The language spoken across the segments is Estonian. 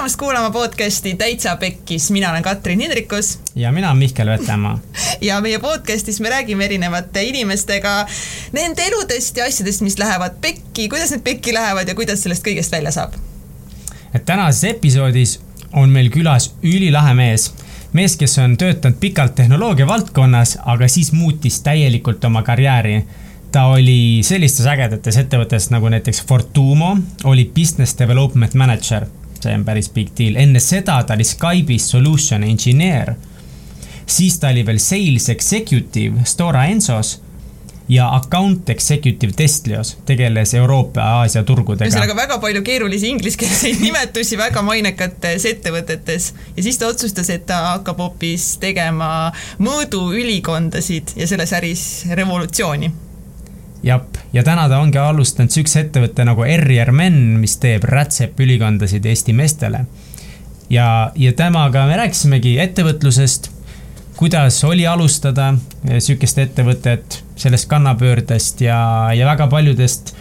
tulemast kuulama podcasti Täitsa Pekkis, mina olen Katrin Hindrikus. ja mina olen Mihkel Vetemaa. ja meie podcastis me räägime erinevate inimestega nende eludest ja asjadest, mis lähevad pekki, kuidas need pekki lähevad ja kuidas sellest kõigest välja saab. et tänases episoodis on meil külas ülilahe mees mees, kes on töötanud pikalt tehnoloogia valdkonnas, aga siis muutis täielikult oma karjääri ta oli sellistes ägedates ettevõtetes nagu näiteks Fortumo, oli business development manager, see on päris big deal, enne seda ta oli Skype'is solution engineer. siis ta oli veel sales executive Stora Ensos ja account executive Testlios, tegeles Euroopa ja Aasia turgudega. ühesõnaga väga palju keerulisi ingliskeelseid nimetusi väga mainekates ettevõtetes ja siis ta otsustas, et ta hakkab hoopis tegema mõõduülikondasid ja selles äris revolutsiooni jep, ja täna ta ongi alustanud siukse ettevõtte nagu Errier Men, mis teeb rätsepülikondasid Eesti meestele. ja, ja temaga me rääkisimegi ettevõtlusest, kuidas oli alustada sihukest ettevõtet, sellest kannapöördest ja, ja väga paljudest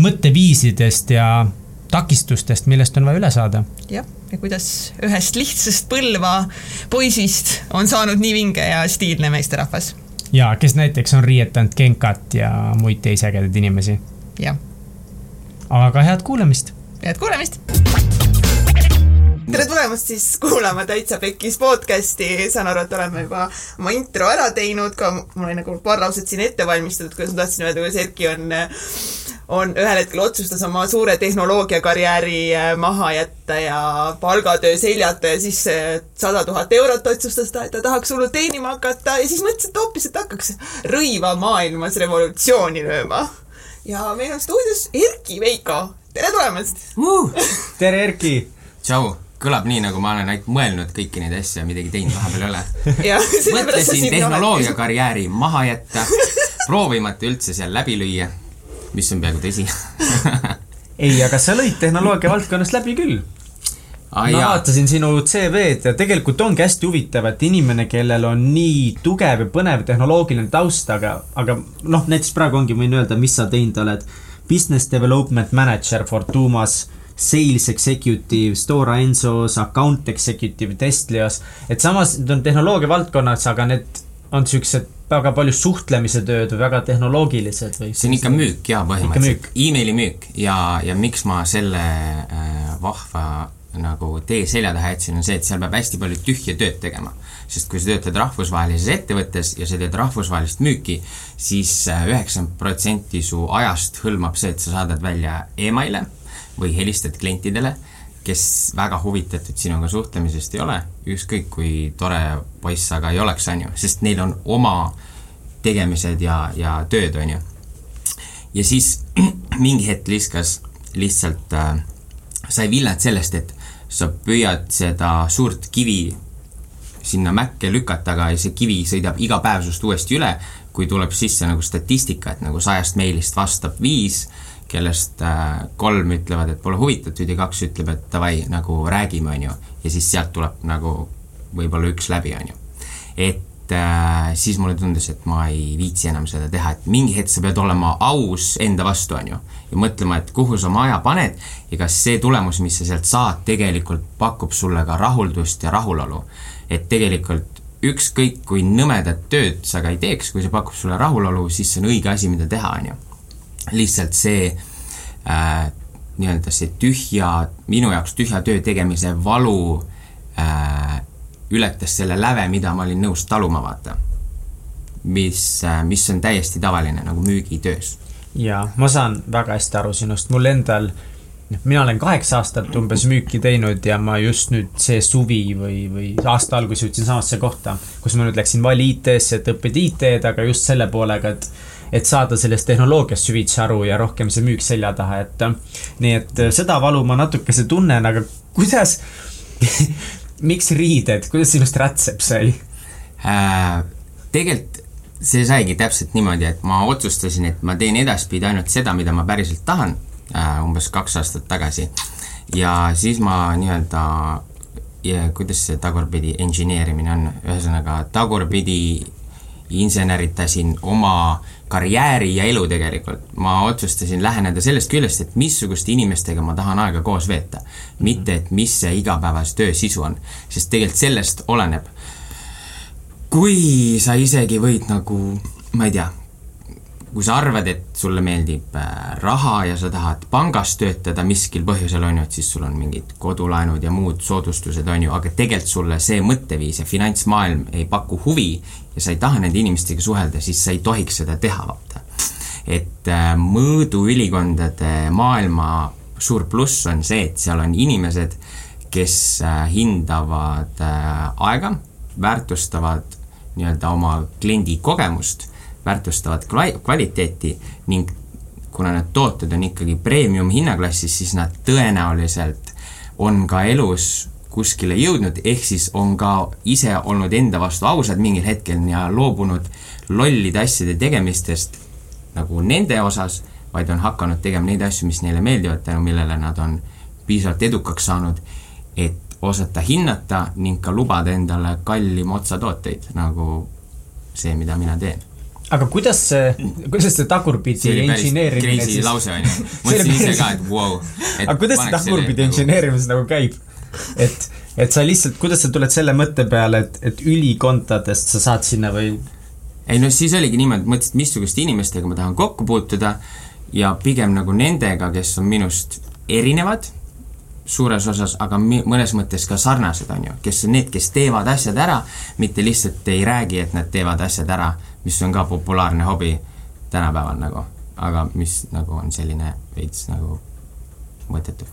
mõtteviisidest ja takistustest, millest on vaja üle saada. jah, ja kuidas ühest lihtsast Põlva poisist on saanud nii vinge ja stiilne meesterahvas ja kes näiteks on riietanud Genkat ja muid teisi ägedaid inimesi. jah. aga head kuulamist. head kuulamist tere tulemast siis kuulama Täitsa Pekkis podcasti, saan aru, et oleme juba oma intro ära teinud, ka mul oli nagu paar lauset siin ette valmistatud, kuidas ma tahtsin öelda, kuidas Erki on on ühel hetkel otsustas oma suure tehnoloogiakarjääri äh, maha jätta ja palgatöö seljata ja siis äh, sada tuhat eurot otsustas ta, et ta tahaks hullult teenima hakata ja siis mõtles, et hoopis, et hakkaks rõiva maailmas revolutsiooni lööma. ja meil on stuudios Erki Veiko, tere tulemast uh,! tere, Erki! tšau! kõlab nii, nagu ma olen ainult mõelnud kõiki neid asju ja midagi teinud vahepeal ei ole. mõtlesin tehnoloogiakarjääri maha jätta, proovimata üldse seal läbi lüüa mis on peaaegu tõsi ei, aga sa lõid tehnoloogia valdkonnast läbi küll ah,. ma vaatasin sinu CV-d ja tegelikult ongi hästi huvitav, et inimene, kellel on nii tugev ja põnev tehnoloogiline taust, aga, aga noh, näiteks praegu ongi, võin öelda, mis sa teinud oled. Business development manager Fortumas, sales executive Stora Ensos, account executive Testlios. et samas need on tehnoloogia valdkonnas, aga need on siuksed väga palju suhtlemise tööd või väga tehnoloogilised või? see on ikka müük jaa, põhimõtteliselt emaili müük ja, ja miks ma selle äh, vahva nagu tee selja taha jätsin, on see, et seal peab hästi palju tühja tööd tegema. sest kui sa töötad rahvusvahelises ettevõttes ja sa teed rahvusvahelist müüki siis, siis äh, üheksakümmend protsenti su ajast hõlmab see, et sa saadad välja emaile või helistad klientidele kes väga huvitatud sinuga suhtlemisest ei ole, ükskõik kui tore poiss sa ka ei oleks, on ju, sest neil on oma tegemised ja, ja tööd, on ju. ja siis mingi hetk viskas lihtsalt äh,, sai villet sellest, et sa püüad seda suurt kivi sinna mäkke lükata, aga see kivi sõidab iga päev sinust uuesti üle, kui tuleb sisse nagu statistika, et nagu sajast meilist vastab viis kellest äh, kolm ütlevad, et pole huvitatud ja kaks ütleb, et davai, nagu räägime, on ju. ja siis sealt tuleb nagu võib-olla üks läbi, on ju. et äh, siis mulle tundus, et ma ei viitsi enam seda teha, et mingi hetk sa pead olema aus enda vastu, on ju. ja mõtlema, et kuhu sa oma aja paned ja kas see tulemus, mis sa sealt saad, tegelikult pakub sulle ka rahuldust ja rahulolu. et tegelikult ükskõik kui nõmedat tööd sa ka ei teeks, kui see pakub sulle rahulolu, siis see on õige asi, mida teha, on ju lihtsalt see äh, nii-öelda see tühja, minu jaoks tühja töö tegemise valu äh, ületas selle läve, mida ma olin nõus taluma, vaata. mis äh,, mis on täiesti tavaline nagu müügitöös. jaa, ma saan väga hästi aru sinust, mul endal noh, mina olen kaheksa aastat umbes müüki teinud ja ma just nüüd see suvi või, või aasta alguses jõudsin samasse kohta, kus ma nüüd läksin Vali IT-sse, et õppida IT-d, aga just selle poolega, et et saada sellest tehnoloogiast süvitsi aru ja rohkem see müük selja taha, et nii et äh, seda valu ma natukese tunnen, aga kuidas miks riided, kuidas sinust rätsep sai äh,? tegelikult see saigi täpselt niimoodi, et ma otsustasin, et ma teen edaspidi ainult seda, mida ma päriselt tahan äh,, umbes kaks aastat tagasi. ja siis ma nii-öelda ja kuidas see tagurpidi engineerimine on, ühesõnaga tagurpidi inseneritasin oma karjääri ja elu tegelikult. ma otsustasin läheneda sellest küljest, et missuguste inimestega ma tahan aega koos veeta. mitte, et mis see igapäevase töö sisu on, sest tegelikult sellest oleneb. kui sa isegi võid nagu, ma ei tea, kui sa arvad, et sulle meeldib äh, raha ja sa tahad pangas töötada miskil põhjusel, on ju, et siis sul on mingid kodulaenud ja muud soodustused, on ju, aga tegelikult sulle see mõtteviis ja finantsmaailm ei paku huvi ja sa ei taha nende inimestega suhelda, siis sa ei tohiks seda teha, vaata. et äh, mõõduülikondade maailma suur pluss on see, et seal on inimesed, kes äh, hindavad aega, väärtustavad nii-öelda oma kliendi kogemust, väärtustavad kva-, kvaliteeti ning kuna need tooted on ikkagi premium hinnaklassis, siis nad tõenäoliselt on ka elus kuskile jõudnud, ehk siis on ka ise olnud enda vastu ausad mingil hetkel ja loobunud lollide asjade tegemistest nagu nende osas, vaid on hakanud tegema neid asju, mis neile meeldivad, tänu millele nad on piisavalt edukaks saanud, et osata hinnata ning ka lubada endale kallima otsatooteid, nagu see, mida mina teen aga kuidas see, kuidas see tagurpidi inseneerimine siis lause on ju, mõtlesin ise ka, et vau wow,. aga kuidas see tagurpidi inseneerimine nagu käib? et, et sa lihtsalt, kuidas sa tuled selle mõtte peale, et, et ülikondadest sa saad sinna või? ei no siis oligi niimoodi, mõtlesin, et missuguste inimestega ma tahan kokku puutuda ja pigem nagu nendega, kes on minust erinevad suures osas, aga mõnes mõttes ka sarnased, on ju, kes on need, kes teevad asjad ära, mitte lihtsalt ei räägi, et nad teevad asjad ära, mis on ka populaarne hobi tänapäeval nagu, aga mis nagu on selline veits nagu mõttetu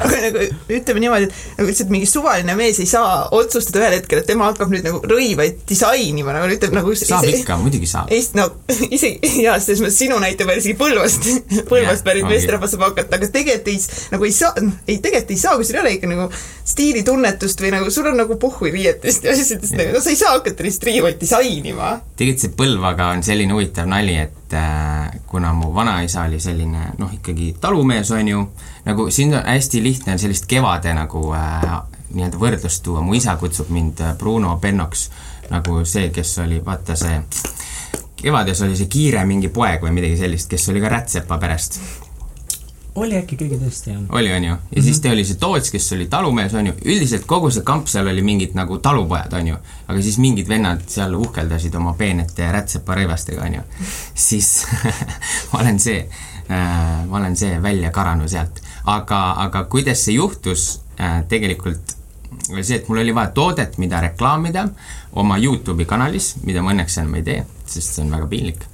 aga nagu ütleme niimoodi, et nagu lihtsalt mingi suvaline mees ei saa otsustada ühel hetkel, et tema hakkab nüüd nagu rõivaid disainima, nagu ütleb nagu saab ise, ikka, muidugi saab. No isegi jaa, selles mõttes sinu näite peale isegi Põlvast, Põlvast pärit meesterahvas saab hakata, aga tegelikult ei, nagu ei saa, ei tegelikult ei saa, kui sul ei ole ikka nagu stiilitunnetust või nagu sul on nagu pohhui riietest ja asjadest, nagu no sa ei saa hakata lihtsalt riivaid disainima. tegelikult see Põlvaga on selline huvitav nali, et äh, kuna mu vanaisa oli selline noh, ikkagi talumees, on ju, nagu siin on hästi lihtne sellist kevade nagu äh, nii-öelda võrdlust tuua, mu isa kutsub mind äh, Bruno Pennoks, nagu see, kes oli, vaata see, kevades oli see kiire mingi poeg või midagi sellist, kes oli ka Rätsepa perest oli äkki keegi tõesti, jah? oli, on ju. ja mm -hmm. siis ta oli see Toots, kes oli talumees, on ju. üldiselt kogu see kamp seal oli mingid nagu talupojad, on ju. aga siis mingid vennad seal uhkeldasid oma peenete rätsepa rõivastega, on ju. siis ma olen see äh,, ma olen see välja karanud sealt aga, aga kuidas see juhtus äh,, tegelikult oli see, et mul oli vaja toodet, mida reklaamida oma Youtube'i kanalis, mida ma õnneks enam ei tee, sest see on väga piinlik.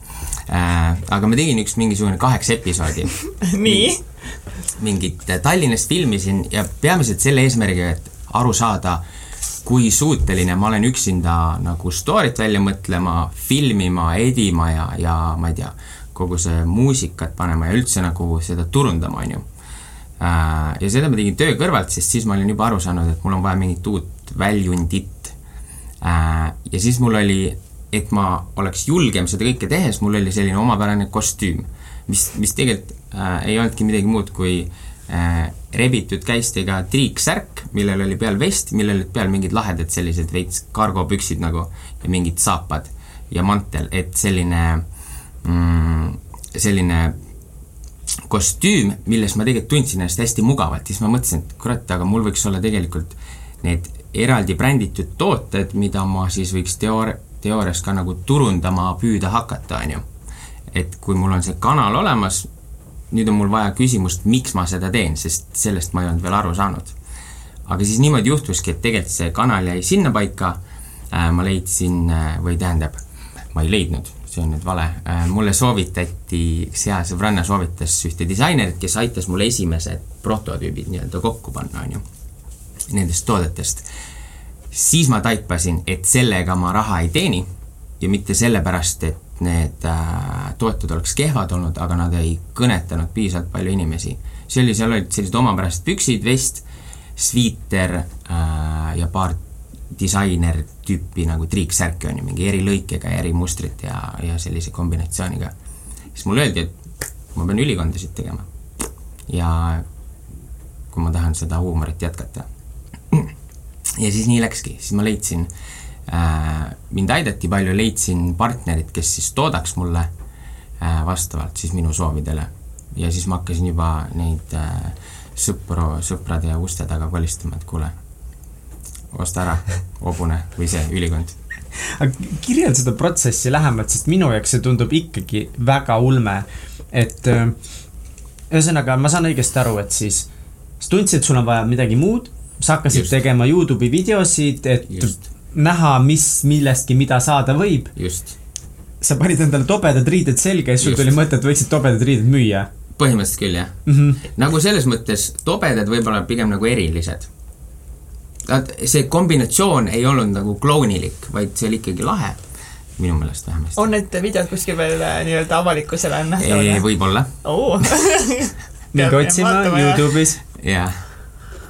Aga ma tegin üks mingisugune kaheksa episoodi nii? mingit Tallinnast filmisin ja peamiselt selle eesmärgiga, et aru saada, kui suuteline ma olen üksinda nagu story't välja mõtlema, filmima, edima ja, ja ma ei tea, kogu see muusikat panema ja üldse nagu seda turundama, on ju Äh, ja seda ma tegin töö kõrvalt, sest siis ma olin juba aru saanud, et mul on vaja mingit uut väljundit. Äh, ja siis mul oli, et ma oleks julgem seda kõike tehes, mul oli selline omapärane kostüüm, mis, mis tegelikult äh, ei olnudki midagi muud kui äh, rebitud käistega triiksärk, millel oli peal vest, millel olid peal mingid lahedad sellised veits kargopüksid nagu ja mingid saapad ja mantel, et selline mm, selline kostüüm, milles ma tegelikult tundsin ennast hästi mugavalt, siis ma mõtlesin, et kurat, aga mul võiks olla tegelikult need eraldi bränditud tooted, mida ma siis võiks teoor-, teoorias ka nagu turundama püüda hakata, on ju. et kui mul on see kanal olemas, nüüd on mul vaja küsimust, miks ma seda teen, sest sellest ma ei olnud veel aru saanud. aga siis niimoodi juhtuski, et tegelikult see kanal jäi sinnapaika äh,, ma leidsin äh, või tähendab, ma ei leidnud see on nüüd vale, äh, mulle soovitati, üks hea sõbranna soovitas ühte disainerit, kes aitas mul esimesed prototüübid nii-öelda kokku panna, on ju, nendest toodetest. Siis ma taipasin, et sellega ma raha ei teeni ja mitte sellepärast, et need äh, tooted oleks kehvad olnud, aga nad ei kõnetanud piisavalt palju inimesi. see oli, seal olid sellised omapärased püksid, vest, sviiter äh, ja paar disainer tüüpi nagu triiksärki on ju, mingi eri lõikega ja eri mustrit ja, ja sellise kombinatsiooniga. siis mulle öeldi, et ma pean ülikondasid tegema. ja kui ma tahan seda huumorit jätkata. Ja siis nii läkski, siis ma leidsin äh, mind aidati palju, leidsin partnerid, kes siis toodaks mulle äh, vastavalt siis minu soovidele. ja siis ma hakkasin juba neid äh, sõpru, sõprade uste taga kolistama, et kuule, osta ära hobune või see ülikond. Aga kirjelda seda protsessi lähemalt, sest minu jaoks see tundub ikkagi väga ulme, et äh, ühesõnaga, ma saan õigesti aru, et siis sa tundsid, sul on vaja midagi muud, sa hakkasid Just. tegema Youtube'i videosid, et Just. näha, mis millestki, mida saada võib. just. sa panid endale tobedad riided selga ja sul tuli mõte, et võiksid tobedad riided müüa. põhimõtteliselt küll, jah mm. -hmm. nagu selles mõttes tobedad võib-olla pigem nagu erilised. see kombinatsioon ei olnud nagu klounilik, vaid see oli ikkagi lahe minu meelest vähemasti. on need videod kuskil veel äh, nii-öelda avalikkusele nähtavad? võib-olla oh. minge otsima Youtube'is. jah,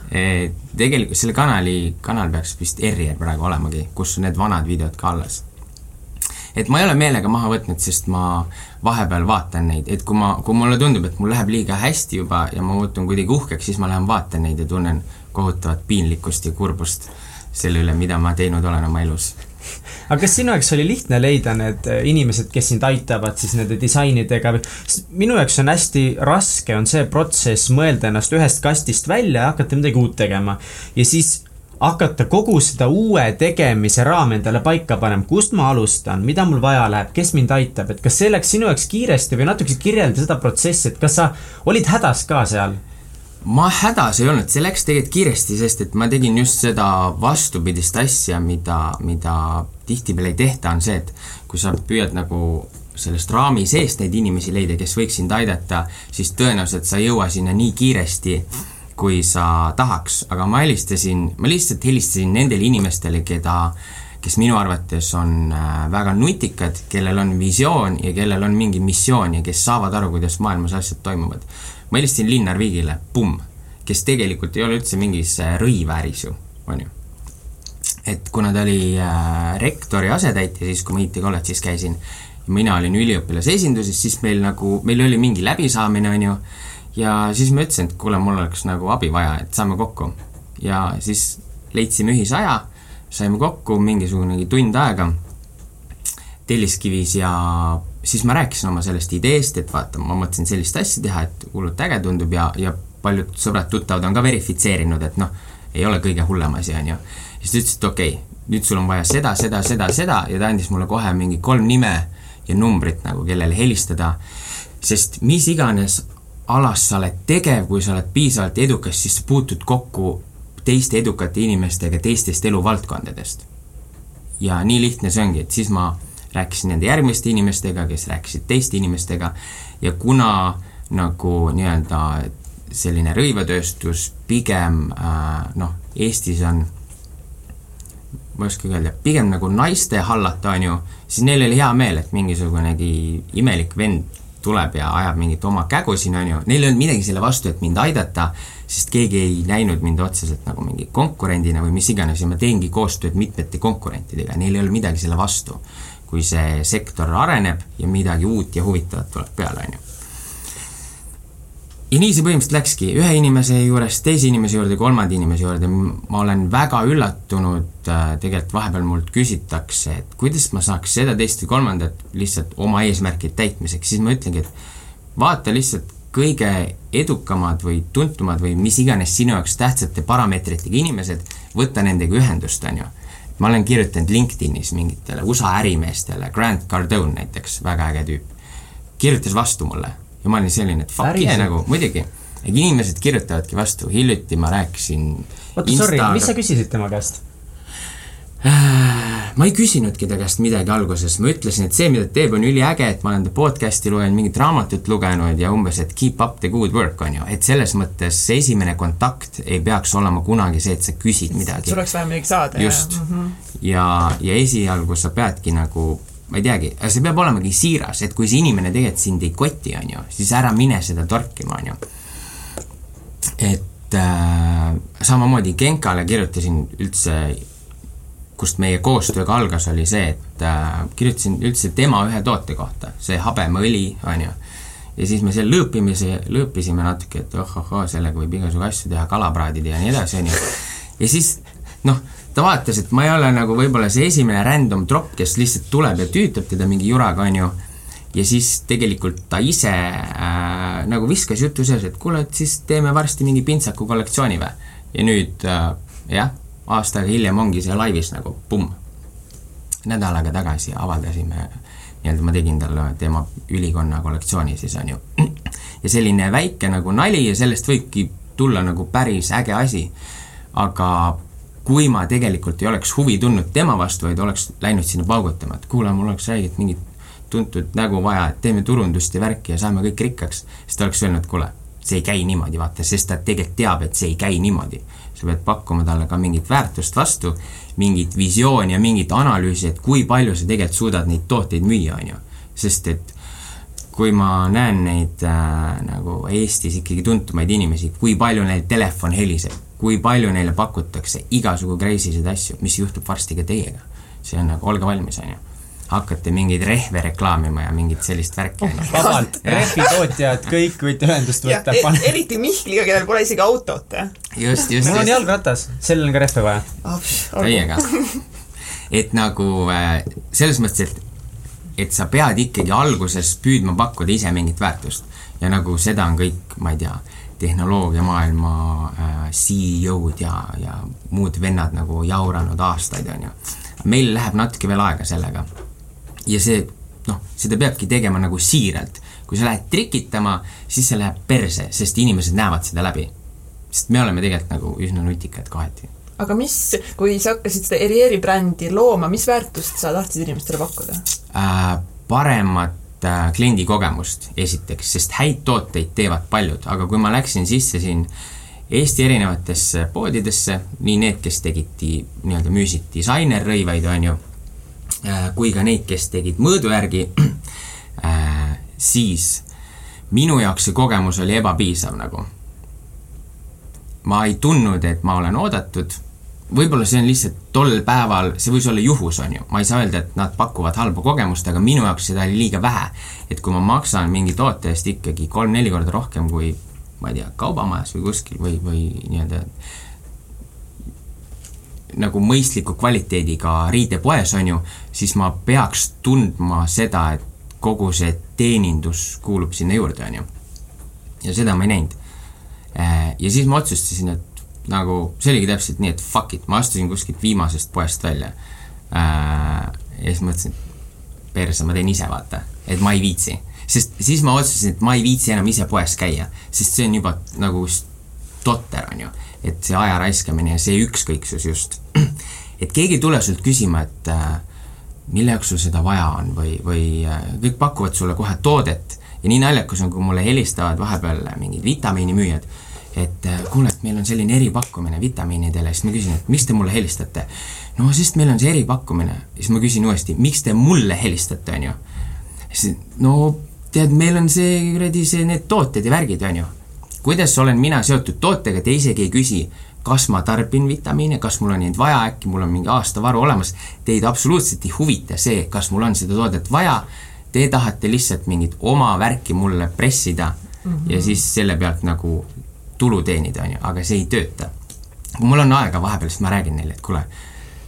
tegelikult selle kanali, kanal peaks vist Errier praegu olemagi, kus need vanad videod ka alles. et ma ei ole meelega maha võtnud, sest ma vahepeal vaatan neid, et kui ma, kui mulle tundub, et mul läheb liiga hästi juba ja ma muutun kuidagi uhkeks, siis ma lähen vaatan neid ja tunnen kohutavat piinlikkust ja kurbust selle üle, mida ma teinud olen oma elus aga kas sinu jaoks oli lihtne leida need äh, inimesed, kes sind aitavad siis nende disainidega või? minu jaoks on hästi raske, on see protsess mõelda ennast ühest kastist välja ja hakata midagi uut tegema. ja siis hakata kogu seda uue tegemise raami endale paika panema, kust ma alustan, mida mul vaja läheb, kes mind aitab, et kas see läks sinu jaoks kiiresti või natuke kirjelda seda protsessi, et kas sa olid hädas ka seal? Ma hädas ei olnud, see läks tegelikult kiiresti, sest et ma tegin just seda vastupidist asja, mida, mida tihtipeale ei tehta, on see, et kui sa püüad nagu sellest raami seest neid inimesi leida, kes võiks sind aidata, siis tõenäoliselt sa ei jõua sinna nii kiiresti, kui sa tahaks, aga ma helistasin, ma lihtsalt helistasin nendele inimestele, keda kes minu arvates on äh, väga nutikad, kellel on visioon ja kellel on mingi missioon ja kes saavad aru, kuidas maailmas asjad toimuvad ma helistasin Linnar Viigile, pumm, kes tegelikult ei ole üldse mingis äh, rõivääris ju, on ju. et kuna ta oli äh, rektori asetäitja siis, kui ma IT kolledžis käisin, mina olin üliõpilase esinduses, siis meil nagu, meil oli mingi läbisaamine, on ju, ja siis ma ütlesin, et kuule, mul oleks nagu abi vaja, et saame kokku. ja siis leidsime ühise aja, saime kokku mingisugunegi tund aega Telliskivis ja siis ma rääkisin oma sellest ideest, et vaata, ma mõtlesin sellist asja teha, et hullult äge tundub ja, ja paljud sõbrad-tuttavad on ka verifitseerinud, et noh, ei ole kõige hullem asi, on ju. siis ta ütles, et okei okay,, nüüd sul on vaja seda, seda, seda, seda ja ta andis mulle kohe mingi kolm nime ja numbrit nagu, kellele helistada, sest mis iganes alas sa oled tegev, kui sa oled piisavalt edukas, siis sa puutud kokku teiste edukate inimestega teistest eluvaldkondadest. ja nii lihtne see ongi, et siis ma rääkisin nende järgmiste inimestega, kes rääkisid teiste inimestega. Ja kuna nagu nii-öelda selline rõivatööstus pigem äh, noh, Eestis on ma ei oskagi öelda, pigem nagu naiste hallata, on ju, siis neil oli hea meel, et mingisugunegi imelik vend tuleb ja ajab mingit oma kägu siin, on ju, neil ei olnud midagi selle vastu, et mind aidata, sest keegi ei näinud mind otseselt nagu mingi konkurendina või mis iganes ja ma teengi koostööd mitmete konkurentidega, neil ei olnud midagi selle vastu kui see sektor areneb ja midagi uut ja huvitavat tuleb peale, on ju. ja nii see põhimõtteliselt läkski, ühe inimese juurest teise inimese juurde, kolmanda inimese juurde, ma olen väga üllatunud, äh, tegelikult vahepeal mult küsitakse, et kuidas ma saaks seda, teist või kolmandat lihtsalt oma eesmärkide täitmiseks, siis ma ütlengi, et vaata lihtsalt kõige edukamad või tuntumad või mis iganes sinu jaoks tähtsate parameetritega inimesed, võta nendega ühendust, on ju ma olen kirjutanud LinkedInis mingitele USA ärimeestele, Grant Cardone näiteks, väga äge tüüp, kirjutas vastu mulle ja ma olin selline, et fuck yeah nagu, muidugi. inimesed kirjutavadki vastu, hiljuti ma rääkisin oota, sorry, mis sa küsisid tema käest? Ma ei küsinudki ta käest midagi alguses, ma ütlesin, et see, mida ta teeb, on üliäge, et ma olen ta podcast'i lugenud, mingit raamatut lugenud ja umbes, et keep up the good work, on ju, et selles mõttes see esimene kontakt ei peaks olema kunagi see, et sa küsid midagi. sul oleks vaja midagi saada. just. Mm -hmm. ja, ja esialgu sa peadki nagu ma ei teagi, aga see peab olemagi siiras, et kui see inimene tegelikult sind ei koti, on ju, siis ära mine seda torkima, on ju. et äh, samamoodi Genkale kirjutasin üldse kust meie koostööga algas, oli see, et äh, kirjutasin üldse tema ühe toote kohta, see habemõli, on ju. ja siis me seal lõõpimise, lõõpisime natuke, et oh-oh-oo, sellega võib igasugu asju teha, kalapraadid ja nii edasi, on ju. ja siis noh, ta vaatas, et ma ei ole nagu võib-olla see esimene random drop, kes lihtsalt tuleb ja tüütab teda mingi juraga, onju. ja siis tegelikult ta ise äh, nagu viskas jutu sees, et kuule, et siis teeme varsti mingi pintsaku kollektsiooni või. ja nüüd äh, jah, aasta aega hiljem ongi see laivis nagu pumm. nädal aega tagasi avaldasime nii-öelda ma tegin talle tema ülikonna kollektsiooni siis on ju. ja selline väike nagu nali ja sellest võibki tulla nagu päris äge asi. aga kui ma tegelikult ei oleks huvi tundnud tema vastu, vaid oleks läinud sinna paugutama, et kuule, mul oleks räigelt mingit tuntud nägu vaja, et teeme turundust ja värki ja saame kõik rikkaks, siis ta oleks öelnud, kuule, see ei käi niimoodi, vaata, sest ta tegelikult teab, et see ei käi niimoodi. Sa pead pakkuma talle ka mingit väärtust vastu, mingit visiooni ja mingit analüüsi, et kui palju sa tegelikult suudad neid tooteid müüa, on ju. sest et kui ma näen neid äh, nagu Eestis ikkagi tuntumaid inimesi, kui palju neil telefon heliseb, kui palju neile pakutakse igasugu crazy sid asju, mis juhtub varsti ka teiega. see on nagu, olge valmis, on ju hakkate mingeid rehve reklaamima ja mingit sellist värki oh,. vabalt, rehvitootjad, kõik võite ühendust võtta. E eriti Mihkliga, kellel pole isegi autot. just, just. mul on jalgratas, sellel on ka rehve vaja oh,. täiega. et nagu äh, selles mõttes, et et sa pead ikkagi alguses püüdma pakkuda ise mingit väärtust. ja nagu seda on kõik, ma ei tea, tehnoloogiamaailma äh, CEO-d ja, ja muud vennad nagu jauranud aastaid, on ju. meil läheb natuke veel aega sellega. Ja see, noh, seda peabki tegema nagu siiralt. kui sa lähed trikitama, siis see läheb perse, sest inimesed näevad seda läbi. sest me oleme tegelikult nagu üsna nutikad kohati aga mis, kui sa hakkasid seda Erieri brändi looma, mis väärtust sa tahtsid inimestele pakkuda äh,? paremat äh, kliendikogemust esiteks, sest häid tooteid teevad paljud, aga kui ma läksin sisse siin Eesti erinevatesse poodidesse, nii need, kes tegid nii-öelda müüsid disainerrõivaid, on ju kui ka neid, kes tegid mõõdu järgi äh,, siis minu jaoks see kogemus oli ebapiisav nagu. ma ei tundnud, et ma olen oodatud võib-olla see on lihtsalt tol päeval, see võis olla juhus, on ju, ma ei saa öelda, et nad pakuvad halba kogemust, aga minu jaoks seda oli liiga vähe. et kui ma maksan mingi toote eest ikkagi kolm-neli korda rohkem kui ma ei tea, kaubamajas või kuskil või, või nii-öelda nagu mõistliku kvaliteediga riidepoes, on ju, siis ma peaks tundma seda, et kogu see teenindus kuulub sinna juurde, on ju. ja seda ma ei näinud. Äh, ja siis ma otsustasin, et nagu see oligi täpselt nii, et fuck it, ma astusin kuskilt viimasest poest välja äh,. ja siis mõtlesin, et perse, ma teen ise, vaata, et ma ei viitsi. sest siis ma otsustasin, et ma ei viitsi enam ise poes käia, sest see on juba nagu totter, on ju. Et see aja raiskamine ja see ükskõiksus just. et keegi ei tule sult küsima, et äh, mille jaoks sul seda vaja on või, või äh, kõik pakuvad sulle kohe toodet ja nii naljakas on, kui mulle helistavad vahepeal mingid vitamiinimüüjad et äh, kuule, et meil on selline eripakkumine vitamiinidele, siis ma küsin, et miks te mulle helistate? no sest meil on see eripakkumine. siis ma küsin uuesti, miks te mulle helistate, on ju. siis no tead, meil on see kuradi see, need tooted ja värgid, on ju. Kuidas olen mina seotud tootega, te isegi ei küsi, kas ma tarbin vitamiine, kas mul on neid vaja, äkki mul on mingi aasta varu olemas. Teid absoluutselt ei huvita see, kas mul on seda toodet vaja. Te tahate lihtsalt mingit oma värki mulle pressida mm -hmm. ja siis selle pealt nagu tulu teenida, on ju, aga see ei tööta. kui mul on aega vahepeal, siis ma räägin neile, et kuule,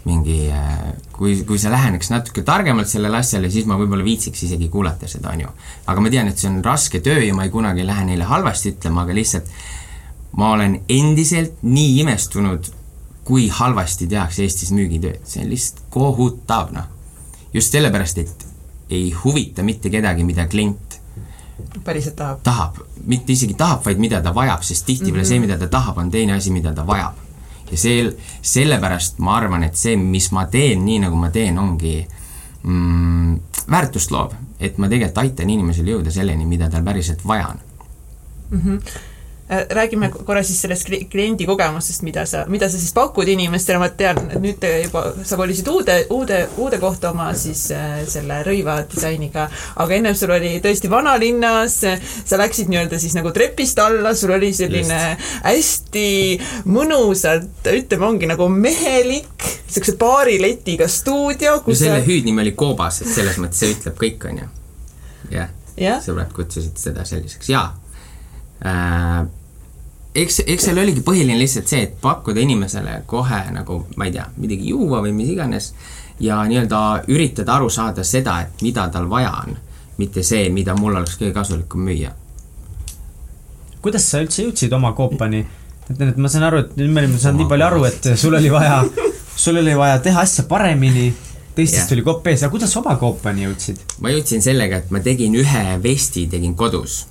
mingi, äh, kui, kui sa läheneks natuke targemalt sellele asjale, siis ma võib-olla viitsiks isegi kuulata seda, on ju. aga ma tean, et see on raske töö ja ma ei kunagi lähe neile halvasti ütlema, aga lihtsalt ma olen endiselt nii imestunud, kui halvasti tehakse Eestis müügitööd, see on lihtsalt kohutav, noh. just sellepärast, et ei huvita mitte kedagi, mida klient päriselt tahab? tahab, mitte isegi tahab, vaid mida ta vajab, sest tihtipeale mm -hmm. see, mida ta tahab, on teine asi, mida ta vajab. Ja see, sellepärast ma arvan, et see, mis ma teen, nii nagu ma teen, ongi mm, väärtust loov. et ma tegelikult aitan inimesel jõuda selleni, mida tal päriselt vaja on mm. -hmm räägime korra siis sellest kliendi kogemustest, mida sa, mida sa siis pakud inimestele, ma tean, et nüüd juba sa kolisid uude, uude, uude kohta oma siis äh, selle rõivadisainiga, aga ennem sul oli tõesti vanalinnas, sa läksid nii-öelda siis nagu trepist alla, sul oli selline Just. hästi mõnusalt, ütleme, ongi nagu mehelik, niisuguse baariletiga stuudio, kus no selle sa... hüüdnimi oli Koobas, et selles mõttes see ütleb kõik, on ju. jah, jah. sõbrad kutsusid seda selliseks, jaa äh, eks, eks seal oligi põhiline lihtsalt see, et pakkuda inimesele kohe nagu, ma ei tea, midagi juua või mis iganes ja nii-öelda üritada aru saada seda, et mida tal vaja on, mitte see, mida mul oleks kõige kasulikum müüa. kuidas sa üldse jõudsid oma koopani? et, et ma saan aru, et nüüd me olime saanud nii palju aru, et sul oli vaja, sul oli vaja teha asja paremini, teistest yeah. oli kopp ees, aga kuidas oma koopani jõudsid? ma jõudsin sellega, et ma tegin ühe vesti, tegin kodus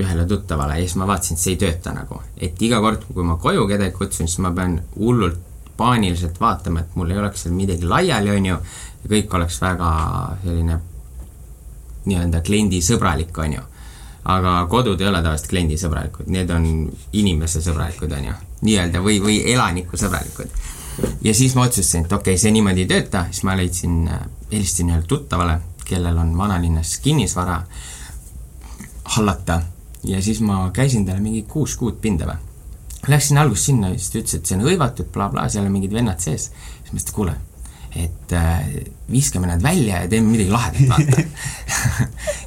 ühele tuttavale ja siis ma vaatasin, et see ei tööta nagu. et iga kord, kui ma koju kedagi kutsun, siis ma pean hullult paaniliselt vaatama, et mul ei oleks seal midagi laiali, on ju, ja kõik oleks väga selline nii-öelda kliendisõbralik, on ju. aga kodud ei ole tavaliselt kliendisõbralikud, need on inimesesõbralikud, on ju, nii-öelda või, või elanikusõbralikud. ja siis ma otsustasin, et okei okay,, see niimoodi ei tööta, siis ma leidsin, helistasin ühele tuttavale, kellel on vanalinnas kinnisvara hallata ja siis ma käisin talle mingi kuus kuud pinda või? Läksin alguses sinna ja siis ta ütles, et see on hõivatud bla,, blablabla, seal on mingid vennad sees. siis ma ütlesin, et kuule, et äh, viskame nad välja ja teeme midagi lahedat, vaata.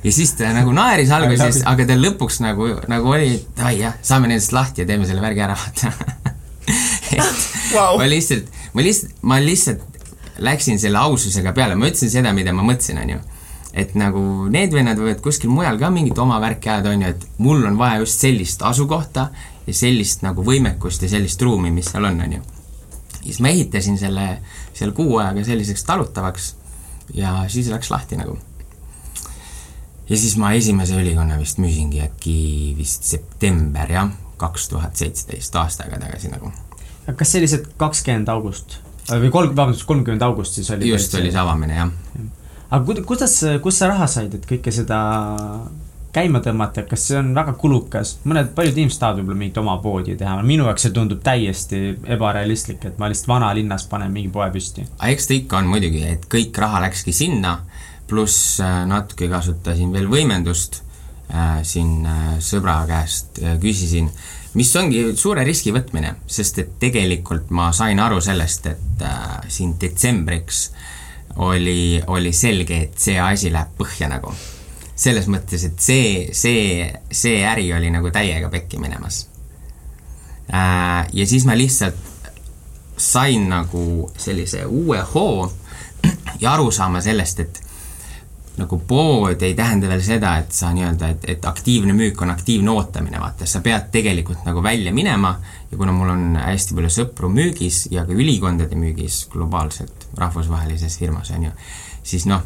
Ja siis ta nagu naeris alguses, aga ta lõpuks nagu, nagu oli, et ai jah, saame nendest lahti ja teeme selle värgi ära, vaata. Wow. ma lihtsalt, ma lihtsalt, ma lihtsalt läksin selle aususega peale, ma ütlesin seda, mida ma mõtlesin, onju et nagu need vennad võivad kuskil mujal ka mingit oma värki ajada, on ju, et mul on vaja just sellist asukohta ja sellist nagu võimekust ja sellist ruumi, mis seal on, on ju. siis ma ehitasin selle seal kuu ajaga selliseks talutavaks ja siis läks lahti nagu. ja siis ma esimese ülikonna vist müüsingi äkki vist september, jah, kaks tuhat seitseteist, aasta aega tagasi nagu. kas see oli see kakskümmend august või kolm, vabandust, kolmkümmend august siis oli? just, oli see avamine, jah ja aga kuidas, kust sa raha said, et kõike seda käima tõmmata, kas see on väga kulukas, mõned, paljud inimesed tahavad võib-olla mingit oma poodi teha, minu jaoks see tundub täiesti ebarealistlik, et ma lihtsalt vanalinnas panen mingi poe püsti. eks ta ikka on muidugi, et kõik raha läkski sinna, pluss äh, natuke kasutasin veel võimendust äh,, siin äh, sõbra käest äh, küsisin, mis ongi suure riski võtmine, sest et tegelikult ma sain aru sellest, et äh, siin detsembriks äh, oli, oli selge, et see asi läheb põhja nagu. selles mõttes, et see, see, see äri oli nagu täiega pekki minemas. Äh, ja siis ma lihtsalt sain nagu sellise uue hoo ja arusaama sellest, et nagu pood ei tähenda veel seda, et sa nii-öelda, et, et aktiivne müük on aktiivne ootamine, vaata, sa pead tegelikult nagu välja minema ja kuna mul on hästi palju sõpru müügis ja ka ülikondade müügis globaalselt, rahvusvahelises firmas, on ju, siis noh,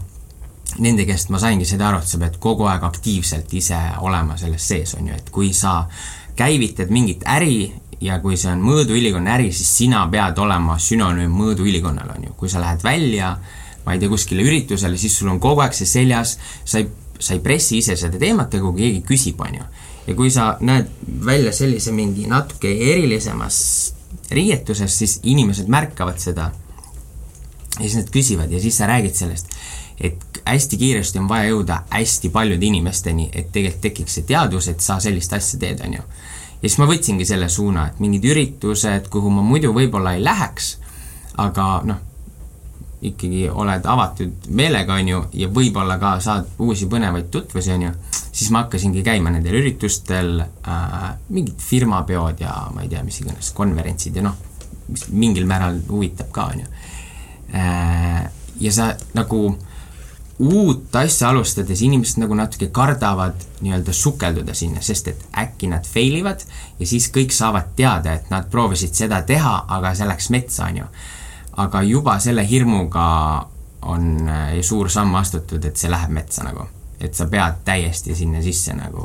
nende käest ma saingi seda aru, et sa pead kogu aeg aktiivselt ise olema selles sees, on ju, et kui sa käivitad mingit äri ja kui see on mõõduülikonna äri, siis sina pead olema sünonüüm mõõduülikonnale, on ju, kui sa lähed välja äh, ma ei tea, kuskile üritusele, siis sul on kogu aeg see seljas, sa ei, sa ei pressi ise seda teemat, aga kui keegi küsib, on ju. ja kui sa näed välja sellise mingi natuke erilisemas riietuses, siis inimesed märkavad seda. ja siis nad küsivad ja siis sa räägid sellest, et hästi kiiresti on vaja jõuda hästi paljude inimesteni, et tegelikult tekiks see teadvus, et sa sellist asja teed, on ju. ja siis ma võtsingi selle suuna, et mingid üritused, kuhu ma muidu võib-olla ei läheks, aga noh, ikkagi oled avatud meelega, on ju, ja võib-olla ka saad uusi põnevaid tutvusi, on ju, siis ma hakkasingi käima nendel üritustel äh,, mingid firmapeod ja ma ei tea, mis iganes, konverentsid ja noh, mis mingil määral huvitab ka, on ju äh,. ja sa nagu uut asja alustades inimesed nagu natuke kardavad nii-öelda sukelduda sinna, sest et äkki nad fail ivad ja siis kõik saavad teada, et nad proovisid seda teha, aga see läks metsa, on ju aga juba selle hirmuga on äh, suur samm astutud, et see läheb metsa nagu. et sa pead täiesti sinna sisse nagu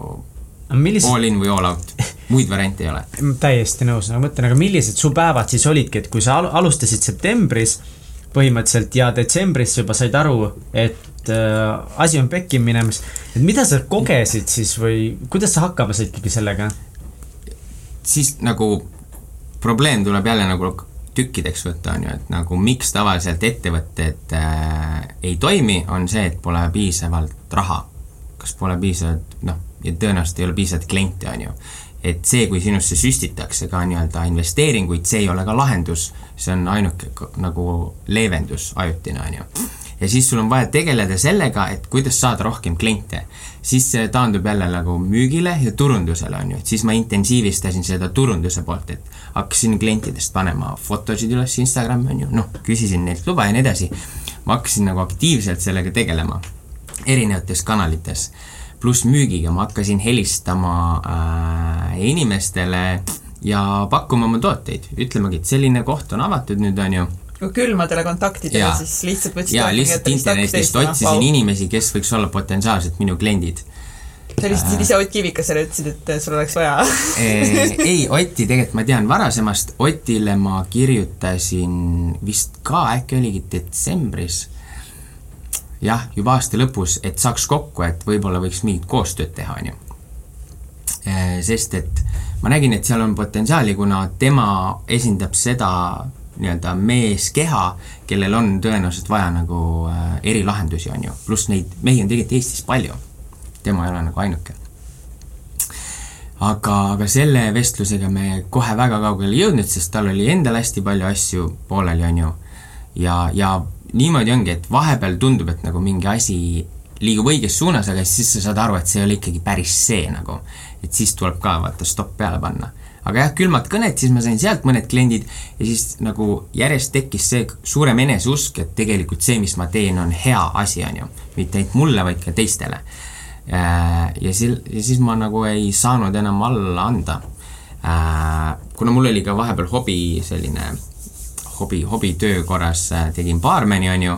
millised... all in või all out, muid variante ei ole. täiesti nõus, no mõtlen, aga millised su päevad siis olidki, et kui sa alustasid septembris põhimõtteliselt ja detsembris juba said aru, et äh, asi on pekki minemas, et mida sa kogesid siis või kuidas sa hakkama said ikkagi sellega? siis nagu probleem tuleb jälle nagu tükkideks võtta, on ju, et nagu miks tavaliselt ettevõtted äh, ei toimi, on see, et pole piisavalt raha. kas pole piisavalt, noh, ja tõenäoliselt ei ole piisavalt kliente, on ju. et see, kui sinusse süstitakse ka nii-öelda investeeringuid, see ei ole ka lahendus, see on ainuke nagu leevendus, ajutine, on ju. ja siis sul on vaja tegeleda sellega, et kuidas saada rohkem kliente. Siis see taandub jälle nagu müügile ja turundusele, on ju, et siis ma intensiivistasin seda turunduse poolt, et hakkasin klientidest panema fotosid üles Instagrami, on ju, noh, küsisin neilt luba ja nii edasi. ma hakkasin nagu aktiivselt sellega tegelema erinevates kanalites. Pluss müügiga ma hakkasin helistama äh, inimestele ja pakkuma oma tooteid, ütlemagi, et selline koht on avatud nüüd, on ju külmadele kontaktidele, siis lihtsalt võtsid jaa, lihtsalt internetist otsisin wow. inimesi, kes võiks olla potentsiaalselt minu kliendid. sa helistasid ise Ott Kivikasele, ütlesid, et sul oleks vaja ei, Otti tegelikult ma tean varasemast, Otile ma kirjutasin vist ka, äkki oligi detsembris jah, juba aasta lõpus, et saaks kokku, et võib-olla võiks mingit koostööd teha, on ju. Äh, sest et ma nägin, et seal on potentsiaali, kuna tema esindab seda nii-öelda meeskeha, kellel on tõenäoliselt vaja nagu äh, erilahendusi, on ju, pluss neid mehi on tegelikult Eestis palju. tema ei ole nagu ainuke. aga, aga selle vestlusega me kohe väga kaugele ei jõudnud, sest tal oli endal hästi palju asju pooleli, on ju, ja, ja niimoodi ongi, et vahepeal tundub, et nagu mingi asi liigub õiges suunas, aga siis sa saad aru, et see ei ole ikkagi päris see nagu. et siis tuleb ka vaata stopp peale panna. Aga jah, külmad kõned, siis ma sain sealt mõned kliendid ja siis nagu järjest tekkis see suurem eneseusk, et tegelikult see, mis ma teen, on hea asi, on ju. mitte ainult mulle, vaid ka teistele. Äh, ja sil-, ja siis ma nagu ei saanud enam alla anda. Äh, kuna mul oli ka vahepeal hobi selline hobi, hobitöö korras äh, tegin baarmeni, on ju,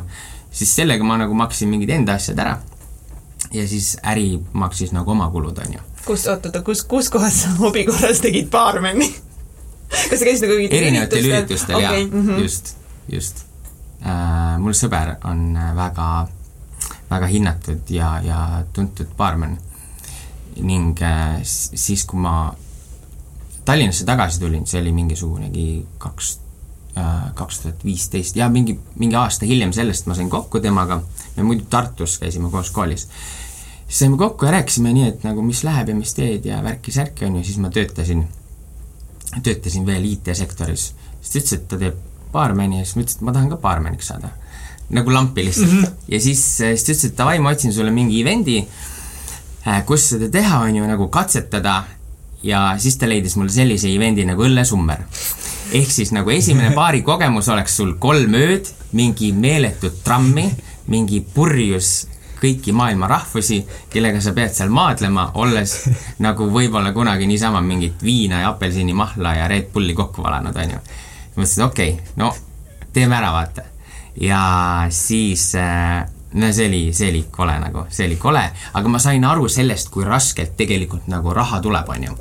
siis sellega ma nagu maksin mingid enda asjad ära. ja siis äri maksis nagu oma kulud, on ju. Kus, oot-oot, kus, kus kohas sa hobi korras tegid baarmeni kas sa käisid nagu mingitel erinevatel üritustel okay. jaa mm, -hmm. just, just äh,. mul sõber on väga, väga hinnatud ja, ja tuntud baarmen. ning äh, siis, kui ma Tallinnasse tagasi tulin, see oli mingisugunegi kaks Äh, kaks tuhat viisteist ja mingi, mingi aasta hiljem sellest ma sain kokku temaga, me muidu Tartus käisime koos koolis. Siis saime kokku ja rääkisime nii, et nagu mis läheb ja mis teed ja värki-särki on ju, siis ma töötasin, töötasin veel IT-sektoris. siis ta ütles, et ta teeb baarmeni ja siis ma ütlesin, et ma tahan ka baarmeniks saada. nagu lampi lihtsalt mm. -hmm. ja siis, siis ta ütles, et davai, ma otsin sulle mingi event'i, äh, kus seda teha, on ju, nagu katsetada ja siis ta leidis mulle sellise event'i nagu õllesummer ehk siis nagu esimene paari kogemus oleks sul kolm ööd, mingi meeletut trammi, mingi purjus kõiki maailma rahvusi, kellega sa pead seal maadlema, olles nagu võib-olla kunagi niisama mingit viina ja apelsinimahla ja Red Bulli kokku valanud, onju. mõtlesin, okei okay,, no teeme ära, vaata. ja siis äh, no see oli, see oli kole nagu, see oli kole, aga ma sain aru sellest, kui raskelt tegelikult nagu raha tuleb, onju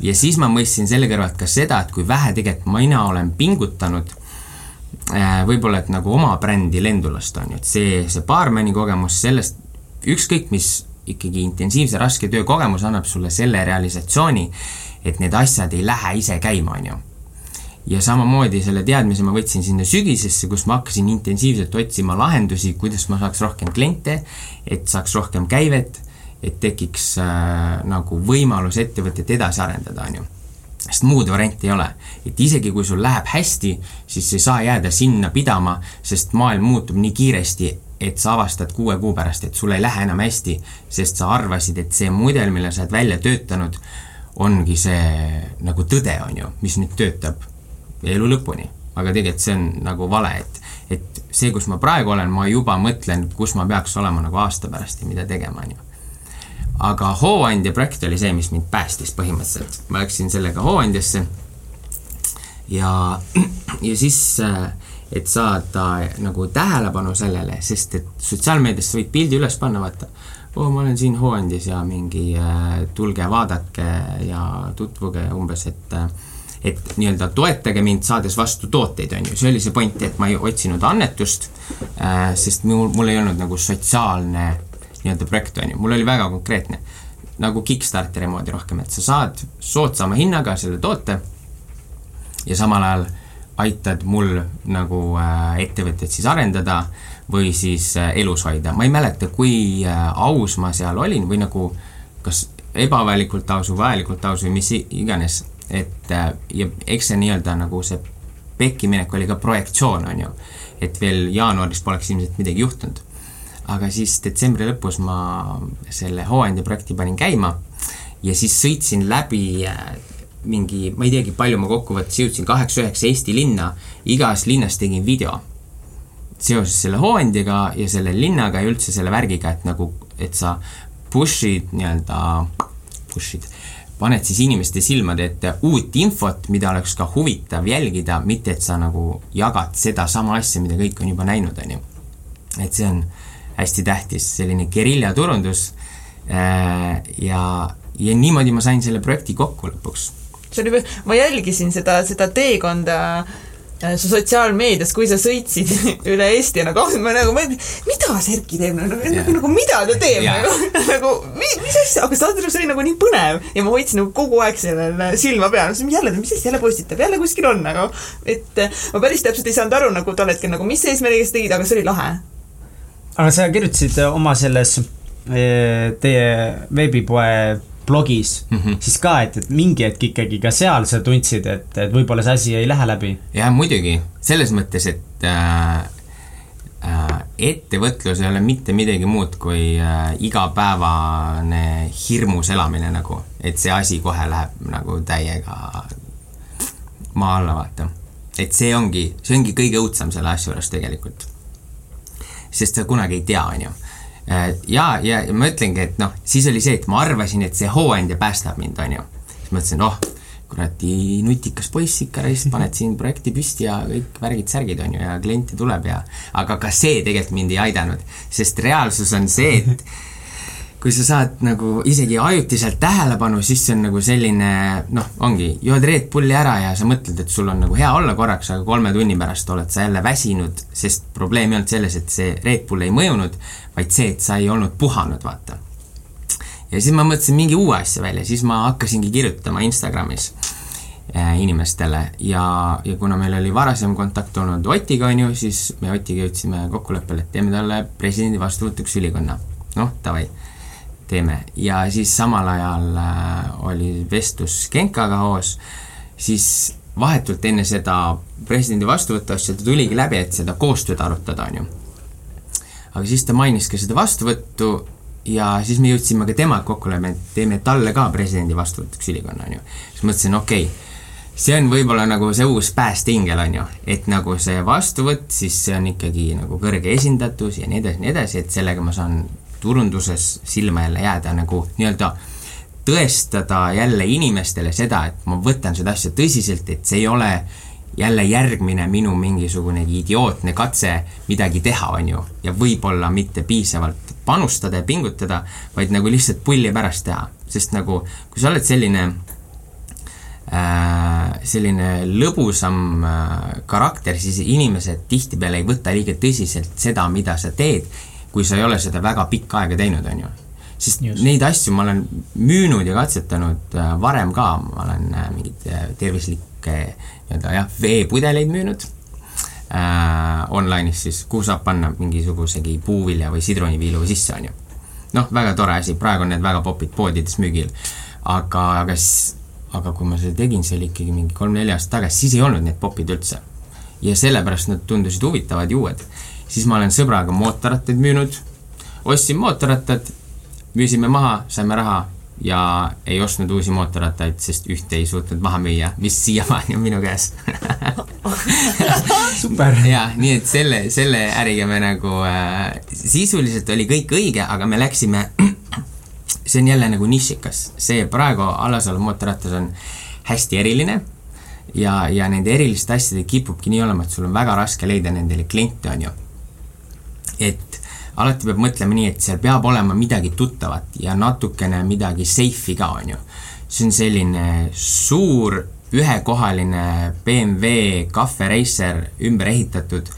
ja siis ma mõistsin selle kõrvalt ka seda, et kui vähe tegelikult mina olen pingutanud võib-olla, et nagu oma brändi lendu lasta, on ju, et see, see baarmeni kogemus, sellest ükskõik mis ikkagi intensiivse raske töö kogemus annab sulle selle realisatsiooni, et need asjad ei lähe ise käima, on ju. ja samamoodi selle teadmise ma võtsin sinna sügisesse, kus ma hakkasin intensiivselt otsima lahendusi, kuidas ma saaks rohkem kliente, et saaks rohkem käivet et tekiks äh, nagu võimalus ettevõtet edasi arendada, on ju. Sest muud varianti ei ole. et isegi, kui sul läheb hästi, siis ei saa jääda sinna pidama, sest maailm muutub nii kiiresti, et sa avastad kuue kuu pärast, et sul ei lähe enam hästi, sest sa arvasid, et see mudel, mille sa oled välja töötanud, ongi see nagu tõde, on ju, mis nüüd töötab elu lõpuni. aga tegelikult see on nagu vale, et, et see, kus ma praegu olen, ma juba mõtlen, kus ma peaks olema nagu aasta pärast ja mida tegema, on ju aga Hooandja projekt oli see, mis mind päästis põhimõtteliselt. ma läksin sellega Hooandjasse ja, ja siis, äh, et saada nagu tähelepanu sellele, sest et sotsiaalmeedias sa võid pildi üles panna, vaata, oo, ma olen siin Hooandjas ja mingi äh, tulge vaadake ja tutvuge umbes, et äh, et nii-öelda toetage mind, saades vastu tooteid, on ju, see oli see point, et ma ei otsinud annetust äh,, sest mul, mul ei olnud nagu sotsiaalne nii-öelda projekt, on ju, mul oli väga konkreetne. nagu Kickstarteri moodi rohkem, et sa saad soodsama hinnaga selle toote ja samal ajal aitad mul nagu äh, ettevõtet siis arendada või siis äh, elus hoida. ma ei mäleta, kui äh, aus ma seal olin või nagu kas ebavajalikult aus või vajalikult aus või mis iganes, et äh, ja eks see nii-öelda nagu see pekkiminek oli ka projektsioon, on ju. et veel jaanuaris poleks ilmselt midagi juhtunud. Aga siis detsembri lõpus ma selle hooandja projekti panin käima ja siis sõitsin läbi äh, mingi, ma ei teagi, palju ma kokkuvõttes jõudsin, kaheksa-üheksa Eesti linna, igas linnas tegin video seoses selle hooandjaga ja selle linnaga ja üldse selle värgiga, et nagu, et sa push'id nii-öelda, push'id, paned siis inimeste silmade ette uut infot, mida oleks ka huvitav jälgida, mitte et sa nagu jagad sedasama asja, mida kõik on juba näinud, on ju. et see on hästi tähtis, selline geriljaturundus äh, ja, ja niimoodi ma sain selle projekti kokku lõpuks. see oli, ma jälgisin seda, seda teekonda äh, su sotsiaalmeedias, kui sa sõitsid üle Eesti nagu ausalt, ma nagu mõtlesin, mida Serki teeb nagu, nagu, nagu mida ta teeb yeah. nagu, nagu mis, mis asja, aga saad aru, see oli nagu nii põnev ja ma hoidsin nagu kogu aeg sellele silma peal, jälle, mis asja jälle postitab, jälle kuskil on nagu, et äh, ma päris täpselt ei saanud aru nagu tol hetkel nagu, mis eesmärgiga sa tegid, aga see oli lahe. Aga sa kirjutasid oma selles äh, teie veebipoe blogis mm, -hmm. siis ka, et, et mingi hetk ikkagi ka seal sa tundsid, et, et võib-olla see asi ei lähe läbi? jah, muidugi, selles mõttes, et äh, äh, ettevõtlus ei ole mitte midagi muud kui äh, igapäevane hirmus elamine nagu, et see asi kohe läheb nagu täiega maa alla, vaata. et see ongi, see ongi kõige õudsem selle asja juures tegelikult. Sest sa kunagi ei tea, on ju Äh, ja, ja, ja ma ütlengi, et noh, siis oli see, et ma arvasin, et see hooandja päästab mind, on ju. siis mõtlesin, oh, kuradi nutikas poiss ikka, siis paned siin projekti püsti ja kõik värgid-särgid, on ju, ja kliente tuleb ja aga ka see tegelikult mind ei aidanud, sest reaalsus on see, et kui sa saad nagu isegi ajutiselt tähelepanu, siis see on nagu selline noh, ongi, jood Red Bulli ära ja sa mõtled, et sul on nagu hea olla korraks, aga kolme tunni pärast oled sa jälle väsinud, sest probleem ei olnud selles, et see Red Bull ei mõjunud, vaid see, et sa ei olnud puhanud, vaata. ja siis ma mõtlesin mingi uue asja välja, siis ma hakkasingi kirjutama Instagramis äh, inimestele ja, ja kuna meil oli varasem kontakt olnud Otiga, on ju, siis me Otiga jõudsime kokkuleppele, et teeme talle presidendi vastuvõtuks ülikonna. noh, davai teeme ja siis samal ajal äh, oli vestlus Genkaga hoos, siis vahetult enne seda presidendi vastuvõttu asja ta tuligi läbi, et seda koostööd arutada, on ju. aga siis ta mainis ka seda vastuvõttu ja siis me jõudsime ka temaga kokkuleppele, et teeme talle ka presidendi vastuvõtuks ülikonna, on ju. siis mõtlesin, okei okay,, see on võib-olla nagu see uus päästeingel, on ju, et nagu see vastuvõtt, siis see on ikkagi nagu kõrge esindatus ja nii edasi, nii edasi, et sellega ma saan turunduses silma jälle jääda, nagu nii-öelda tõestada jälle inimestele seda, et ma võtan seda asja tõsiselt, et see ei ole jälle järgmine minu mingisugune idiootne katse midagi teha, on ju, ja võib-olla mitte piisavalt panustada ja pingutada, vaid nagu lihtsalt pulli pärast teha, sest nagu kui sa oled selline äh, selline lõbusam äh, karakter, siis inimesed tihtipeale ei võta liiga tõsiselt seda, mida sa teed kui sa ei ole seda väga pikka aega teinud, on ju. sest Just. neid asju ma olen müünud ja katsetanud äh, varem ka, ma olen äh, mingeid äh, tervislikke nii-öelda jah, veepudeleid müünud äh, online'is siis, kuhu saab panna mingisugusegi puuvilja või sidruniviilu sisse, on ju. noh, väga tore asi, praegu on need väga popid poodides müügil. aga, aga siis, aga kui ma seda tegin, see oli ikkagi mingi kolm-neli aastat tagasi, siis ei olnud need popid üldse. ja sellepärast nad tundusid huvitavad ja uued siis ma olen sõbraga mootorrattaid müünud, ostsin mootorrattad, müüsime maha, saime raha ja ei ostnud uusi mootorrattaid, sest ühte ei suutnud maha müüa, mis siiamaani on minu käes. Super. jaa, nii et selle, selle äriga me nagu äh, sisuliselt oli kõik õige, aga me läksime see on jälle nagu nišikas, see praegu alles olev mootorratas on hästi eriline ja, ja nende eriliste asjadega kipubki nii olema, et sul on väga raske leida nendele kliente, on ju et alati peab mõtlema nii, et seal peab olema midagi tuttavat ja natukene midagi safe'i ka, on ju. see on selline suur ühekohaline BMW Cafe Racer ümber ehitatud,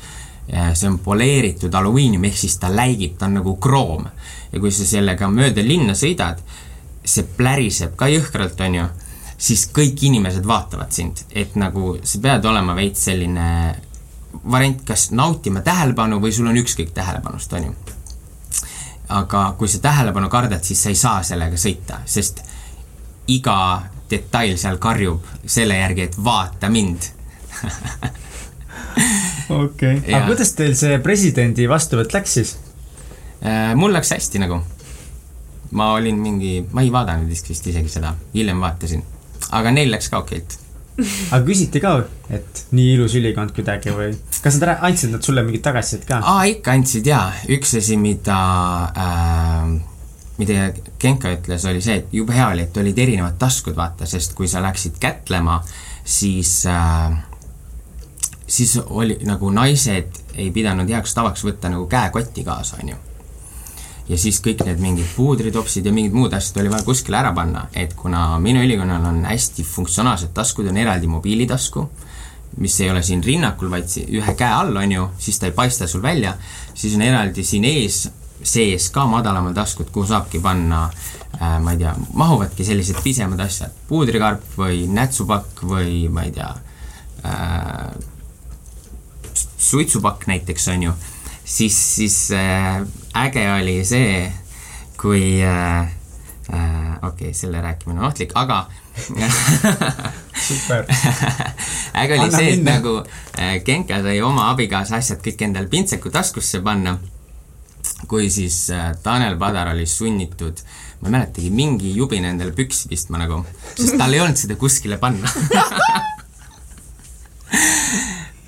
see on poleeritud alumiinium, ehk siis ta läigib, ta on nagu kroom. ja kui sa sellega mööda linna sõidad, see pläriseb ka jõhkralt, on ju, siis kõik inimesed vaatavad sind, et nagu sa pead olema veits selline variant, kas nautima tähelepanu või sul on ükskõik tähelepanust, on ju. aga kui sa tähelepanu kardad, siis sa ei saa sellega sõita, sest iga detail seal karjub selle järgi, et vaata mind. okei okay., aga kuidas teil see presidendi vastuvõtt läks siis? Äh, mul läks hästi nagu. ma olin mingi, ma ei vaadanud vist vist isegi seda, hiljem vaatasin. aga neil läks ka okeilt aga küsiti ka, et nii ilus ülikond kuidagi või kas nad andsid nad sulle mingit tagasisidet ka? aa, ikka andsid jaa, üks asi, mida äh, mida Genka ütles, oli see, et jube hea oli, et olid erinevad taskud, vaata, sest kui sa läksid kätlema, siis äh, siis oli nagu naised ei pidanud heaks tavaks võtta nagu käekotti kaasa, onju. Ja siis kõik need mingid puudritopsid ja mingid muud asjad oli vaja kuskile ära panna, et kuna minu ülikonnal on hästi funktsionaalsed taskud, on eraldi mobiilitasku, mis ei ole siin rinnakul, vaid ühe käe all, on ju, siis ta ei paista sul välja, siis on eraldi siin ees, sees ka madalamal taskud, kuhu saabki panna äh, ma ei tea, mahuvadki sellised pisemad asjad, puudrikarp või nätsupakk või ma ei tea äh,, suitsupakk näiteks, on ju, siis, siis äh, äge oli see, kui äh, äh, okei okay,, selle rääkimine on ohtlik, aga super. äge oli Anna see, et nagu äh, Genka sai oma abikaasa asjad kõik endale pintsaku taskusse panna, kui siis äh, Tanel Padar oli sunnitud ma ei mäletagi, mingi jubina endale püksi pistma nagu, sest tal ei olnud seda kuskile panna.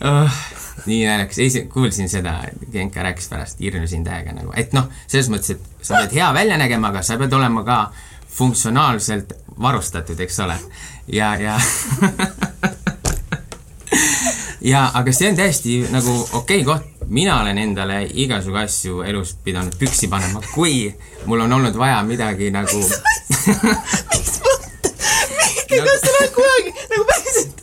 Oh nii naljakas, ei, kuulsin seda, Genka rääkis pärast, irnusin täiega nagu, et noh, selles mõttes, et sa pead hea välja nägema, aga sa pead olema ka funktsionaalselt varustatud, eks ole. ja, ja ja aga see on täiesti nagu okei okay koht, mina olen endale igasugu asju elus pidanud püksi panema, kui mul on olnud vaja midagi nagu miks mõtled, kas sa oled kunagi nagu päriselt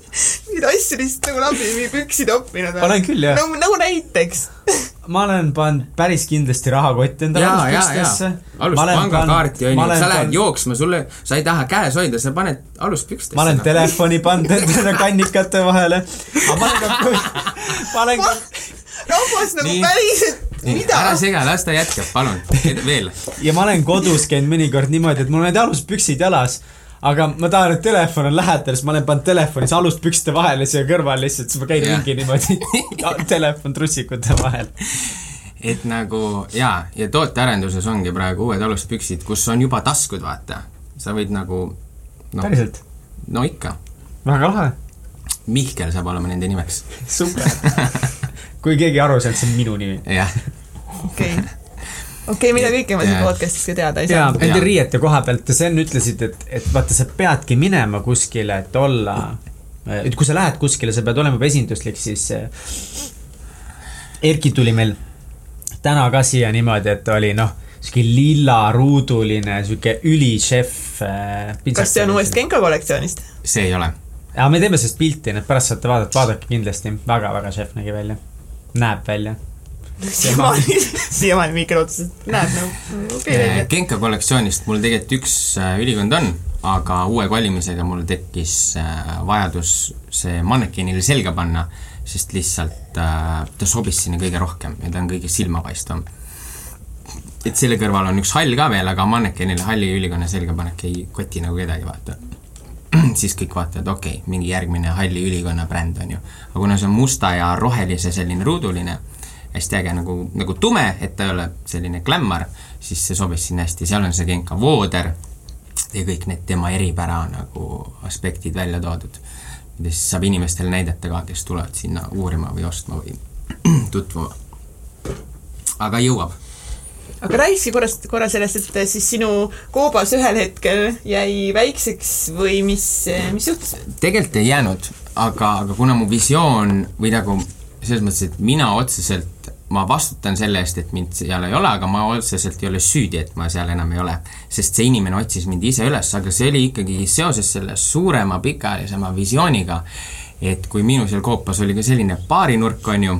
neid asju lihtsalt nagu lambi püksi toppinud või? olen küll, jah. nagu, nagu näiteks ma olen pannud päris kindlasti rahakotti endale aluspükstesse. alust pangakaarti on ju, sa lähed pan... jooksma, sulle, sa ei taha käes hoida, sa paned aluspükstesse. ma olen telefoni pannud endale kannikate vahele. aga ma olen ka, ma olen ka. rahvas nagu Nii. päriselt mida? ära sega, las ta jätkab, palun, veel. ja ma olen kodus käinud mõnikord niimoodi, et mul on need aluspüksid jalas aga ma tahan, et telefon on lähedal, siis ma olen pannud telefonis aluspükste vahele siia kõrvale lihtsalt, siis ma käin yeah. ringi niimoodi telefon trussikute vahel. et nagu jaa, ja tootearenduses ongi praegu uued aluspüksid, kus on juba taskud, vaata. sa võid nagu no, päriselt? no ikka. väga lahe. Mihkel saab olema nende nimeks. super kui keegi aru saanud, see on minu nimi. jah. okei okay okei okay,, mida kõike ma siin podcast'is ka teada ei saa. Nende riiete koha pealt, sa enne ütlesid, et, et vaata, sa peadki minema kuskile, et olla, et kui sa lähed kuskile, sa pead olema juba esinduslik, siis eh, Erki tuli meil täna ka siia niimoodi, et oli noh, sihuke lillaruuduline, sihuke ülišef. Eh, kas see on uuest Genka kollektsioonist? see ei ole. aga me teeme sellest pilti, nii et pärast saate vaadata, vaadake kindlasti väga,, väga-väga šef nägi välja, näeb välja siiamaani, siiamaani Mihkel otsustas, et näeb nagu okei okay,. Genka kollektsioonist mul tegelikult üks äh, ülikond on, aga uue kolimisega mul tekkis äh, vajadus see mannekenile selga panna, sest lihtsalt äh, ta sobis sinna kõige rohkem ja ta on kõige silmapaistvam. et selle kõrval on üks hall ka veel, aga mannekenile halli ülikonna selga panek ei koti nagu kedagi, vaata siis kõik vaatavad, okei okay,, mingi järgmine halli ülikonna bränd on ju. aga kuna see on musta ja rohelise selline ruuduline, hästi äge nagu, nagu tume, et ta ei ole selline glämmar, siis see sobis sinna hästi, seal on see Genka vooder ja kõik need tema eripära nagu aspektid välja toodud, mida siis saab inimestele näidata ka, kes tulevad sinna uurima või ostma või tutvuma. aga jõuab aga räägikski korra, korra sellest, et siis sinu koobas ühel hetkel jäi väikseks või mis, mis juhtus? tegelikult ei jäänud, aga, aga kuna mu visioon või nagu selles mõttes, et mina otseselt ma vastutan selle eest, et mind seal ei ole, aga ma otseselt ei ole süüdi, et ma seal enam ei ole. sest see inimene otsis mind ise üles, aga see oli ikkagi seoses selle suurema pikaajalisema visiooniga, et kui minu seal koopas oli ka selline baarinurk, on ju,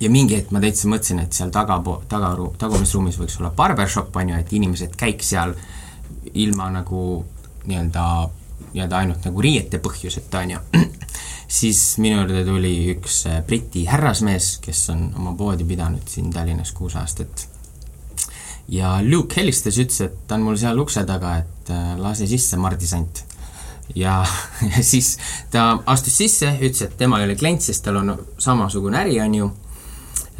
ja mingi hetk ma täitsa mõtlesin, et seal tagapool, tagaru-, tagumisruumis võiks olla barbershop, on ju, et inimesed käiks seal ilma nagu nii-öelda, nii-öelda ainult nagu riiete põhjuseta, on ju siis minu juurde tuli üks äh, Briti härrasmees, kes on oma poodi pidanud siin Tallinnas kuus aastat. ja Luke helistas, ütles, et ta on mul seal ukse taga, et äh, lase sisse, Mardi Sant. ja, ja siis ta astus sisse, ütles, et tema ei ole klient, sest tal on samasugune äri, on ju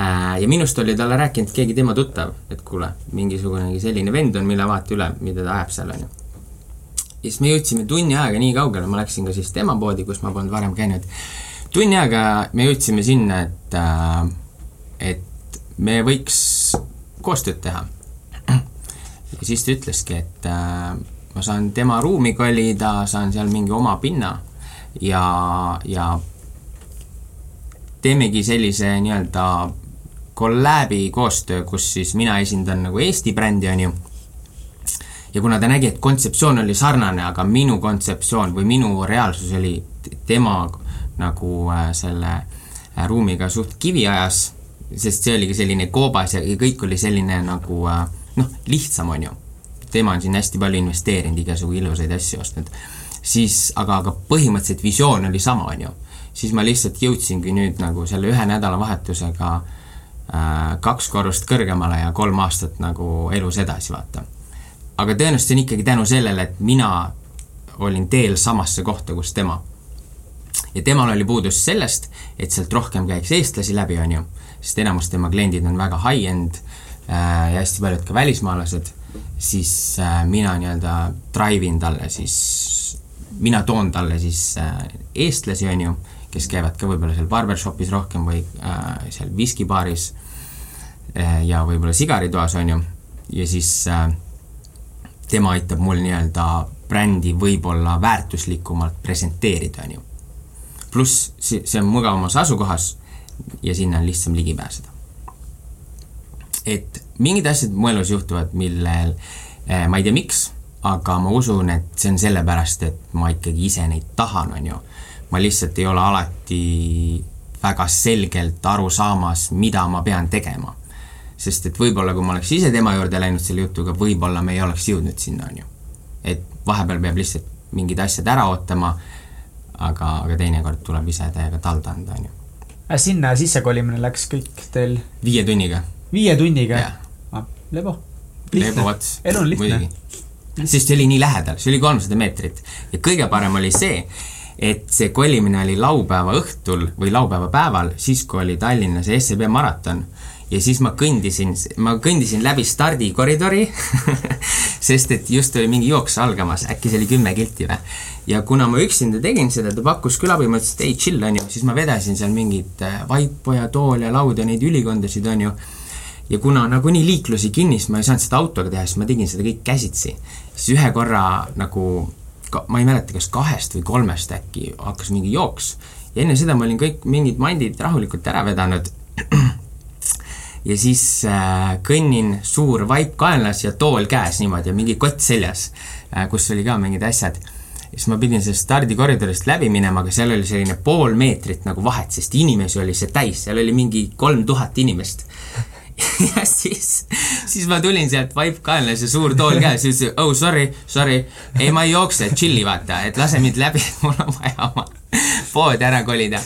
Äh, ja minust oli talle rääkinud keegi tema tuttav, et kuule, mingisugunegi selline vend on, mille vaata üle, mida ta ajab seal, on ju. Ja siis me jõudsime tunni ajaga nii kaugele, ma läksin ka siis tema poodi, kus ma polnud varem käinud, tunni ajaga me jõudsime sinna, et, äh, et me võiks koostööd teha. ja siis ta ütleski, et äh, ma saan tema ruumi kolida, saan seal mingi oma pinna ja, ja teemegi sellise nii-öelda kolläbi koostöö, kus siis mina esindan nagu Eesti brändi, on ju, ja kuna ta nägi, et kontseptsioon oli sarnane, aga minu kontseptsioon või minu reaalsus oli tema nagu äh, selle äh, ruumiga suht kiviajas, sest see oligi selline koobas ja, ja kõik oli selline nagu äh, noh, lihtsam, on ju. tema on siin hästi palju investeerinud, igasugu ilusaid asju ostnud. siis, aga, aga põhimõtteliselt visioon oli sama, on ju. siis ma lihtsalt jõudsingi nüüd nagu selle ühe nädalavahetusega äh, kaks korrust kõrgemale ja kolm aastat nagu elus edasi, vaata. Aga tõenäoliselt see on ikkagi tänu sellele, et mina olin teel samasse kohta, kus tema. ja temal oli puudus sellest, et sealt rohkem käiks eestlasi läbi, on ju, sest enamus tema kliendid on väga high-end äh, ja hästi paljud ka välismaalased, siis äh, mina nii-öelda drive in talle siis, mina toon talle siis eestlasi, on ju kes käivad ka võib-olla seal barbershopis rohkem või äh, seal viskibaaris äh, ja võib-olla sigaritoas, on ju, ja siis äh, tema aitab mul nii-öelda brändi võib-olla väärtuslikumalt presenteerida, on ju. pluss see, on mugavamas asukohas ja sinna on lihtsam ligi pääseda. et mingid asjad mu elus juhtuvad, millel äh, ma ei tea, miks, aga ma usun, et see on sellepärast, et ma ikkagi ise neid tahan, on ju ma lihtsalt ei ole alati väga selgelt aru saamas, mida ma pean tegema. Sest et võib-olla, kui ma oleks ise tema juurde läinud selle jutuga, võib-olla me ei oleks jõudnud sinna, on ju. et vahepeal peab lihtsalt mingid asjad ära ootama, aga, aga teinekord tuleb ise täiega talda anda, on ju. sinna sissekolimine läks kõik teil? viie tunniga. viie tunniga? Ah, lebo. lebo, vot. elu on lihtne. sest see oli nii lähedal, see oli kolmsada meetrit ja kõige parem oli see, et see kolimine oli laupäeva õhtul või laupäeva päeval, siis kui oli Tallinnas SEB maraton ja siis ma kõndisin, ma kõndisin läbi stardikoridori sest et just oli mingi jooks algamas, äkki see oli kümme kilti või. ja kuna ma üksinda tegin seda, ta pakkus küll abi, ma ütlesin, et ei, chill, on ju, siis ma vedasin seal mingit äh, vaipu ja tool ja laud ja neid ülikondasid, on ju. ja kuna nagunii liiklusi kinnis, ma ei saanud seda autoga teha, siis ma tegin seda kõik käsitsi. siis ühe korra nagu ma ei mäleta, kas kahest või kolmest äkki hakkas mingi jooks. ja enne seda ma olin kõik mingid mandid rahulikult ära vedanud. ja siis äh, kõnnin suur vaip kaenlas ja tool käes niimoodi ja mingi kott seljas äh,, kus oli ka mingid asjad. siis ma pidin sellest stardikoridorist läbi minema, aga seal oli selline pool meetrit nagu vahet, sest inimesi oli see täis, seal oli mingi kolm tuhat inimest ja siis, siis ma tulin sealt vaip kaenlas ja suur tool käes ja ütlesin, oh sorry, sorry, ei ma ei jookse, chill'i vaata, et lase mind läbi, mul on vaja oma poodi ära kolida.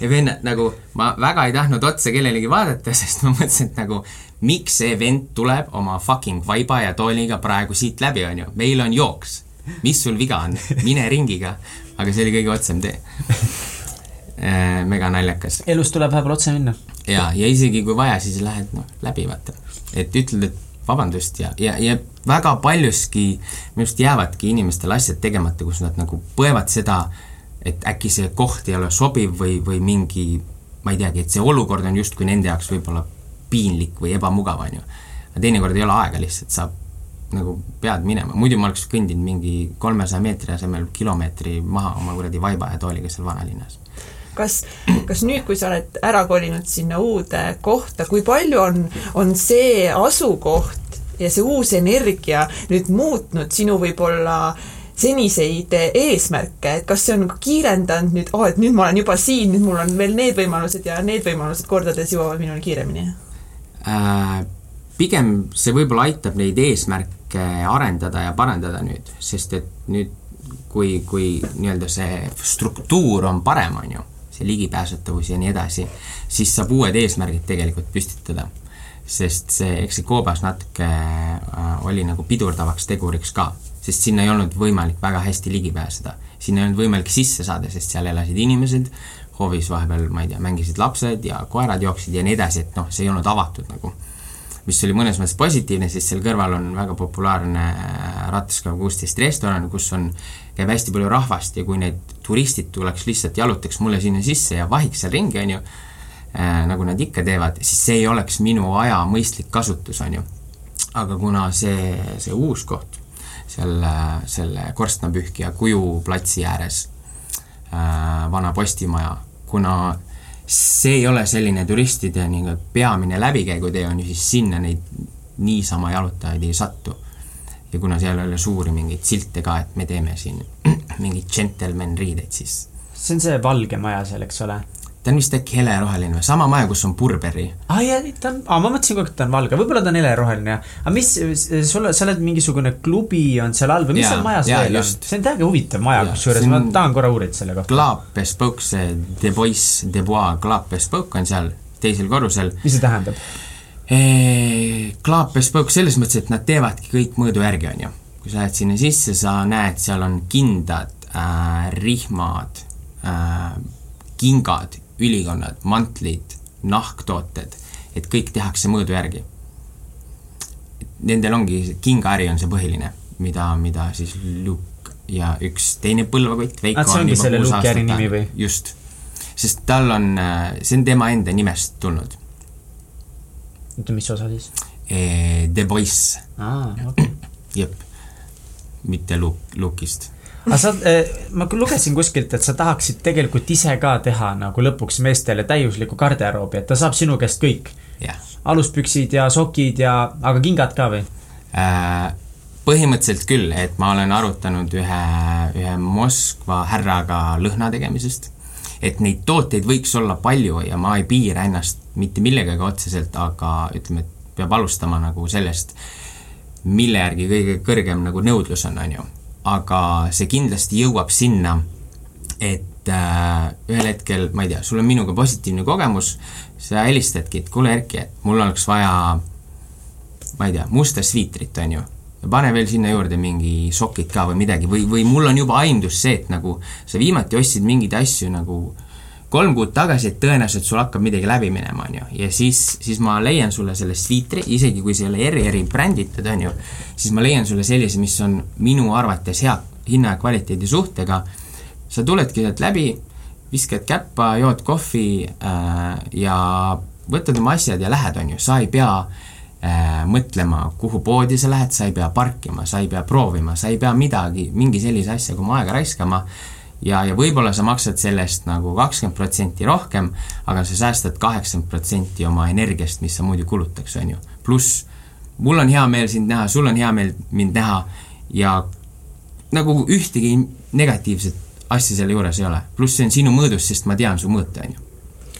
Ja vennad nagu, ma väga ei tahtnud otsa kellelegi vaadata, sest ma mõtlesin, et nagu miks see vend tuleb oma fucking vaiba ja tooliga praegu siit läbi, on ju, meil on jooks. mis sul viga on, mine ringiga. aga see oli kõige otsem tee äh, mega naljakas. elus tuleb vahepeal otse minna ja, ja isegi kui vaja, siis lähed noh, läbi vaata. et ütled, et vabandust ja, ja, ja väga paljuski minu arust jäävadki inimestel asjad tegemata, kus nad nagu põevad seda, et äkki see koht ei ole sobiv või, või mingi ma ei teagi, et see olukord on justkui nende jaoks võib-olla piinlik või ebamugav, on ju. aga teinekord ei ole aega lihtsalt, saab nagu pead minema, muidu ma oleks kõndinud mingi kolmesaja meetri asemel kilomeetri maha oma kuradi vaiba ja tooliga seal vanalinnas kas, kas nüüd, kui sa oled ära kolinud sinna uude kohta, kui palju on, on see asukoht ja see uus energia nüüd muutnud sinu võib-olla seniseid eesmärke, et kas see on kiirendanud nüüd, oh, et nüüd ma olen juba siin, nüüd mul on veel need võimalused ja need võimalused kordades jõuavad minuni kiiremini äh,? pigem see võib-olla aitab neid eesmärke arendada ja parandada nüüd, sest et nüüd kui, kui nii-öelda see struktuur on parem, on ju, see ligipääsetavus ja nii edasi, siis saab uued eesmärgid tegelikult püstitada. sest see, eks see koobas natuke äh, oli nagu pidurdavaks teguriks ka. Sest sinna ei olnud võimalik väga hästi ligi pääseda. sinna ei olnud võimalik sisse saada, sest seal elasid inimesed, hoovis vahepeal, ma ei tea, mängisid lapsed ja koerad jooksid ja nii edasi, et noh, see ei olnud avatud nagu. mis oli mõnes mõttes positiivne, sest seal kõrval on väga populaarne äh, Rattaskav kuusteist restoran, kus on, käib hästi palju rahvast ja kui need turistid tuleks lihtsalt, jalutaks mulle sinna sisse ja vahiks seal ringi, on ju, äh, nagu nad ikka teevad, siis see ei oleks minu aja mõistlik kasutus, on ju. aga kuna see, see uus koht seal selle korstnapühkija kuju platsi ääres äh,, vana postimaja, kuna see ei ole selline turistide nii-öelda peamine läbikäigutee, on ju, siis sinna neid niisama jalutajaid ei satu. ja kuna seal ei ole suuri mingeid silte ka, et me teeme siin mingeid džentelmen riideid, siis see on see valge maja seal, eks ole? Ta on vist äkki heleroheline või, sama maja, kus on Burberry. aa ah, jaa, ta on, aa ma mõtlesin kogu aeg, et ta on valge, võib-olla ta on heleroheline, aga mis, sul, sa oled mingisugune klubi on seal all või mis ja, seal majas ja, veel just. on? see on täiega huvitav maja, kusjuures ma tahan korra uurida selle kohta. Club Bespoke, see De Bois, De Bois Club Bespoke on seal teisel korrusel. mis see tähendab? Club Bespoke selles mõttes, et nad teevadki kõik mõõdu järgi, on ju. kui sa lähed sinna sisse, sa näed, seal on kindad äh,, rihmad äh,, kingad ülikonnad, mantlid, nahktooted, et kõik tehakse mõõdu järgi. Nendel ongi, kingaäri on see põhiline, mida, mida siis Luke ja üks teine põlvekott, Veiko ongi selle Luke'i äri nimi või? just. sest tal on, see on tema enda nimest tulnud. oota, mis osa siis? The Voice. aa, okei okay.. jep, mitte Luke, Luke'ist aga sa, eh, ma lugesin kuskilt, et sa tahaksid tegelikult ise ka teha nagu lõpuks meestele täiusliku garderoobi, et ta saab sinu käest kõik yeah.. aluspüksid ja sokid ja, aga kingad ka või äh,? põhimõtteliselt küll, et ma olen arutanud ühe, ühe Moskva härraga lõhna tegemisest. et neid tooteid võiks olla palju ja ma ei piira ennast mitte millegagi otseselt, aga ütleme, et peab alustama nagu sellest, mille järgi kõige kõrgem nagu nõudlus on, on ju aga see kindlasti jõuab sinna, et äh, ühel hetkel, ma ei tea, sul on minuga positiivne kogemus, sa helistadki, et kuule, Erki, et mul oleks vaja, ma ei tea, musta sviitrit, on ju. Pane veel sinna juurde mingi sokid ka või midagi või, või mul on juba aimdus see, et nagu sa viimati ostsid mingeid asju nagu kolm kuud tagasi, et tõenäoliselt sul hakkab midagi läbi minema, on ju, ja siis, siis ma leian sulle selle sviitri, isegi kui see ei ole eri, eri bränditud, on ju, siis ma leian sulle sellise, mis on minu arvates hea hinna ja kvaliteedi suhtega, sa tuledki sealt läbi, viskad käppa, jood kohvi äh, ja võtad oma asjad ja lähed, on ju, sa ei pea äh, mõtlema, kuhu poodi sa lähed, sa ei pea parkima, sa ei pea proovima, sa ei pea midagi, mingi sellise asjaga oma aega raiskama ja, ja võib-olla sa maksad sellest nagu kakskümmend protsenti rohkem, aga sa säästad kaheksakümmend protsenti oma energiast, mis sa muidu kulutaks, on ju. pluss mul on hea meel sind näha, sul on hea meel mind näha ja nagu ühtegi negatiivset asja selle juures ei ole. pluss see on sinu mõõdus, sest ma tean su mõõte, on ju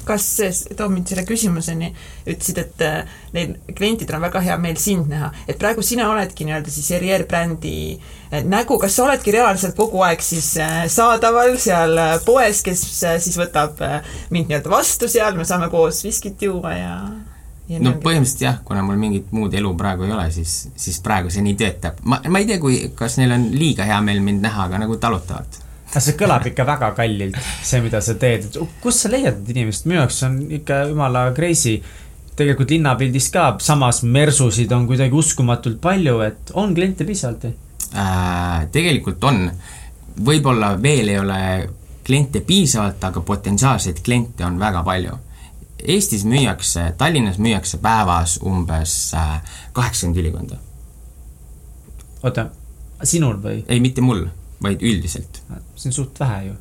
kas see toob mind selle küsimuseni, ütlesid, et äh, neil klientidel on väga hea meel sind näha, et praegu sina oledki nii-öelda siis Erier brändi äh, nägu, kas sa oledki reaalselt kogu aeg siis äh, saadaval seal poes, kes siis võtab mind nii-öelda vastu seal, me saame koos viskit juua ja Ja no põhimõtteliselt jah, kuna mul mingit muud elu praegu ei ole, siis, siis praegu see nii töötab. ma, ma ei tea, kui, kas neil on liiga hea meel mind näha, aga nagu talutavalt aga see kõlab ikka väga kallilt, see, mida sa teed, et kust sa leiad need inimesed, minu jaoks on ikka jumala crazy. tegelikult linnapildis ka, samas mersusid on kuidagi uskumatult palju, et on kliente piisavalt või äh,? tegelikult on, võib-olla veel ei ole kliente piisavalt, aga potentsiaalseid kliente on väga palju. Eestis müüakse, Tallinnas müüakse päevas umbes äh, kaheksakümmend ülikonda. oota, sinul või? ei, mitte mul vaid üldiselt. see on suht vähe ju.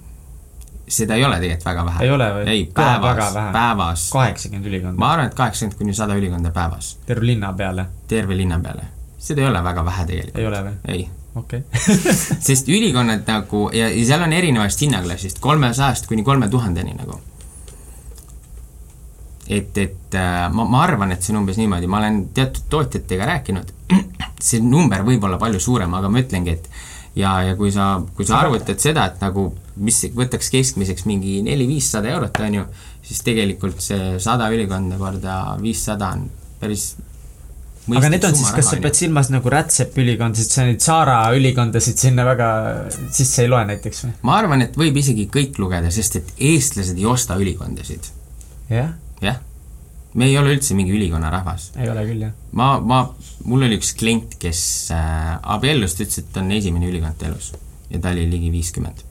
seda ei ole tegelikult väga vähe. ei ole või? ei, päevas, päevas. kaheksakümmend ülikonda. ma arvan, et kaheksakümmend kuni sada ülikonda päevas. terve linna peale? terve linna peale. seda ei ole väga vähe tegelikult. ei ole või? ei. okei okay. sest ülikonnad nagu ja, ja seal on erinevast hinnaklassist, kolmesajast kuni kolme tuhandeni nagu et, et äh, ma, ma arvan, et see on umbes niimoodi, ma olen teatud tootjatega rääkinud, see number võib olla palju suurem, aga ma ütlengi, et ja, ja kui sa, kui sa arvutad seda, et nagu mis võtaks keskmiseks mingi neli-viissada eurot, on ju, siis tegelikult see sada ülikonda korda viissada on päris aga need on siis, kas sa pead silmas nagu Rätsepi ülikondasid, sa neid Saara ülikondasid sinna väga sisse ei loe näiteks või? ma arvan, et võib isegi kõik lugeda, sest et eestlased ei osta ülikondasid. jah? jah. Me ei ole üldse mingi ülikonnarahvas. ei ole küll, jah. ma, ma, mul oli üks klient, kes äh, abiellus, ta ütles, et ta on esimene ülikond elus ja ta oli ligi viiskümmend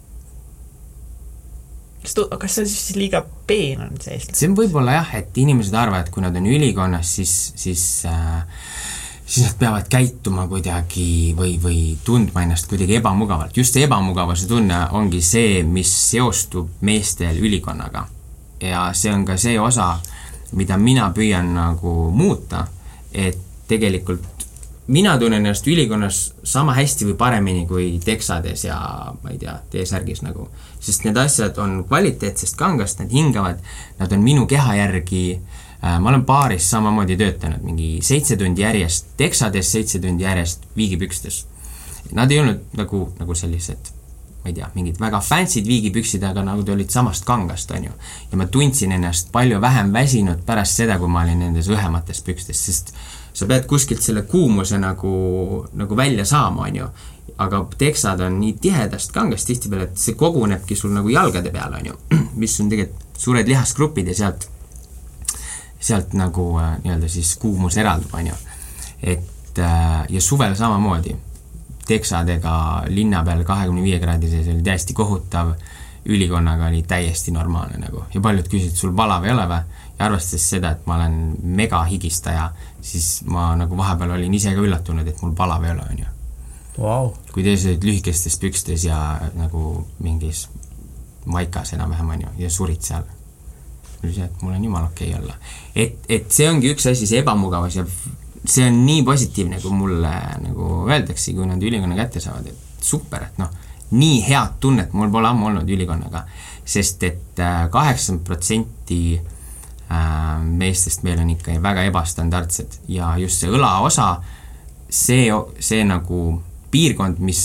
kas tu-, kas see siis liiga peen on see eestlane? see on võib-olla jah, et inimesed arvavad, et kui nad on ülikonnas, siis, siis äh, siis nad peavad käituma kuidagi või, või tundma ennast kuidagi ebamugavalt. just see ebamugavuse tunne ongi see, mis seostub meestel ülikonnaga. ja see on ka see osa, mida mina püüan nagu muuta, et tegelikult mina tunnen ennast ülikonnas sama hästi või paremini kui Texades ja ma ei tea, T-särgis nagu. sest need asjad on kvaliteetsest kangast, nad hingavad, nad on minu keha järgi äh, ma olen baaris samamoodi töötanud mingi seitse tundi järjest Texades, seitse tundi järjest viigipükstes. Nad ei olnud nagu, nagu sellised ma ei tea, mingid väga fancy'd viigipüksid, aga nagu te olid samast kangast, on ju. ja ma tundsin ennast palju vähem väsinud pärast seda, kui ma olin nendes õhemates pükstes, sest sa pead kuskilt selle kuumuse nagu, nagu välja saama, on ju. aga teksad on nii tihedast kangast tihtipeale, et see kogunebki sul nagu jalgade peale, on ju, mis on tegelikult suured lihasgrupid ja sealt, sealt nagu äh, nii-öelda siis kuumus eraldub, on ju. et äh, ja suvel samamoodi, teksadega linna peal kahekümne viie kraadi sees oli täiesti kohutav, ülikonnaga oli täiesti normaalne nagu ja paljud küsisid, sul palav ei ole või? ja arvestades seda, et ma olen megahigistaja, siis ma nagu vahepeal olin ise ka üllatunud, et mul palav ei ole, on ju wow.. kui teised olid lühikestes pükstes ja nagu mingis maikas enam-vähem, on ju, ja surid seal. oli see, et mul on jumala okei okay olla. et, et see ongi üks asi, see ebamugavus ja see on nii positiivne, kui mulle nagu öeldakse, kui nad ülikonna kätte saavad, et super, et noh, nii head tunnet mul pole ammu olnud ülikonnaga, sest et äh, kaheksakümmend protsenti Äh, meestest meil on ikka väga ebastandardsed ja just see õlaosa, see, see nagu piirkond, mis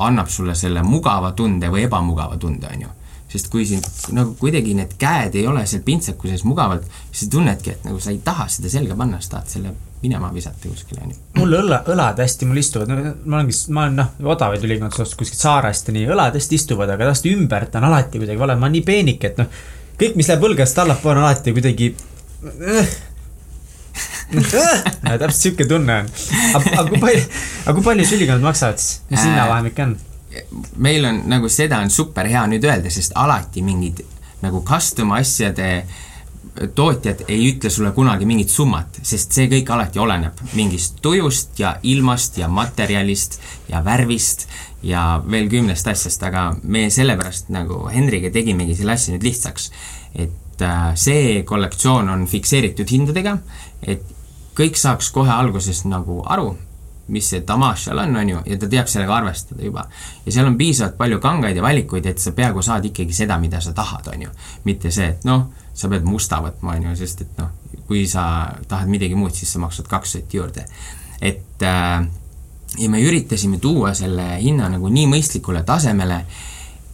annab sulle selle mugava tunde või ebamugava tunde, on ju. Sest kui sind nagu kuidagi need käed ei ole seal pintsaku sees mugavalt, siis sa tunnedki, et nagu sa ei taha seda selga panna, sa tahad selle minema visata kuskile, on ju. mul õla, õlad hästi mul istuvad, ma olengi, ma olen noh, odavaid ülikonnas ostnud kuskilt saarest ja nii, õlad hästi istuvad, aga tast ümbert on alati kuidagi vale, ma olen nii peenike, et noh kõik, mis läheb õlgast allapoole, on alati kuidagi täpselt sihuke tunne on. aga, kui palju, aga kui palju sülikonnad maksavad siis, mis hinnavahemik on? Meil on nagu seda on super hea nüüd öelda, sest alati mingid nagu custom asjade tootjad ei ütle sulle kunagi mingit summat, sest see kõik alati oleneb mingist tujust ja ilmast ja materjalist ja värvist ja veel kümnest asjast, aga me sellepärast nagu Henriga tegimegi selle asja nüüd lihtsaks. et äh, see kollektsioon on fikseeritud hindadega, et kõik saaks kohe alguses nagu aru, mis see damaaž seal on, on ju, ja ta teab sellega arvestada juba. ja seal on piisavalt palju kangaid ja valikuid, et sa peaaegu saad ikkagi seda, mida sa tahad, on ju. mitte see, et noh, sa pead musta võtma, on ju, sest et noh, kui sa tahad midagi muud, siis sa maksad kaks sotti juurde. et äh, ja me üritasime tuua selle hinna nagu nii mõistlikule tasemele,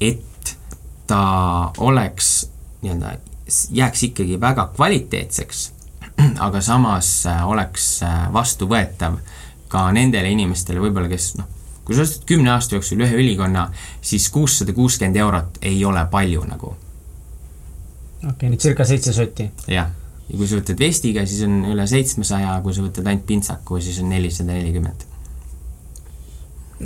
et ta oleks nii-öelda, jääks ikkagi väga kvaliteetseks, aga samas äh, oleks äh, vastuvõetav ka nendele inimestele võib-olla, kes noh, kui sa ostad kümne aasta jooksul ühe ülikonna, siis kuussada kuuskümmend eurot ei ole palju nagu. okei okay,, nii circa seitse sotti? jah, ja kui sa võtad vestiga, siis on üle seitsmesaja, kui sa võtad ainult pintsaku, siis on nelisada nelikümmend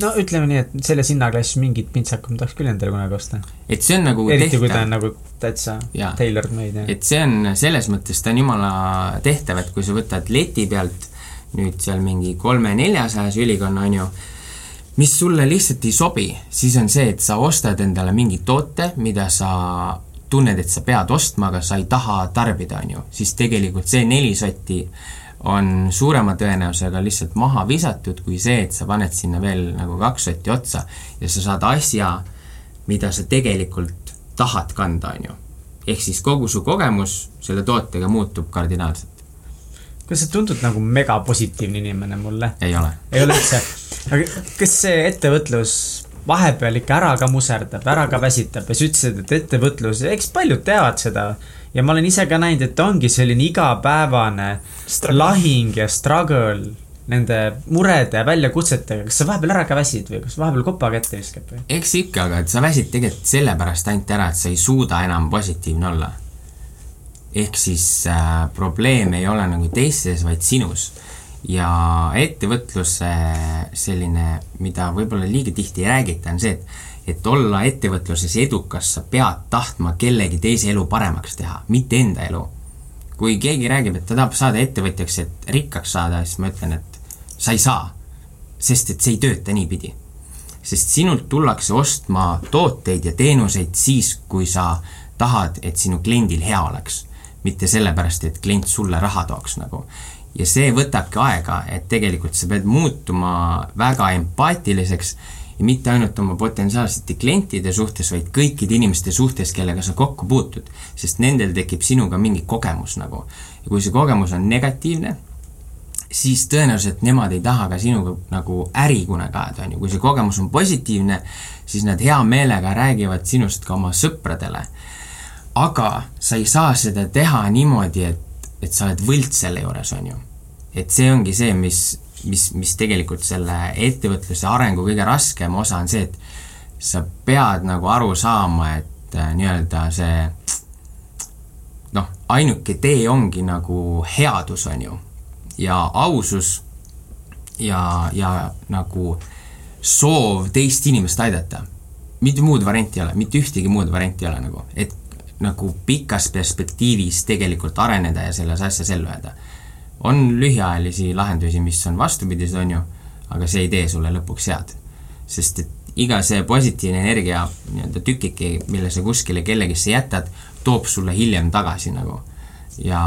no ütleme nii, et selles hinnaklassis mingit pintsakut ma tahaks küll endale kunagi osta. et see on nagu eriti tehtav. kui ta on nagu täitsa tailored made, jah. et see on, selles mõttes ta on jumala tehtav, et kui sa võtad leti pealt nüüd seal mingi kolme-neljasajas ülikonna, on ju, mis sulle lihtsalt ei sobi, siis on see, et sa ostad endale mingi toote, mida sa tunned, et sa pead ostma, aga sa ei taha tarbida, on ju, siis tegelikult see neli sotti on suurema tõenäosusega lihtsalt maha visatud, kui see, et sa paned sinna veel nagu kaks sotti otsa ja sa saad asja, mida sa tegelikult tahad kanda, on ju. ehk siis kogu su kogemus selle tootega muutub kardinaalselt. Kas sa tundud nagu megapositiivne inimene mulle? ei ole. ei ole üldse? aga kas see ettevõtlus vahepeal ikka ära ka muserdab, ära ka väsitab ja sa ütlesid, et ettevõtlus, eks paljud teavad seda ja ma olen ise ka näinud, et ongi selline igapäevane struggle. lahing ja struggle nende murede ja väljakutsetega, kas sa vahepeal ära ka väsid või kas vahepeal kopa kätte viskab või? eks ikka, aga et sa väsid tegelikult sellepärast ainult ära, et sa ei suuda enam positiivne olla. Ehk siis äh, probleem ei ole nagu teistes, vaid sinus. ja ettevõtluse selline, mida võib-olla liiga tihti ei räägita, on see, et et olla ettevõtluses edukas, sa pead tahtma kellegi teise elu paremaks teha, mitte enda elu. kui keegi räägib, et ta tahab saada ettevõtjaks, et rikkaks saada, siis ma ütlen, et sa ei saa. sest et see ei tööta niipidi sest sinult tullakse ostma tooteid ja teenuseid siis, kui sa tahad, et sinu kliendil hea oleks. Mitte sellepärast, et klient sulle raha tooks nagu. ja see võtabki aega, et tegelikult sa pead muutuma väga empaatiliseks ja mitte ainult oma potentsiaalsete klientide suhtes, vaid kõikide inimeste suhtes, kellega sa kokku puutud. sest nendel tekib sinuga mingi kogemus nagu. ja kui see kogemus on negatiivne, siis tõenäoliselt nemad ei taha ka sinuga nagu äri kunagi ajada, on ju, kui see kogemus on positiivne, siis nad hea meelega räägivad sinust ka oma sõpradele. Aga sa ei saa seda teha niimoodi, et, et sa oled võlts selle juures, on ju. et see ongi see, mis, mis, mis tegelikult selle ettevõtluse arengu kõige raskem osa on see, et sa pead nagu aru saama, et äh, nii-öelda see noh, ainuke tee ongi nagu headus, on ju ja ausus ja, ja nagu soov teist inimest aidata. mitte muud varianti ei ole, mitte ühtegi muud varianti ei ole nagu, et nagu pikas perspektiivis tegelikult areneda ja selles asjas ellu jääda. on lühiajalisi lahendusi, mis on vastupidised, on ju, aga see ei tee sulle lõpuks head. sest et iga see positiivne energia nii-öelda tükike, mille sa kuskile kellegisse jätad, toob sulle hiljem tagasi nagu ja,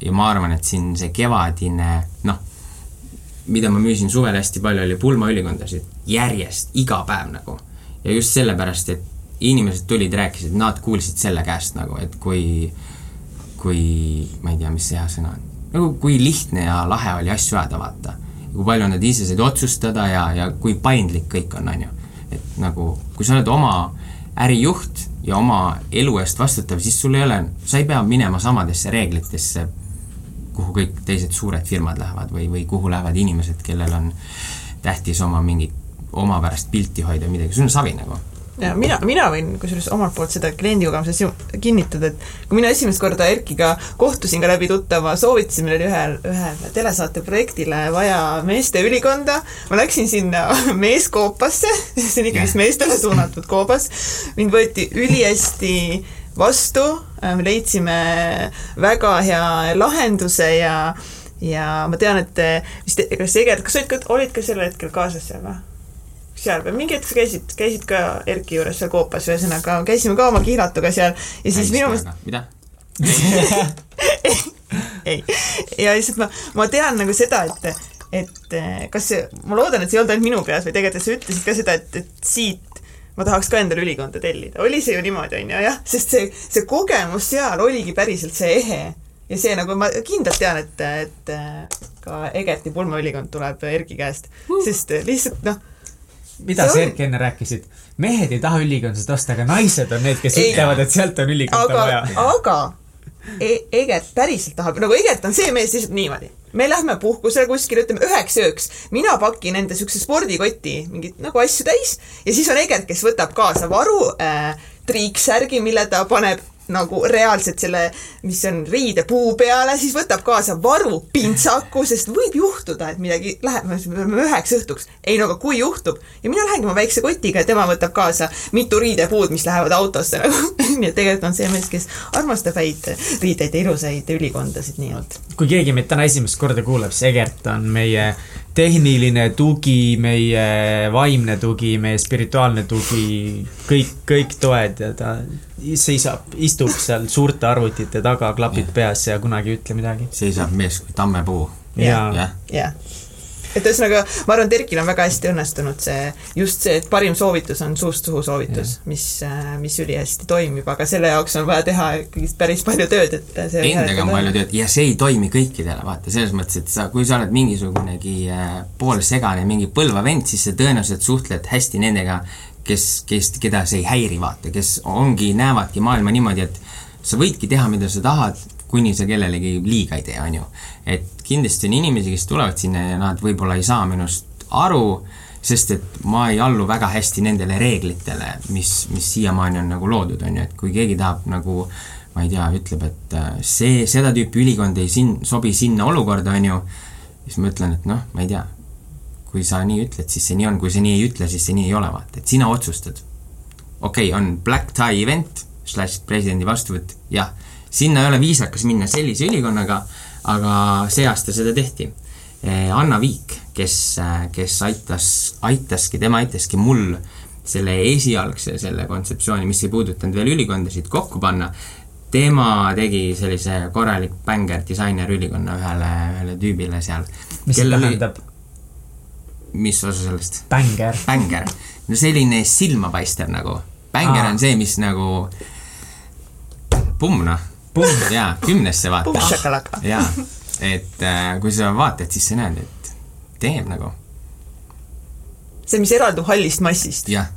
ja ma arvan, et siin see kevadine noh, mida ma müüsin suvel hästi palju, oli pulmaülikondasid järjest, iga päev nagu. ja just sellepärast, et inimesed tulid, rääkisid, nad kuulsid selle käest nagu, et kui, kui ma ei tea, mis see hea sõna on, nagu kui lihtne ja lahe oli asju ajada, vaata. kui palju nad ise said otsustada ja, ja kui paindlik kõik on, on ju. et nagu, kui sa oled oma ärijuht ja oma elu eest vastutav, siis sul ei ole, sa ei pea minema samadesse reeglitesse, kuhu kõik teised suured firmad lähevad või, või kuhu lähevad inimesed, kellel on tähtis oma mingit omapärast pilti hoida, midagi, sul on savi nagu. Ja mina, mina võin kusjuures omalt poolt seda kliendikogemuses ju kinnitada, et kui mina esimest korda Erkiga kohtusin ka läbi tuttava soovituse, meil oli ühel, ühel telesaate projektile vaja meeste ülikonda, ma läksin sinna meeskoopasse, see on ikkagist meestele suunatud koobas, mind võeti ülihästi vastu, me leidsime väga hea lahenduse ja ja ma tean, et vist, kas Egert, kas sa olid ka, olid ka sel hetkel kaasas seal või? Seal või mingi hetk sa käisid, käisid ka Erki juures seal koopas, ühesõnaga käisime ka oma kiiratuga seal ja siis minu meelest mida? ei, ja lihtsalt ma, ma tean nagu seda, et, et eh, kas see, ma loodan, et see ei olnud ainult minu peas või tegelikult sa ütlesid ka seda, et, et siit ma tahaks ka endale ülikonda tellida, oli see ju niimoodi, on ju, jah, sest see, see kogemus seal oligi päriselt see ehe. Ja see nagu ma kindlalt tean, et, et ka Egerti pulmaülikond tuleb Erki käest, sest eh, lihtsalt noh, mida sa Erki enne rääkisid? mehed ei taha ülikondasid osta, aga naised on need, kes Ei. ütlevad, et sealt on ülikonda aga vaja., aga e Egert päriselt tahab, nagu Egert on see mees lihtsalt niimoodi. me lähme puhkusele kuskile, ütleme üheks ööks, mina pakin enda siukse spordikoti mingeid nagu asju täis ja siis on Egert, kes võtab kaasa varu äh, triiksärgi, mille ta paneb nagu reaalselt selle, mis on riidepuu peale, siis võtab kaasa varu pintsaku, sest võib juhtuda, et midagi läheb, me peame üheks õhtuks. ei no aga kui juhtub ja mina lähengi oma väikse kotiga ja tema võtab kaasa mitu riidepuud, mis lähevad autosse nagu. nii et tegelikult on see mees, kes armastab häid riideid ja ilusaid ülikondasid, nii et. kui keegi meid täna esimest korda kuuleb, siis Egert on meie tehniline tugi, meie vaimne tugi, meie spirituaalne tugi, kõik, kõik toed ja ta seisab, istub seal suurte arvutite taga, klapid peas ja kunagi ei ütle midagi. seisab mees kui tammepuu. ja jah, jah. Et ühesõnaga, ma arvan, et Erkil on väga hästi õnnestunud see, just see, et parim soovitus on suust suhu soovitus, mis, mis ülihästi toimib, aga selle jaoks on vaja teha ikkagi päris palju tööd, et see endaga on palju tööd ja see ei toimi kõikidele, vaata, selles mõttes, et sa, kui sa oled mingisugunegi äh, poolsegane, mingi Põlva vend, siis sa tõenäoliselt suhtled hästi nendega, kes, kes, keda see ei häiri, vaata, kes ongi, näevadki maailma niimoodi, et sa võidki teha, mida sa tahad, kuni sa kellelegi liiga ei tee, on ju. et kindlasti on inimesi, kes tulevad sinna ja nad võib-olla ei saa minust aru, sest et ma ei allu väga hästi nendele reeglitele, mis, mis siiamaani on nagu loodud, on ju, et kui keegi tahab nagu ma ei tea, ütleb, et äh, see, seda tüüpi ülikond ei sin-, sobi sinna olukorda, on ju, siis ma ütlen, et noh, ma ei tea, kui sa nii ütled, siis see nii on, kui sa nii ei ütle, siis see nii ei ole, vaata, et sina otsustad. okei okay,, on black tie event, slaš presidendi vastuvõtt, jah, sinna ei ole viisakas minna sellise ülikonnaga, aga see aasta seda tehti. Anna Viik, kes, kes aitas, aitaski, tema aitaski mul selle esialgse, selle kontseptsiooni, mis ei puudutanud veel ülikondasid, kokku panna, tema tegi sellise korralik bängar disainerülikonna ühele, ühele tüübile seal. mis see tähendab? mis osa sellest? bängar. bängar, no selline silmapaistev nagu. bängar on see, mis nagu pumm noh. Jaa, kümnesse vaata. jaa, et äh, kui sa vaatad, siis sa näed, et teeb nagu. see, mis eraldub hallist massist. jah,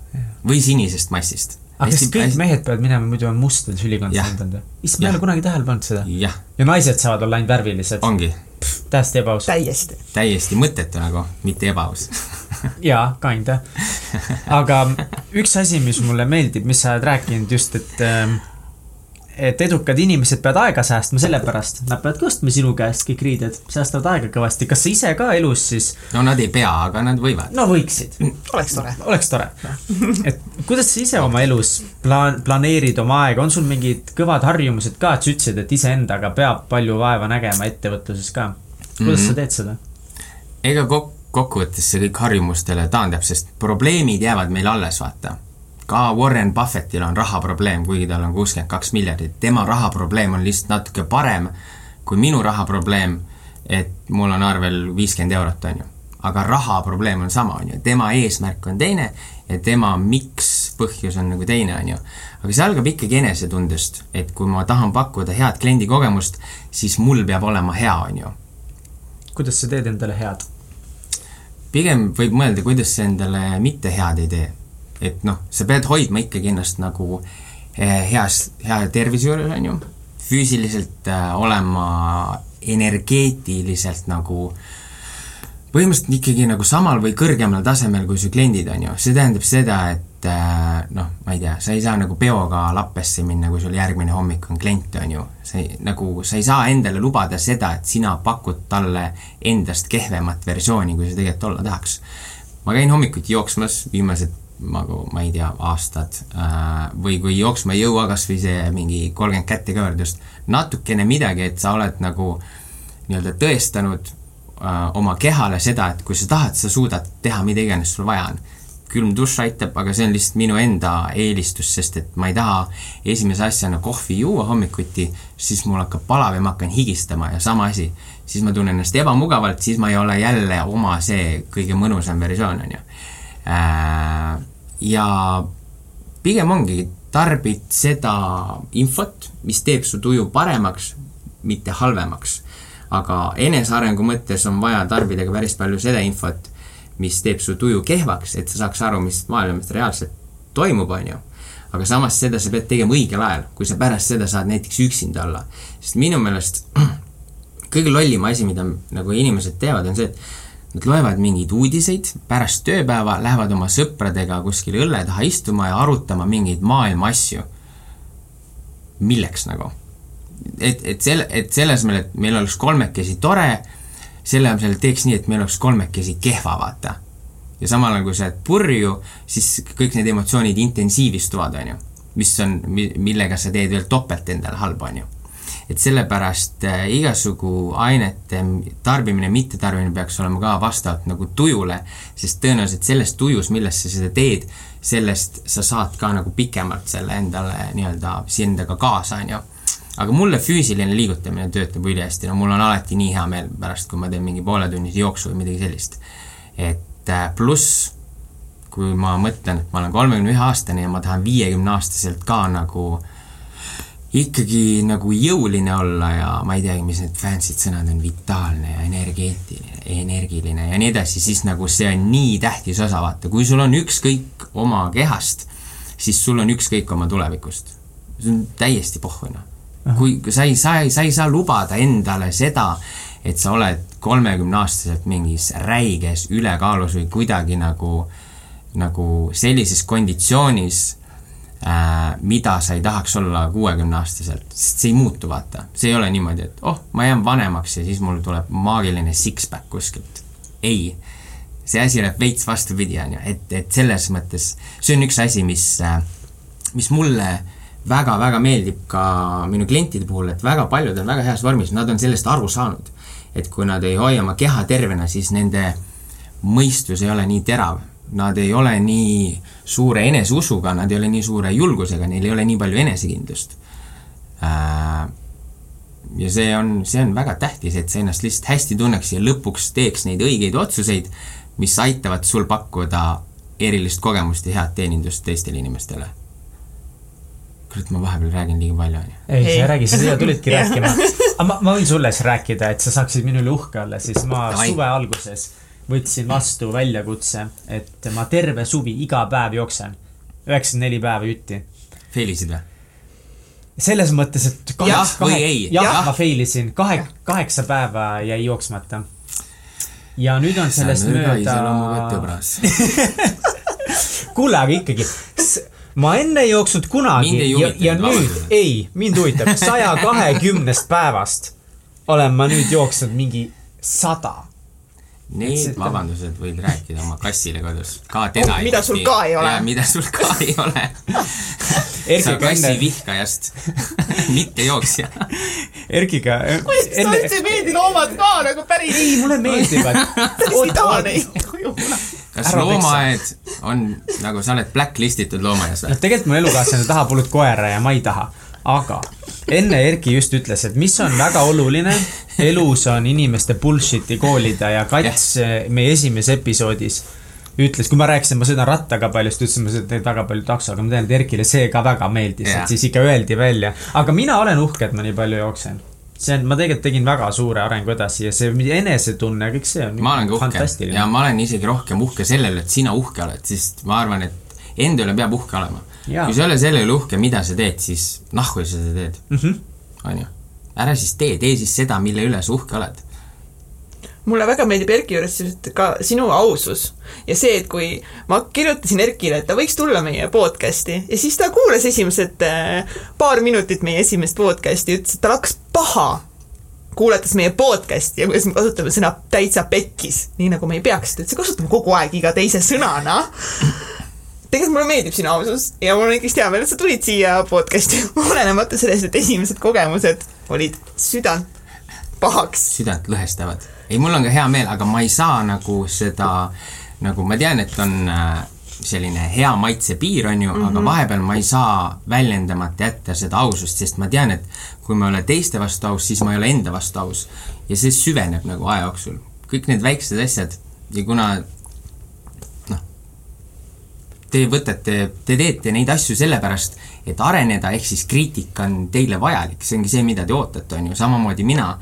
või sinisest massist aga kas kõik hästi... mehed peavad minema muidu on mustades ülikondades endale? issand, ma ei ole kunagi tähele pannud seda. ja naised saavad olla ainult värvilised. ongi. täiesti ebaaus. täiesti. täiesti mõttetu nagu, mitte ebaaus jaa, kinda. aga üks asi, mis mulle meeldib, mis sa oled rääkinud just, et äh, et edukad inimesed peavad aega säästma sellepärast, nad peavad ka ostma sinu käest kõik riided, säästavad aega kõvasti. kas sa ise ka elus siis? no nad ei pea, aga nad võivad. no võiksid. oleks tore. oleks tore. et kuidas sa ise oma elus plaan-, planeerid oma aega, on sul mingid kõvad harjumused ka, et sa ütlesid, et iseendaga peab palju vaeva nägema ettevõtluses ka. kuidas mm -hmm. sa teed seda? ega kok-, kokkuvõttes see kõik harjumustele taandab, sest probleemid jäävad meil alles, vaata ka Warren Buffettil on rahaprobleem, kuigi tal on kuuskümmend kaks miljardit, tema rahaprobleem on lihtsalt natuke parem kui minu rahaprobleem, et mul on arvel viiskümmend eurot, on ju. aga rahaprobleem on sama, on ju, tema eesmärk on teine ja tema miks põhjus on nagu teine, on ju. aga see algab ikkagi enesetundest, et kui ma tahan pakkuda head kliendikogemust, siis mul peab olema hea, on ju. kuidas sa teed endale head? pigem võib mõelda, kuidas sa endale mitte head ei tee et noh, sa pead hoidma ikkagi ennast nagu eh, heas, hea tervise juures, on ju, füüsiliselt äh, olema energeetiliselt nagu põhimõtteliselt ikkagi nagu samal või kõrgemal tasemel kui su kliendid, on ju, see tähendab seda, et äh, noh, ma ei tea, sa ei saa nagu peoga lappesse minna, kui sul järgmine hommik on klient, on ju. sa ei, nagu, sa ei saa endale lubada seda, et sina pakud talle endast kehvemat versiooni, kui sa tegelikult olla tahaks. ma käin hommikuti jooksmas viimased nagu ma ei tea, aastad äh, või kui jooksma ei jõua, kas või see mingi kolmkümmend kätt ei kõverda just, natukene midagi, et sa oled nagu nii-öelda tõestanud äh, oma kehale seda, et kui sa tahad, sa suudad teha mida iganes sul vaja on. külm dušš aitab, aga see on lihtsalt minu enda eelistus, sest et ma ei taha esimese asjana kohvi juua hommikuti, siis mul hakkab palav ja ma hakkan higistama ja sama asi. siis ma tunnen ennast ebamugavalt, siis ma ei ole jälle oma see kõige mõnusam versioon, on ju Äh, ja pigem ongi, tarbid seda infot, mis teeb su tuju paremaks, mitte halvemaks. aga enesearengu mõttes on vaja tarbida ka päris palju seda infot, mis teeb su tuju kehvaks, et sa saaks aru, mis maailmas reaalselt toimub, on ju. aga samas seda sa pead tegema õigel ajal, kui sa pärast seda saad näiteks üksinda olla. sest minu meelest kõige lollim asi, mida nagu inimesed teevad, on see, et Nad loevad mingeid uudiseid, pärast tööpäeva lähevad oma sõpradega kuskile õlle taha istuma ja arutama mingeid maailma asju. milleks nagu? et, et selle, et selles mõttes, et meil oleks kolmekesi tore, selle asemel teeks nii, et meil oleks kolmekesi kehva, vaata. ja samal ajal, kui sa oled purju, siis kõik need emotsioonid intensiivistuvad, on ju. mis on, millega sa teed veel topelt endale halba, on ju et sellepärast äh, igasugu ainete tarbimine, mittetarbimine peaks olema ka vastavalt nagu tujule, sest tõenäoliselt selles tujus, milles sa seda teed, sellest sa saad ka nagu pikemalt selle endale nii-öelda endaga kaasa, on ju aga mulle füüsiline liigutamine töötab ülihästi, no mul on alati nii hea meel pärast, kui ma teen mingi pooletunnise jooksu või midagi sellist. et äh, pluss, kui ma mõtlen, et ma olen kolmekümne ühe aastane ja ma tahan viiekümne aastaselt ka nagu äh, ikkagi nagu jõuline olla ja ma ei teagi, mis need fancy'd sõnad on, vitaalne ja energeetiline, energiline ja nii edasi, siis nagu see on nii tähtis osa, vaata, kui sul on ükskõik oma kehast, siis sul on ükskõik oma tulevikust. see on täiesti pohhu, noh. kui sa ei, sa ei, sa ei saa lubada endale seda, et sa oled kolmekümneaastaselt mingis räiges ülekaalus või kuidagi nagu, nagu sellises konditsioonis mida sa ei tahaks olla kuuekümneaastaselt, sest see ei muutu, vaata. see ei ole niimoodi, et oh, ma jään vanemaks ja siis mul tuleb maagiline six-pack kuskilt. ei, see asi läheb veits vastupidi, on ju, et, et selles mõttes see on üks asi, mis, äh, mis mulle väga-väga meeldib ka minu klientide puhul, et väga paljud on väga heas vormis, nad on sellest aru saanud. et kui nad ei hoia oma keha tervena, siis nende mõistus ei ole nii terav nad ei ole nii suure eneseusuga, nad ei ole nii suure julgusega, neil ei ole nii palju enesekindlust. Äh, ja see on, see on väga tähtis, et sa ennast lihtsalt hästi tunneks ja lõpuks teeks neid õigeid otsuseid, mis aitavad sul pakkuda erilist kogemust ja head teenindust teistele inimestele. kurat, ma vahepeal räägin liiga palju, on ju. ei, sa ei räägi, sa siia tulidki rääkima. aga ma, ma võin sulle siis rääkida, et sa saaksid minu üle uhke olla, siis ma Ai. suve alguses võtsin vastu väljakutse, et ma terve suvi iga päev jooksen. üheksakümmend neli päeva jutti. Failisid või? selles mõttes, et kaheksa, kahe, jah ja., ma fail isin, kahe, kaheksa päeva jäi jooksmata. ja nüüd on sellest mööda. kuule, aga ikkagi, ma enne ei jooksnud kunagi ja, ja nüüd, ei, mind huvitab, saja kahekümnest päevast olen ma nüüd jooksnud mingi sada Need vabandused võid rääkida oma kassile kodus, ka teda oh, mida sul ka ei ole. mida sul ka ei ole sa kassi vihkajast mitte jooksja. Erkiga. kuidas sulle üldse ei meeldi loomad ka nagu päris? ei, mulle meeldivad. päris ei taha neid kas loomaaed on nagu sa oled blacklist itud loomaaias või? noh, tegelikult mu elukaaslane tahab hullult koera ja ma ei taha aga enne Erki just ütles, et mis on väga oluline elus on inimeste bullshit'i koolida ja Kats meie esimeses episoodis ütles, kui ma rääkisin, ma sõidan rattaga palju, siis ta ütles, et ma sõidan väga palju taksoga, ma tean, et Erkile see ka väga meeldis et siis ikka öeldi välja. aga mina olen uhke, et ma nii palju jooksen. see on, ma tegelikult tegin väga suure arengu edasi ja see enesetunne, kõik see on ma olen ka uhke ja ma olen isegi rohkem uhke sellele, et sina uhke oled, sest ma arvan, et enda üle peab uhke olema kui sa ei ole selle üle uhke, mida sa teed, siis nahku sa seda teed mm. -hmm. on ju. ära siis tee, tee siis seda, mille üle sa uhke oled mulle väga meeldib Erki juures ka sinu ausus ja see, et kui ma kirjutasin Erkile, et ta võiks tulla meie podcast'i ja siis ta kuulas esimesed äh, paar minutit meie esimest podcast'i ja ütles, et tal hakkas paha kuulates meie podcast'i ja kuidas me kasutame sõna täitsa pekkis, nii nagu me ei peaks, ta ütles, kasutame kogu aeg iga teise sõnana tegelikult mulle meeldib sinu ausus ja mul on ikkagist hea meel, et sa tulid siia podcast'i, olenemata sellest, et esimesed kogemused olid südant pahaks. südant lõhestavad. ei, mul on ka hea meel, aga ma ei saa nagu seda, nagu ma tean, et on äh, selline hea maitse piir, on ju mm, -hmm. aga mhm. vahepeal ma ei saa väljendamata jätta seda ausust, sest ma tean, et kui ma ei ole teiste vastu aus, siis ma ei ole enda vastu aus. ja see süveneb nagu aja jooksul. kõik need väiksed asjad ja kuna te võtate, te teete neid asju sellepärast, et areneda, ehk siis kriitika on teile vajalik, see ongi see, mida te ootate, on ju, samamoodi mina.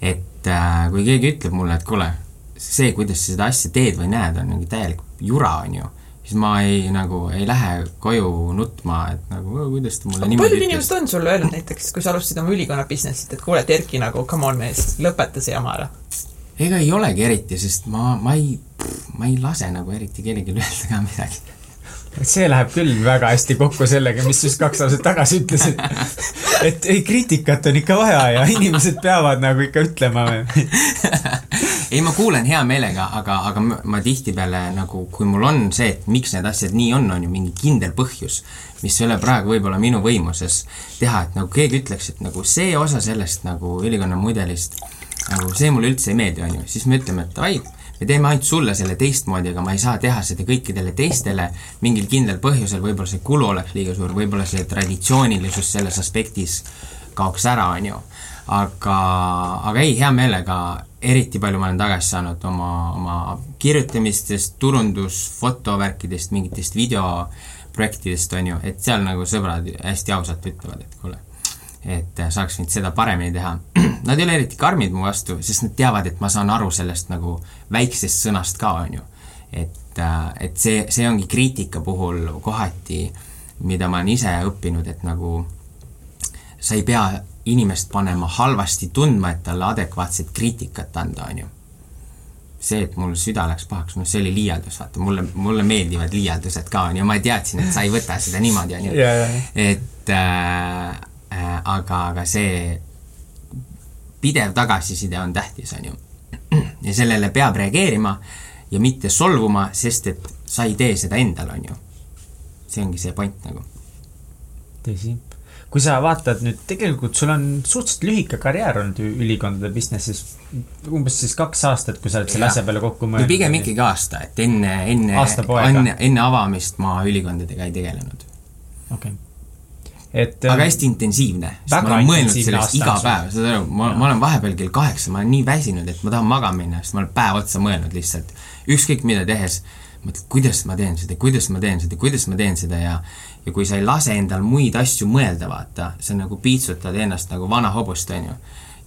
et äh, kui keegi ütleb mulle, et kuule, see, kuidas sa seda asja teed või näed, on mingi täielik jura, on ju, siis ma ei nagu, ei lähe koju nutma, et nagu kuidas ta mulle niimoodi paljud inimesed on sulle öelnud näiteks, kui sa alustasid oma ülikonna business'it, et kuule, et Erki nagu come on mees, lõpeta see jama ära. Ega ei olegi eriti, sest ma, ma ei, ma ei lase nagu eriti kellelegi öelda ka midagi see läheb küll väga hästi kokku sellega, mis just kaks aastat tagasi ütlesid. et ei, kriitikat on ikka vaja ja inimesed peavad nagu ikka ütlema ei, ma kuulen hea meelega, aga, aga ma tihtipeale nagu, kui mul on see, et miks need asjad nii on, on ju mingi kindel põhjus, mis ei ole praegu võib-olla minu võimuses teha, et nagu keegi ütleks, et nagu see osa sellest nagu ülikonna mudelist, nagu see mulle üldse ei meeldi, on ju, siis me ütleme, et davai, me teeme ainult sulle selle teistmoodi, aga ma ei saa teha seda kõikidele teistele mingil kindlal põhjusel, võib-olla see kulu oleks liiga suur, võib-olla see traditsioonilisus selles aspektis kaoks ära, on ju. aga, aga ei, hea meelega, eriti palju ma olen tagasi saanud oma, oma kirjutamistest, turundus, fotovärkidest, mingitest videoprojektidest, on ju, et seal nagu sõbrad hästi ausalt ütlevad, et kuule et äh, saaks nüüd seda paremini teha. Nad ei ole eriti karmid mu vastu, sest nad teavad, et ma saan aru sellest nagu väiksest sõnast ka, on ju. et, äh, et see, see ongi kriitika puhul kohati, mida ma olen ise õppinud, et nagu sa ei pea inimest panema halvasti tundma, et talle adekvaatset kriitikat anda, on ju. see, et mul süda läks pahaks, noh, see oli liialdus, vaata, mulle, mulle meeldivad liialdused ka, on ju, ma teadsin, et sa ei võta seda niimoodi, on ju. et äh, äh, aga, aga see pidev tagasiside on tähtis, on ju. ja sellele peab reageerima ja mitte solvuma, sest et sa ei tee seda endal, on ju. see ongi see point nagu. tõsi kui sa vaatad nüüd, tegelikult sul on suhteliselt lühike karjäär olnud ülikondade business'is, umbes siis kaks aastat, kui sa oled selle asja peale kokku mõelnud. no pigem ikkagi aasta, et enne, enne, enne, enne avamist ma ülikondadega ei tegelenud. okei okay. Et aga äh, hästi intensiivne, sest ma olen mõelnud sellest iga päev, saad aru, ma, ma olen vahepeal kell kaheksa, ma olen nii väsinud, et ma tahan magama minna, sest ma olen päev otsa mõelnud lihtsalt. ükskõik mida tehes, mõtled, kuidas ma teen seda, kuidas ma teen seda, kuidas ma teen seda ja ja kui sa ei lase endal muid asju mõelda, vaata, sa nagu piitsutad ennast nagu vana hobust, on ju.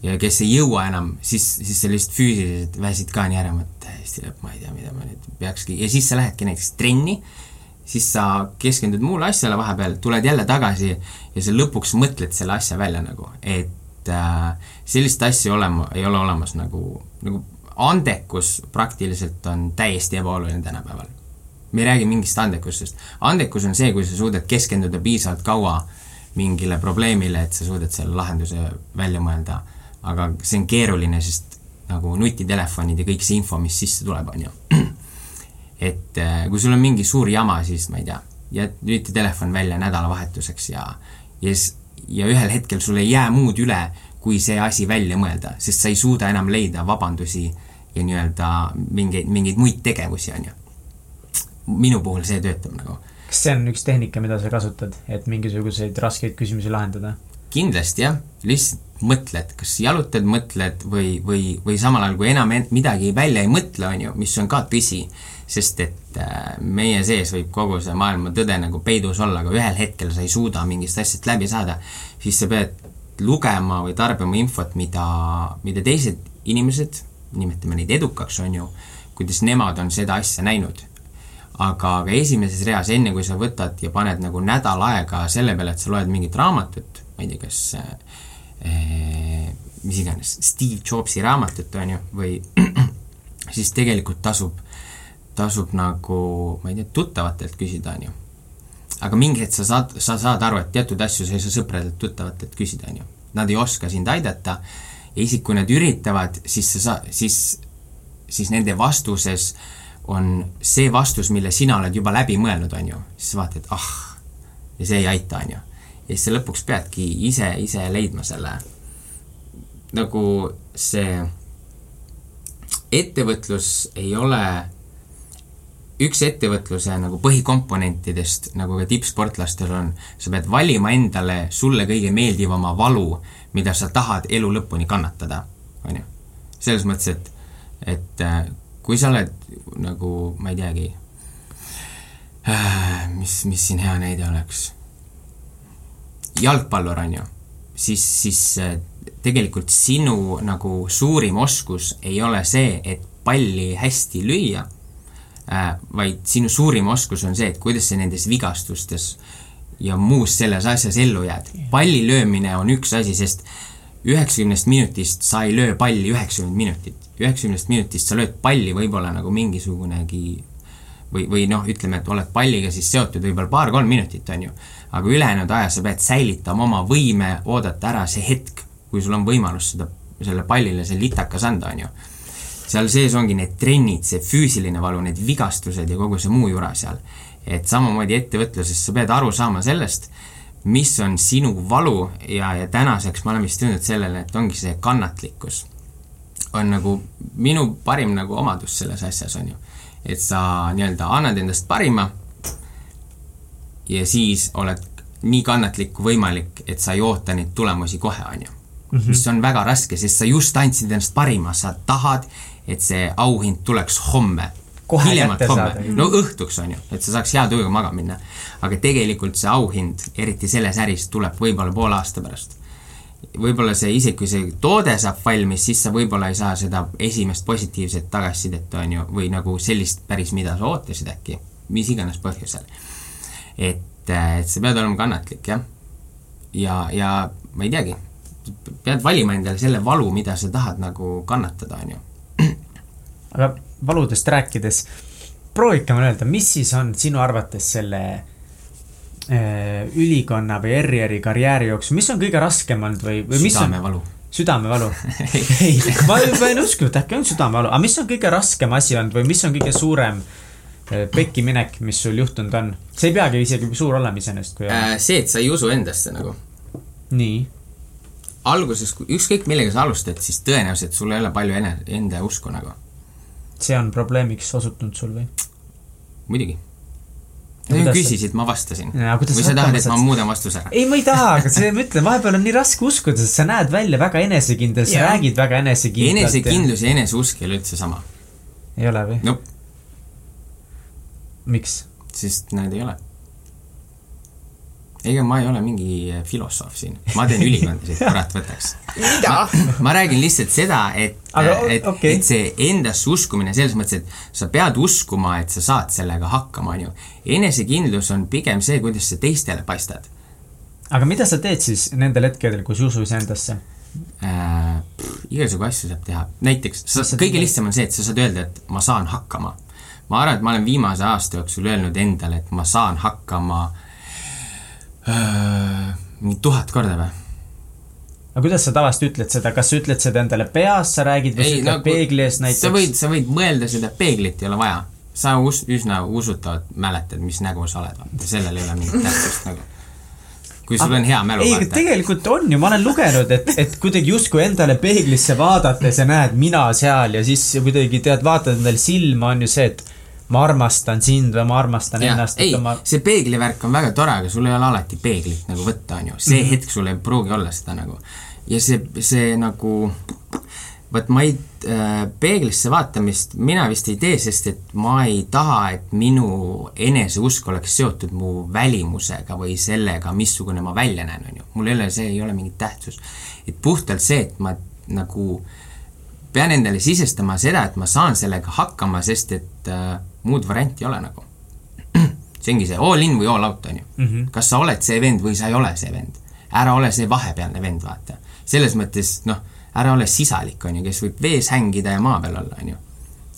ja kes ei jõua enam, siis, siis sa lihtsalt füüsiliselt väsid ka nii ära, ma täiesti lõpp, ma ei tea, mida ma nüüd peakski, ja siis sa lähedki näiteks trenni, siis sa keskendud muule asjale vahepeal, tuled jälle tagasi ja sa lõpuks mõtled selle asja välja nagu, et äh, sellist asja olema, ei ole olemas nagu, nagu andekus praktiliselt on täiesti ebaoluline tänapäeval me ei räägi mingist andekusest. andekus on see, kui sa suudad keskenduda piisavalt kaua mingile probleemile, et sa suudad selle lahenduse välja mõelda. aga see on keeruline, sest nagu nutitelefonid ja kõik see info, mis sisse tuleb, on ju. Et äh, kui sul on mingi suur jama, siis ma ei tea, jät nutitelefon välja nädalavahetuseks ja, ja, ja ühel hetkel sul ei jää muud üle, kui see asi välja mõelda, sest sa ei suuda enam leida vabandusi ja nii-öelda mingeid, mingeid muid tegevusi, on ju minu puhul see töötab nagu. kas see on üks tehnika, mida sa kasutad, et mingisuguseid raskeid küsimusi lahendada? kindlasti jah, lihtsalt mõtled, kas jalutad, mõtled või, või, või samal ajal, kui enam midagi välja ei mõtle, on ju, mis on ka tõsi, sest et äh, meie sees võib kogu see maailma tõde nagu peidus olla, aga ühel hetkel sa ei suuda mingist asjast läbi saada, siis sa pead lugema või tarbima infot, mida, mida teised inimesed, nimetame neid edukaks, on ju, kuidas nemad on seda asja näinud. Aga, aga esimeses reas, enne kui sa võtad ja paned nagu nädal aega selle peale, et sa loed mingit raamatut, ma ei tea, kas äh, mis iganes, Steve Jobsi raamatut, on ju, või siis tegelikult tasub, tasub nagu, ma ei tea, tuttavatelt küsida, on ju. aga mingi hetk sa saad, sa saad aru, et teatud asju sa ei saa sõpradelt, tuttavatelt küsida, on ju. Nad ei oska sind aidata ja isegi kui nad üritavad, siis sa saa-, siis, siis nende vastuses on see vastus, mille sina oled juba läbi mõelnud, on ju, siis sa vaatad, ah, ja see ei aita, on ju. ja siis sa lõpuks peadki ise, ise leidma selle, nagu see ettevõtlus ei ole üks ettevõtluse nagu põhikomponentidest, nagu ka tippsportlastel on, sa pead valima endale sulle kõige meeldivama valu, mida sa tahad elu lõpuni kannatada, on ju. selles mõttes, et, et kui sa oled nagu, ma ei teagi, äh, mis, mis siin hea näide oleks, jalgpallur, on ju, siis, siis äh, tegelikult sinu nagu suurim oskus ei ole see, et palli hästi lüüa, äh, vaid sinu suurim oskus on see, et kuidas sa nendes vigastustes ja muus selles asjas ellu jääd. palli löömine on üks asi, sest üheksakümnest minutist sa ei löö palli üheksakümmend minutit üheksakümnest minutist sa lööd palli võib-olla nagu mingisugunegi või, või noh, ütleme, et oled palliga siis seotud võib-olla paar-kolm minutit, on ju. aga ülejäänud aja sa pead säilitama oma võime oodata ära see hetk, kui sul on võimalus seda, selle pallile see litakas anda, on ju. Seal sees ongi need trennid, see füüsiline valu, need vigastused ja kogu see muu jura seal. et samamoodi ettevõtluses sa pead aru saama sellest, mis on sinu valu ja, ja tänaseks me oleme vist jõudnud sellele, et ongi see kannatlikkus on nagu minu parim nagu omadus selles asjas, on ju. et sa nii-öelda annad endast parima ja siis oled nii kannatlik kui võimalik, et sa ei oota neid tulemusi kohe, on ju. -hmm. mis on väga raske, sest sa just andsid endast parima, sa tahad, et see auhind tuleks homme. hiljemalt homme, no õhtuks, on ju, et sa saaks hea tujuga magama minna. aga tegelikult see auhind, eriti selles äris, tuleb võib-olla poole aasta pärast võib-olla see, isegi kui see toode saab valmis, siis sa võib-olla ei saa seda esimest positiivset tagasisidet, on ju, või nagu sellist päris, mida sa ootasid äkki, mis iganes põhjusel. et, et sa pead olema kannatlik, jah. ja, ja ma ei teagi, pead valima endale selle valu, mida sa tahad nagu kannatada, on ju. aga valudest rääkides, proovige mulle öelda, mis siis on sinu arvates selle äh, ülikonna või ERR-i karjääri jooksul, mis on kõige raskem olnud või, või mis südamevalu. on? südamevalu ei, ma, ma ei uskunud, et äkki on südamevalu, aga mis on kõige raskem asi olnud või mis on kõige suurem äh, pekkiminek, mis sul juhtunud on? see ei peagi isegi suur olema iseenesest, kui äh, see, et sa ei usu endasse nagu. nii. Alguses, ükskõik millega sa alustad, siis tõenäoliselt sul ei ole palju ene-, enda usku nagu. see on probleemiks osutunud sul või? muidugi sa küsisid, ma vastasin. või sa tahad, et ma muudan vastuse ära? ei, ma ei taha, aga see, ma ütlen, vahepeal on nii raske uskuda, sest sa näed välja väga enesekindel, sa ja. räägid väga enesekindlalt. enesekindlus ja eneseusk ei ole üldse sama. ei ole või? nope. miks? sest need ei ole ega ma ei ole mingi filosoof siin, ma teen ülikondasid, kurat võtaks. mida? ma räägin lihtsalt seda, et, et okay., et see endasse uskumine selles mõttes, et sa pead uskuma, et sa saad sellega hakkama, on ju. enesekindlus on pigem see, kuidas sa teistele paistad. aga mida sa teed siis nendel hetkedel, kui sa ei usu iseendasse äh,? igasugu asju saab teha, näiteks sa, kõige lihtsam on see, et sa saad öelda, et ma saan hakkama. ma arvan, et ma olen viimase aasta jooksul öelnud endale, et ma saan hakkama äh, Äh, mingi tuhat korda või? aga kuidas sa tavaliselt ütled seda, kas sa ütled seda endale peas, sa räägid või sa ütled nagu, peegli ees näiteks? sa võid, sa võid mõelda seda, peeglit ei ole vaja. sa us-, üsna usutavalt mäletad, mis nägu sa oled, vaata, sellel ei ole mingit tähtsust nagu. kui sul on hea mälu. ei, tegelikult on ju, ma olen lugenud, et, et kuidagi justkui endale peeglisse vaadates ja näed mina seal ja siis kuidagi tead, vaatad endale silma, on ju see, et ma armastan sind või ma armastan ja, ennast. ei ma..., see peeglivärk on väga tore, aga sul ei ole alati peeglit nagu võtta, on ju. see mm -hmm. hetk sul ei pruugi olla seda nagu. ja see, see nagu, vot ma ei äh,, peeglisse vaatamist mina vist ei tee, sest et ma ei taha, et minu eneseusk oleks seotud mu välimusega või sellega, missugune ma välja näen, on ju. mul ei ole, see ei ole mingit tähtsust. et puhtalt see, et ma nagu pean endale sisestama seda, et ma saan sellega hakkama, sest et äh, muud varianti ei ole nagu. see ongi see all in või all out, on ju. -hmm. kas sa oled see vend või sa ei ole see vend. ära ole see vahepealne vend, vaata. selles mõttes, noh, ära ole sisalik, on ju, kes võib vees hängida ja maa peal olla, on ju.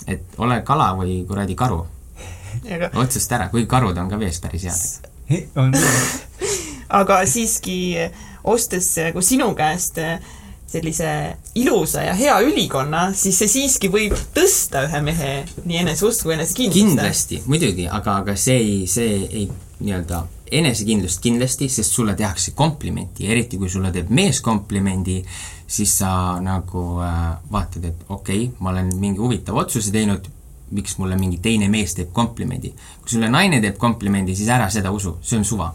et ole kala või kuradi karu. otsusta ära, kuigi karud on ka vees päris head. aga siiski, ostes nagu sinu käest sellise ilusa ja hea ülikonna, siis see siiski võib tõsta ühe mehe nii eneseusku kui enesekindlust. kindlasti, muidugi, aga, aga see ei, see ei nii-öelda enesekindlust kindlasti, sest sulle tehakse komplimenti, eriti kui sulle teeb mees komplimendi, siis sa nagu äh, vaatad, et okei okay,, ma olen mingi huvitava otsuse teinud, miks mulle mingi teine mees teeb komplimendi. kui sulle naine teeb komplimendi, siis ära seda usu, see on suva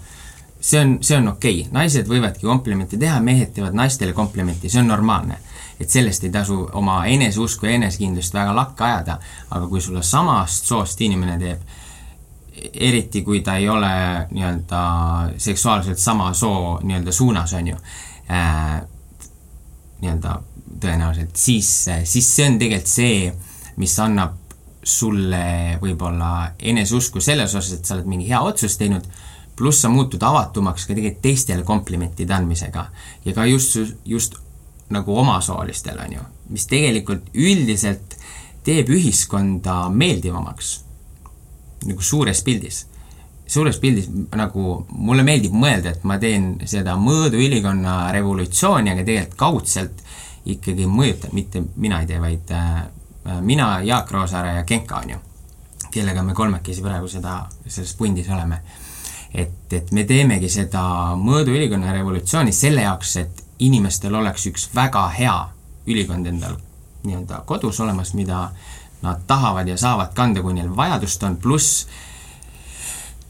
see on, see on okei okay., naised võivadki komplimente teha, mehed teevad naistele komplimenti, see on normaalne. et sellest ei tasu oma eneseusku ja enesekindlust väga lakka ajada, aga kui sulle samast soost inimene teeb, eriti kui ta ei ole nii-öelda seksuaalselt sama soo nii-öelda suunas, on ju äh,, nii-öelda tõenäoliselt, siis, siis see on tegelikult see, mis annab sulle võib-olla eneseusku selles osas, et sa oled mingi hea otsus teinud pluss sa muutud avatumaks ka tegelikult teistele komplimentide andmisega ja ka just, just nagu omasoolistele, on ju, mis tegelikult üldiselt teeb ühiskonda meeldivamaks, nagu suures pildis. suures pildis nagu mulle meeldib mõelda, et ma teen seda mõõduülikonna revolutsiooni, aga tegelikult kaudselt ikkagi mõjutab, mitte mina ei tee, vaid äh, mina, Jaak Roosaare ja Genka, on ju, kellega me kolmekesi praegu seda, selles pundis oleme et, et me teemegi seda mõõduülikonna revolutsiooni selle jaoks, et inimestel oleks üks väga hea ülikond endal nii-öelda kodus olemas, mida nad tahavad ja saavad kanda, kui neil vajadust on, pluss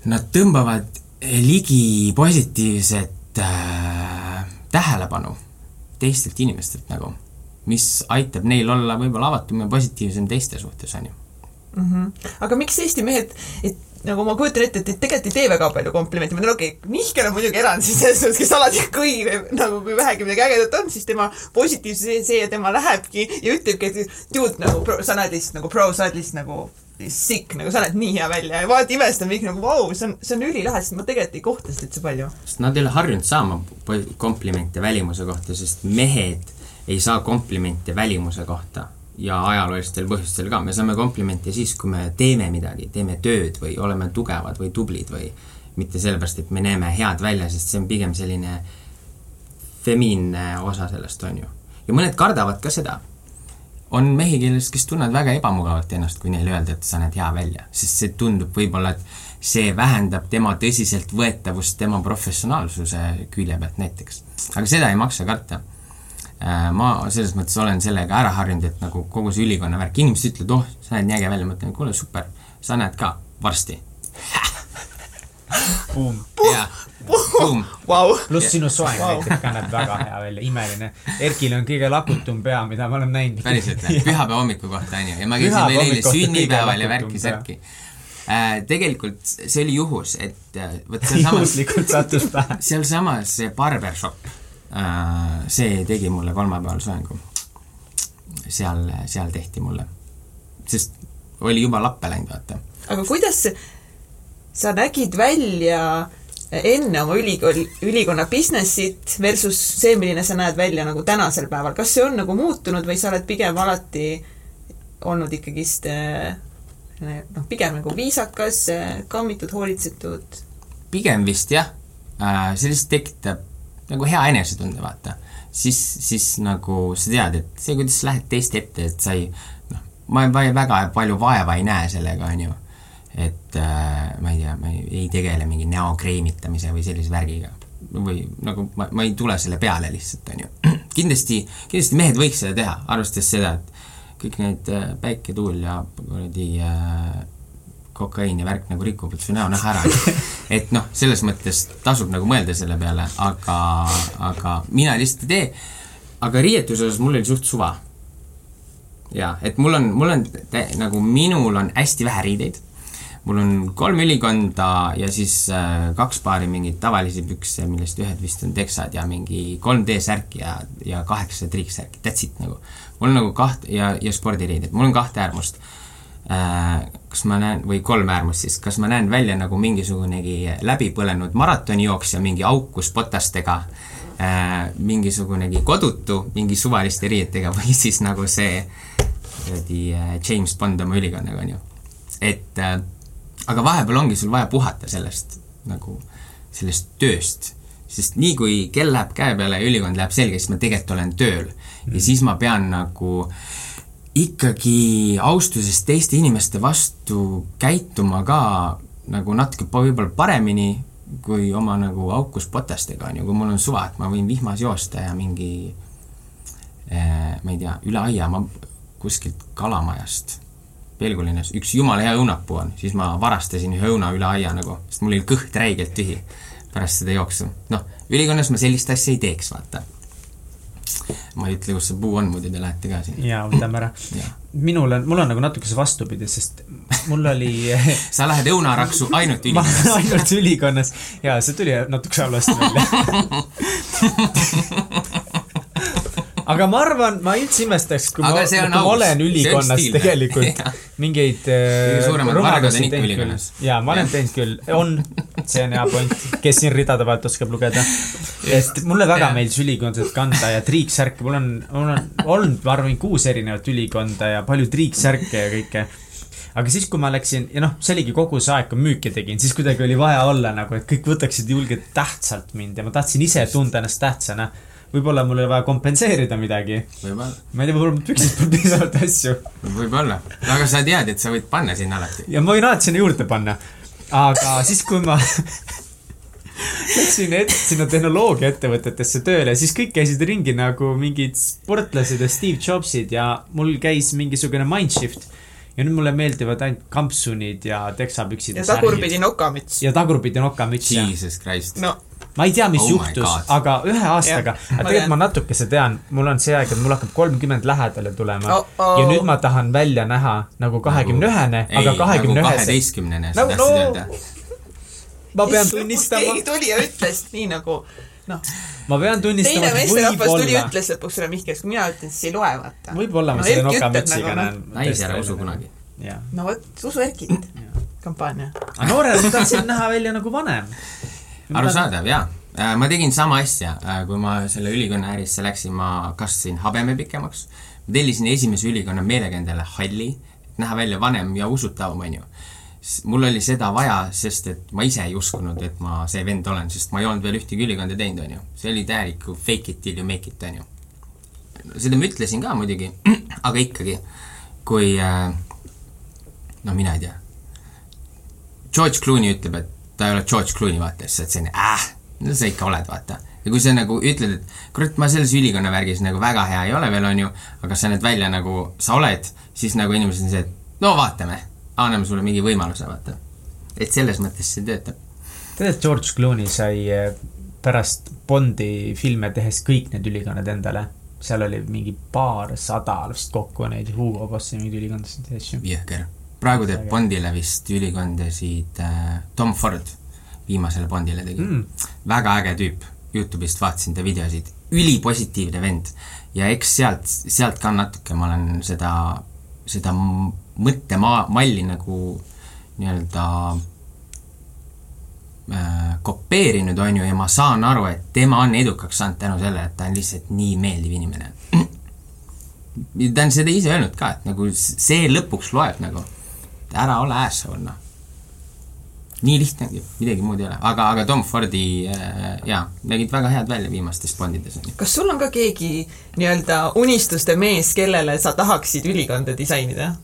nad tõmbavad ligi positiivset äh, tähelepanu teistelt inimestelt nagu, mis aitab neil olla võib-olla avatum ja positiivsem teiste suhtes, on ju mm. -hmm. aga miks Eesti mehed, et nagu ma kujutan ette, et tegelikult ei tee väga palju komplimente, ma tean, okei okay,, Mihkel on muidugi erand siis selles suhtes, kes alati kõigile nagu kui vähegi midagi ägedat on, siis tema positiivsus see, see ja tema lähebki ja ütlebki, et dude nagu pro, sa näed lihtsalt nagu pro, sa oled lihtsalt nagu sick, nagu sa näed nii hea välja. Ja vaata imestame kõik nagu vau, see on, see on ülilahe, sest ma tegelikult ei kohta seda üldse palju. sest nad ei ole harjunud saama komplimente välimuse kohta, sest mehed ei saa komplimente välimuse kohta ja ajaloolistel põhjustel ka, me saame komplimente siis, kui me teeme midagi, teeme tööd või oleme tugevad või tublid või mitte sellepärast, et me näeme head välja, sest see on pigem selline femiinne osa sellest, on ju. ja mõned kardavad ka seda. on mehi, kellest, kes tunnevad väga ebamugavalt ennast, kui neile öelda, et sa näed hea välja, sest see tundub võib-olla, et see vähendab tema tõsiseltvõetavust tema professionaalsuse külje pealt näiteks. aga seda ei maksa karta. Ma selles mõttes olen sellega ära harjunud, et nagu kogu see ülikonna värk, inimesed ütlevad, oh, sa näed nii äge välja, ma ütlen, kuule, super, sa näed ka varsti. Boom. jaa, boom pluss sinu soeng Vau. näiteks ka näeb väga hea välja, imeline. Erkil on kõige lakutum pea, mida ma olen näinud. päriselt või? pühapäeva hommiku kohta on ju, ja ma käisin veel eile sünnipäeval ja värki-särki äh,. tegelikult see oli juhus, et äh, vot sealsamas, juhuslikult sattus pähe. sealsamas see barbershop äh,, see tegi mulle kolmapäeval soengu. seal, seal tehti mulle, sest oli juba lappe läinud, vaata. aga kuidas sa nägid välja enne oma ülikooli, ülikonna business'it versus see, milline sa näed välja nagu tänasel päeval, kas see on nagu muutunud või sa oled pigem alati olnud ikkagist eh, noh, pigem nagu viisakas, kammitud, hoolitsetud? pigem vist jah äh,, see lihtsalt tekitab nagu hea enesetunde, vaata. siis, siis nagu sa tead, et see, kuidas sa lähed teiste ette, et sa ei noh, ma ma väga palju vaeva ei näe sellega, on ju. et äh, ma ei tea, ma ei, ei tegele mingi näo kreemitamise või sellise värgiga. või nagu ma, ma ei tule selle peale lihtsalt, on ju. kindlasti, kindlasti mehed võiks seda teha, arvestades seda, et kõik need äh, päike, tuul ja kuradi äh, kokaiin ja värk nagu rikuvad su näo näha ära. et noh, selles mõttes tasub nagu mõelda selle peale, aga, aga mina lihtsalt ei tee. aga riietuse osas mul oli suht suva. jaa, et mul on, mul on nagu minul on hästi vähe riideid. mul on kolm ülikonda ja siis äh, kaks paari mingeid tavalisi pükse, millest ühed vist on teksad ja mingi 3D särki ja, ja kaheksa triiksärki, that's it nagu. mul on nagu kaht- ja, ja spordiriided, mul on kahte äärmust äh, kas ma näen, või kolm äärmust siis, kas ma näen välja nagu mingisugunegi läbipõlenud maratonijooksja mingi aukus potastega äh,, mingisugunegi kodutu mingi suvaliste riietega või siis nagu see kuradi äh, James Bond oma ülikonnaga, on ju. et äh, aga vahepeal ongi sul vaja puhata sellest nagu, sellest tööst, sest nii kui kell läheb käe peale ja ülikond läheb selgeks, ma tegelikult olen tööl mm. ja siis ma pean nagu ikkagi austusest teiste inimeste vastu käituma ka nagu natuke võib-olla paremini kui oma nagu aukus potastega on ju, kui mul on suva, et ma võin vihmas joosta ja mingi eh, ma ei tea, üle aia ma kuskilt Kalamajast Pelgulinnas üks jumala hea õunapuu on, siis ma varastasin ühe õuna üle aia nagu, sest mul oli kõht räigelt tühi pärast seda jooksu. noh, ülikonnas ma sellist asja ei teeks, vaata. Ma ei ütle, kus see puu on, muidu te lähete ka sinna. jaa, võtame ära. Jaa. minul on, mul on nagu natuke see vastupidi, sest mul oli sa lähed õunaraksu ainult ülikonnas. ainult ülikonnas ja see tuli natuke halvasti välja. Aga ma arvan, ma üldse imestaks, kui Aga ma, ma olen ülikonnas tegelikult mingeid vargad on ikka küll. Jaa, ma olen teinud küll, on, see on hea point, kes siin ridade vahelt oskab lugeda. et mulle väga meeldis ülikondasid kanda ja triiksärke, mul on, mul on olnud, ma arvan, kuus erinevat ülikonda ja palju triiksärke ja kõike. Aga siis, kui ma läksin ja noh, see oligi kogu see aeg, kui müüki tegin, siis kuidagi oli vaja olla nagu, et kõik võtaksid julgelt tähtsalt mind ja ma tahtsin ise tunda ennast tähtsana. Võib-olla mul oli vaja kompenseerida midagi. ma ei tea, võib-olla püksis polnud piisavalt asju võib-olla. aga sa tead, et sa võid panna sinna alati. ja ma võin alati sinna juurde panna. aga siis, kui ma läksin et, sinna tehnoloogiaettevõtetesse tööle, siis kõik käisid ringi nagu mingid sportlased ja Steve Jobsid ja mul käis mingisugune mindshift. ja nüüd mulle meeldivad ainult kampsunid ja teksapüksid ja tagurpidi. nokamüts. ja tagurpidi nokamüts Jesus Christ. no ma ei tea, mis Oh juhtus aga ühe aastaga, tegelikult tean. ma natukese tean, mul on see aeg, et mul hakkab kolmkümmend lähedale tulema Oh oh. ja nüüd ma tahan välja näha nagu kahekümne ühene, aga kahekümne nagu ühes kaheteistkümnene, sa tahtsid öelda. ma pean keegi tunnistama, tuli ja ütles nii nagu noh, ma pean tunnistama, teine et meesterahvas tuli ja võib-olla, ütles lõpuks sulle Mihkel, kui mina ütlen, siis ei loe, vaata. võib-olla ma No selle nokamütsiga nagu, näen. naisi ära usu kunagi. no vot, usu Erkit, kampaania. aga noorena ma tahtsin näha välja nagu vanem. arusaadav, jaa. ma tegin sama asja, kui ma selle ülikonna ärisse läksin, ma kasutasin habeme pikemaks. ma tellisin esimese ülikonna meelega endale halli, et näha välja vanem ja usutavam, onju. mul oli seda vaja, sest et ma ise ei uskunud, et ma see vend olen, sest ma ei olnud veel ühtegi ülikonda teinud, onju. see oli täielik fake it till you make it, onju. seda ma ütlesin ka muidugi, aga ikkagi, kui äh, no mina ei tea, George Clooney ütleb, et ta ei ole George Clooney, vaata, siis sa oled selline äh, no sa ikka oled, vaata. ja kui sa nagu ütled, et kurat, ma selles ülikonna värgis nagu väga hea ei ole veel, onju, aga sa näed välja nagu sa oled, siis nagu inimesed on see, et no vaatame, anname sulle mingi võimaluse, vaata. et selles mõttes see töötab. tead, et George Clooney sai eh, pärast Bondi filme tehes kõik need ülikonnad endale? seal oli mingi paarsada vist kokku neid Hugo Bossi mingeid ülikondasid ja asju. jõhker. Praegu teeb. Bondile vist ülikondasid äh, Tom Ford, viimasele Bondile tegi Mm. väga äge tüüp, Youtube'ist vaatasin ta videosid, ülipositiivne vend. ja eks sealt, sealt ka natuke ma olen seda, seda mõttemaa, malli nagu nii-öelda äh, kopeerinud, on ju, ja ma saan aru, et tema on edukaks saanud tänu sellele, et ta on lihtsalt nii meeldiv inimene. ta on seda ise öelnud ka, et nagu see lõpuks loeb nagu, ära ole asshole, noh nii lihtne ongi, midagi muud ei ole, aga, aga Tom Fordi äh, jaa, nägid väga head välja viimastes Bondides kas sul on ka keegi nii-öelda unistuste mees, kellele sa tahaksid ülikonda disainida?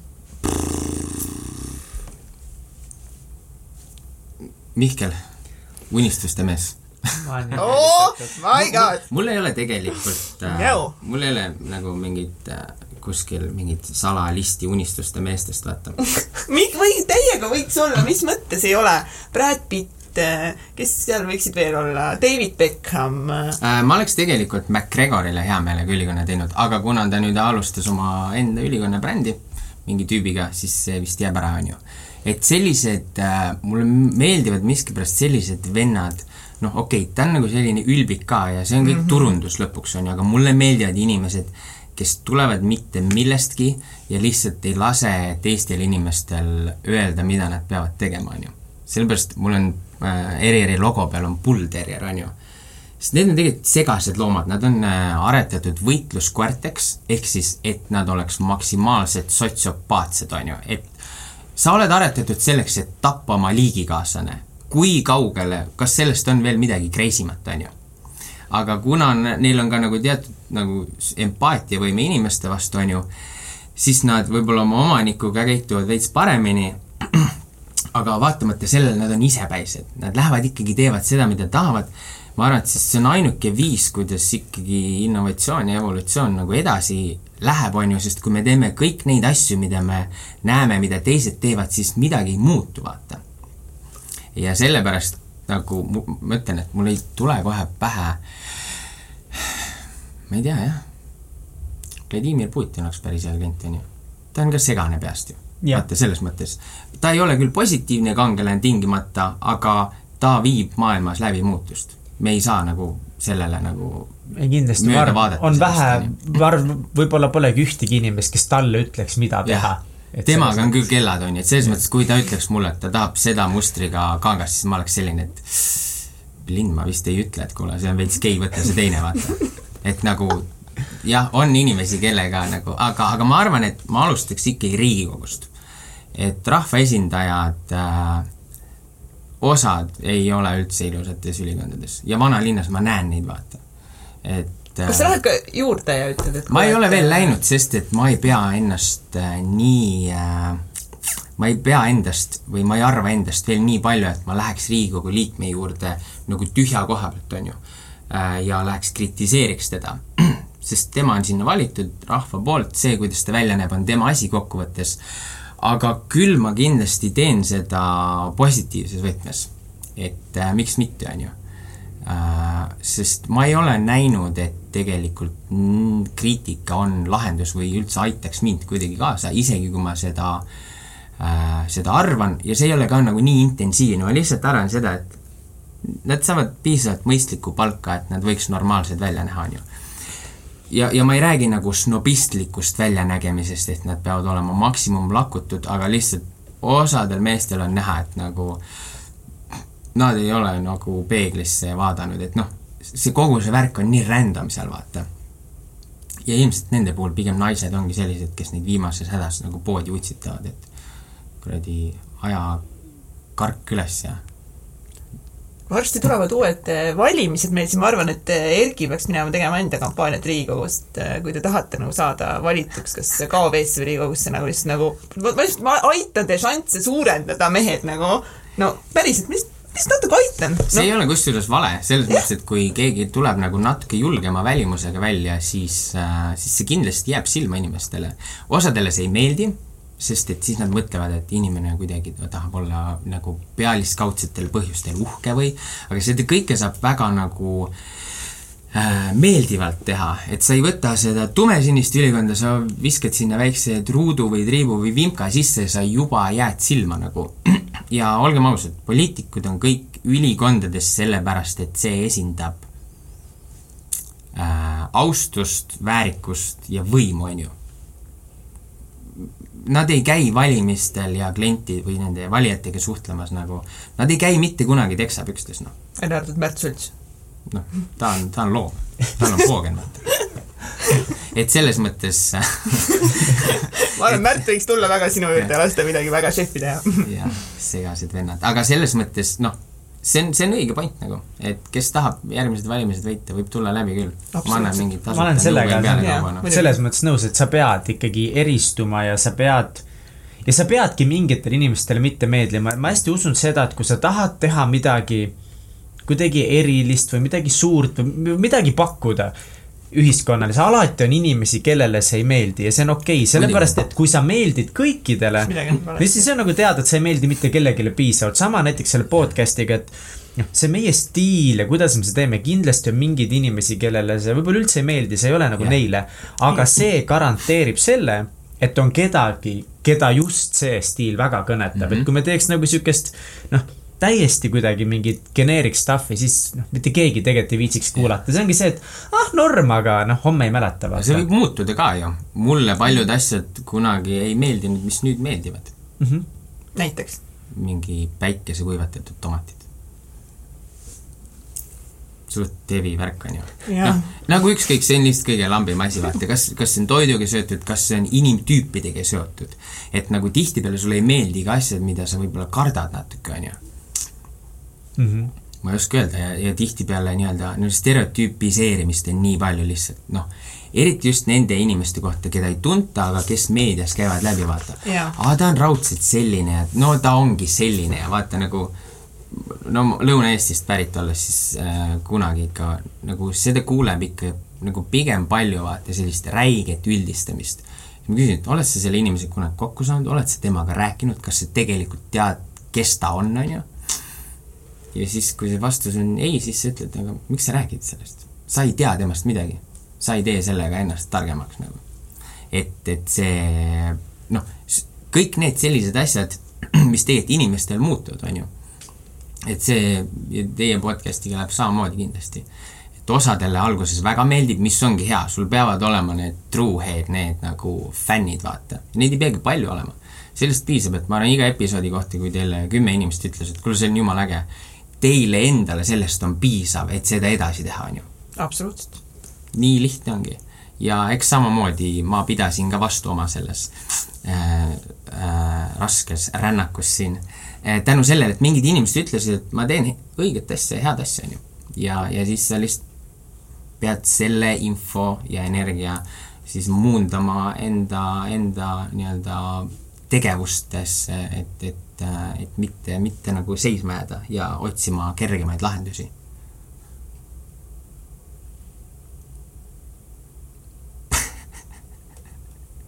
Mihkel, unistuste mees. oh my god, mul ei ole tegelikult äh, mul ei ole nagu mingit äh, kuskil mingit salalisti unistuste meestest, vaata. Või täiega võiks olla, mis mõttes ei ole? Brad Pitt, kes seal võiksid veel olla, David Beckham, Äh, ma oleks tegelikult MacGregorile hea meelega ülikonna teinud, aga kuna ta nüüd alustas oma enda ülikonna brändi mingi tüübiga, siis see vist jääb ära, onju. et sellised äh,, mulle meeldivad miskipärast sellised vennad, noh, okei okay,, ta on nagu selline ülbik ka ja see on kõik mm -hmm. turundus lõpuks, onju, aga mulle meeldivad inimesed, kes tulevad mitte millestki ja lihtsalt ei lase teistel inimestel öelda, mida nad peavad tegema, onju. sellepärast mul on äh, ERR-i logo peal on bullterrier, onju sest need on tegelikult segased loomad, nad on äh, aretatud võitluskoerteks, ehk siis, et nad oleks maksimaalselt sotsiopaatsed, on ju, et sa oled aretatud selleks, et tappa oma liigikaaslane. kui kaugele, kas sellest on veel midagi kreisimat, on ju? Aga kuna neil on ka nagu teatud nagu empaatiavõime inimeste vastu, on ju, siis nad võib-olla oma omanikuga käituvad veits paremini, aga vaatamata sellele nad on isepäised, nad lähevad ikkagi, teevad seda, mida tahavad. Ma arvan, et siis see on ainuke viis, kuidas ikkagi innovatsioon ja evolutsioon nagu edasi läheb, on ju, sest kui me teeme kõik neid asju, mida me näeme, mida teised teevad, siis midagi ei muutu, vaata. ja sellepärast nagu ma ütlen, et mul ei tule kohe pähe, ma ei tea jah, Vladimir Putin oleks päris hea klient, on ju. ta on ka segane peast ju. Vaata, selles mõttes. ta ei ole küll positiivne kangelane tingimata, aga ta viib maailmas läbi muutust. me ei saa nagu sellele nagu ei kindlasti, ma arvan, on vähe ma arvan, võib-olla polegi ühtegi inimest, kes talle ütleks, mida teha temaga on küll kellad, on ju, et selles mõttes, kui ta ütleks mulle, et ta tahab seda mustriga kangast, siis ma oleks selline, et Linn, ma vist ei ütle, et kuule, see on veits gei, võta see teine, vaata. et nagu jah, on inimesi, kellega nagu, aga, aga ma arvan, et ma alustaks ikkagi Riigikogust. et rahvaesindajad äh,, osad ei ole üldse ilusates ülikondades ja vanalinnas ma näen neid, vaata. et kas sa lähed ka juurde ja ütled, et ma ei ole veel läinud, sest et ma ei pea ennast äh, nii äh, ma ei pea endast või ma ei arva endast veel nii palju, et ma läheks Riigikogu liikme juurde nagu tühja koha pealt, on ju. Ja läheks kritiseeriks teda. sest tema on sinna valitud rahva poolt, see, kuidas ta välja näeb, on tema asi kokkuvõttes. aga küll ma kindlasti teen seda positiivses võtmes. et äh, miks mitte, on ju Äh, sest ma ei ole näinud, et tegelikult kriitika on lahendus või üldse aitaks mind kuidagi kaasa, isegi kui ma seda äh,, seda arvan ja see ei ole ka nagu nii intensiivne, ma lihtsalt arvan seda, et nad saavad piisavalt mõistlikku palka, et nad võiks normaalsed välja näha, on ju. ja, ja ma ei räägi nagu snobistlikust väljanägemisest, et nad peavad olema maksimum lakutud, aga lihtsalt osadel meestel on näha, et nagu nad ei ole nagu peeglisse vaadanud, et noh, see kogu see värk on nii random seal, vaata ja ilmselt nende puhul pigem naised ongi sellised, kes neid viimases hädas nagu poodi utsitavad, et kuradi aja kark üles ja varsti tulevad uued eh, valimised meil, siis ma arvan, et eh, Erki peaks minema tegema enda kampaaniat Riigikogust, kui te tahate nagu saada valituks kas KV-sse või Riigikogusse nagu lihtsalt nagu ma, lihtsalt, ma aitan teie šansse suurendada, mehed nagu no päriselt, mis, mis natuke aitan see no, ei ole kusjuures vale, selles mõttes, et kui keegi tuleb nagu natuke julgema välimusega välja, siis äh,, siis see kindlasti jääb silma inimestele. osadele see ei meeldi, sest et siis nad mõtlevad, et inimene kuidagi tahab olla nagu pealiskaudsetel põhjustel uhke või, aga seda kõike saab väga nagu äh, meeldivalt teha, et sa ei võta seda tumesinist ülikonda, sa viskad sinna väikse truudu või triibu või vimka sisse ja sa juba jääd silma nagu. ja olgem ausad, poliitikud on kõik ülikondades sellepärast, et see esindab äh, austust, väärikust ja võimu, on ju. Nad ei käi valimistel ja klienti või nende valijatega suhtlemas nagu, nad ei käi mitte kunagi teksapükstes, noh. välja arvatud Märt Sults. noh, ta on, ta on loom, tal on poogen, vaata. et selles mõttes ma arvan, Märt võiks tulla väga sinu juurde ja lasta midagi väga šefi teha. jah, segased vennad, aga selles mõttes noh, see on, see on õige point nagu, et kes tahab järgmised valimised võita, võib tulla läbi küll. ma annan mingit Ma olen sellega- selles mõttes nõus, et sa pead ikkagi eristuma ja sa pead ja sa peadki mingitele inimestele mitte meeldima, ma hästi usun seda, et kui sa tahad teha midagi kuidagi erilist või midagi suurt või midagi pakkuda ühiskonnale, siis alati on inimesi, kellele see ei meeldi ja see on okei. Okay,, sellepärast et kui sa meeldid kõikidele, siis see on nagu teada, et sa ei meeldi mitte kellelegi piisavalt, sama näiteks selle podcast'iga, et noh, see meie stiil ja kuidas me seda teeme, kindlasti on mingeid inimesi, kellele see võib-olla üldse ei meeldi, see ei ole nagu yeah. neile, aga see garanteerib selle, et on kedagi, keda just see stiil väga kõnetab. Mm, -hmm. et kui me teeks nagu siukest noh, täiesti kuidagi mingit generic stuff'i, siis noh, mitte keegi tegelikult ei viitsiks kuulata, see ongi see, et ah, norm, aga noh, homme ei mäleta see võib muutuda ka ju. mulle paljud asjad kunagi ei meeldinud, mis nüüd meeldivad. mm. -hmm. näiteks. mingi päikesekuivatatud tomatid. suht tevi värk on ju. Noh, nagu ükskõik, see on lihtsalt kõige lambim asi, vaata, kas, kas see on toiduga seotud, kas see on inimtüüpidega seotud. et nagu tihtipeale sulle ei meeldi ka asjad, mida sa võib-olla kardad natuke, on ju. Mm -hmm. ma ei oska öelda ja, ja tihtipeale nii-öelda no stereotüüpiseerimist on nii palju lihtsalt, noh, eriti just nende inimeste kohta, keda ei tunta, aga kes meedias käivad läbi, vaata aa, ta on raudselt selline ja no ta ongi selline ja vaata nagu no Lõuna-Eestist pärit olles siis äh, kunagi ikka nagu seda kuuleb ikka nagu pigem palju vaata sellist räiget üldistamist. ma küsin, et oled sa selle inimesega kunagi kokku saanud, oled sa temaga rääkinud, kas sa tegelikult tead, kes ta on, on ju ja siis, kui see vastus on ei, siis sa ütled, aga miks sa räägid sellest? sa ei tea temast midagi. sa ei tee sellega ennast targemaks nagu. et, et see noh, kõik need sellised asjad, mis tegelikult inimestel muutuvad, on ju. et see teie podcast'iga läheb samamoodi kindlasti. et osadele alguses väga meeldib, mis ongi hea, sul peavad olema need truehead, need nagu fännid, vaata. Neid ei peagi palju olema. sellest piisab, et ma arvan iga episoodi kohta, kui teile kümme inimest ütles, et kuule, see on jumala äge. Teile endale sellest on piisav, et seda edasi teha, on ju absoluutselt. nii lihtne ongi. ja eks samamoodi ma pidasin ka vastu oma selles äh, äh, raskes rännakus siin äh, tänu sellele, et mingid inimesed ütlesid, et ma teen õiget asja, head asja, on ju. ja, ja siis sa lihtsalt pead selle info ja energia siis muundama enda, enda nii-öelda tegevustesse, et, et, et mitte, mitte nagu seisma jääda ja otsima kergemaid lahendusi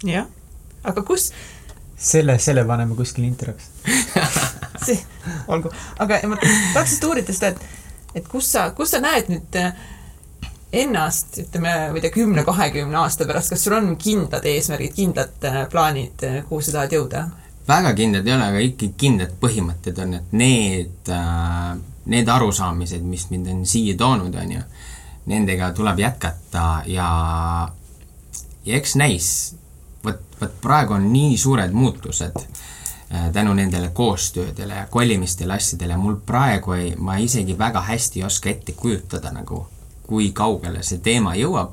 jah, aga kus selle, selle paneme kuskile introks. see, olgu, aga ma tahaks lihtsalt uurida seda, et, et kus sa, kus sa näed nüüd äh, ennast, ütleme, ma ei tea, kümne-kahekümne aasta pärast, kas sul on kindlad eesmärgid, kindlad äh, plaanid, kuhu sa tahad jõuda? Väga kindlad ei ole, aga ikkagi kindlad põhimõtted on, et need, need arusaamised, mis mind on siia toonud, on ju, nendega tuleb jätkata ja, ja eks näis, vot, vot praegu on nii suured muutused äh, tänu nendele koostöödele ja kolimistele asjadele, mul praegu ei, ma isegi väga hästi ei oska ette kujutada nagu, kui kaugele see teema jõuab,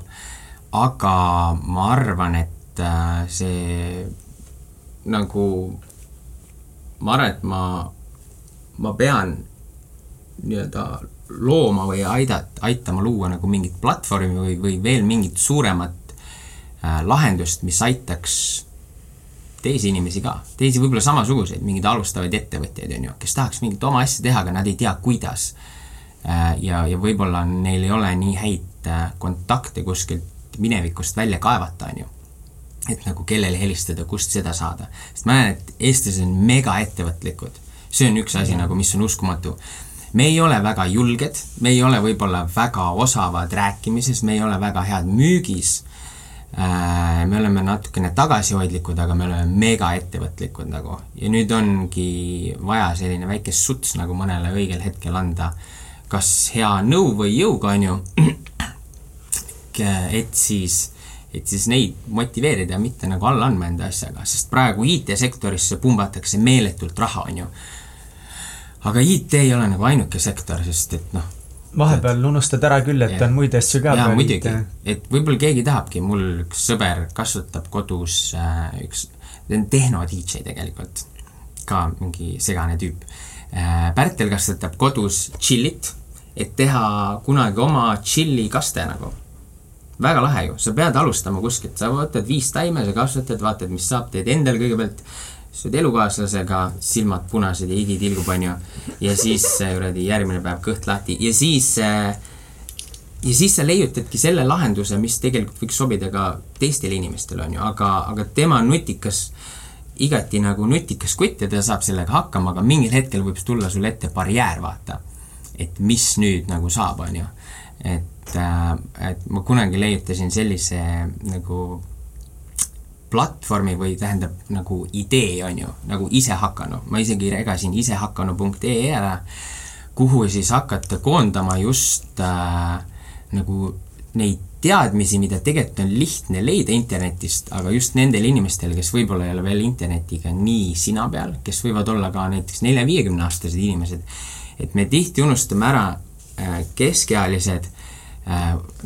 aga ma arvan, et äh, see nagu, ma arvan, et ma, ma pean nii-öelda looma või aidat-, aitama luua nagu mingit platvormi või, või veel mingit suuremat äh, lahendust, mis aitaks teisi inimesi ka, teisi võib-olla samasuguseid, mingeid alustavaid ettevõtjaid, on ju, kes tahaks mingit oma asja teha, aga nad ei tea, kuidas äh,. ja, ja võib-olla neil ei ole nii häid äh, kontakte kuskilt minevikust välja kaevata, on ju. Et nagu kellele helistada, kust seda saada. sest ma näen, et eestlased on megaettevõtlikud. see on üks asi nagu, mis on uskumatu me ei ole väga julged, me ei ole võib-olla väga osavad rääkimises, me ei ole väga head müügis. Äh, me oleme natukene tagasihoidlikud, aga me oleme megaettevõtlikud nagu ja nüüd ongi vaja selline väike suts nagu mõnele õigel hetkel anda, kas hea nõu või jõuga, on ju, et siis et siis neid motiveerida, mitte nagu alla andma enda asjaga, sest praegu IT-sektorisse pumbatakse meeletult raha, on ju aga IT ei ole nagu ainuke sektor, sest et noh. vahepeal unustad ära küll, et ja. on muid asju ka. jaa, muidugi, et võib-olla keegi tahabki, mul üks sõber kasvatab kodus äh, üks, ta on tehno-DJ tegelikult, ka mingi segane tüüp äh,. Pärtel kasvatab kodus tšillit, et teha kunagi oma tšillikaste nagu väga lahe ju, sa pead alustama kuskilt, sa võtad viis taime, sa kasvatad, vaatad, mis saab, teed endale kõigepealt oled elukaaslasega, silmad punased ja higi tilgub, onju. ja siis äh, kuradi järgmine päev kõht lahti ja siis äh, ja siis sa leiutadki selle lahenduse, mis tegelikult võiks sobida ka teistele inimestele, on ju, aga, aga tema nutikas, igati nagu nutikas kutt ja ta saab sellega hakkama, aga mingil hetkel võib tulla sulle ette barjäär, vaata. et mis nüüd nagu saab, on ju. Et, äh, et ma kunagi leiutasin sellise nagu platvormi või tähendab nagu idee, on ju, nagu isehakkanu, ma isegi regasin isehakkanu.ee ära, kuhu siis hakata koondama just äh, nagu neid teadmisi, mida tegelikult on lihtne leida internetist, aga just nendel inimestel, kes võib-olla ei ole veel internetiga nii sina peal, kes võivad olla ka näiteks nelja-viiekümne aastased inimesed, et me tihti unustame ära äh, keskealised äh,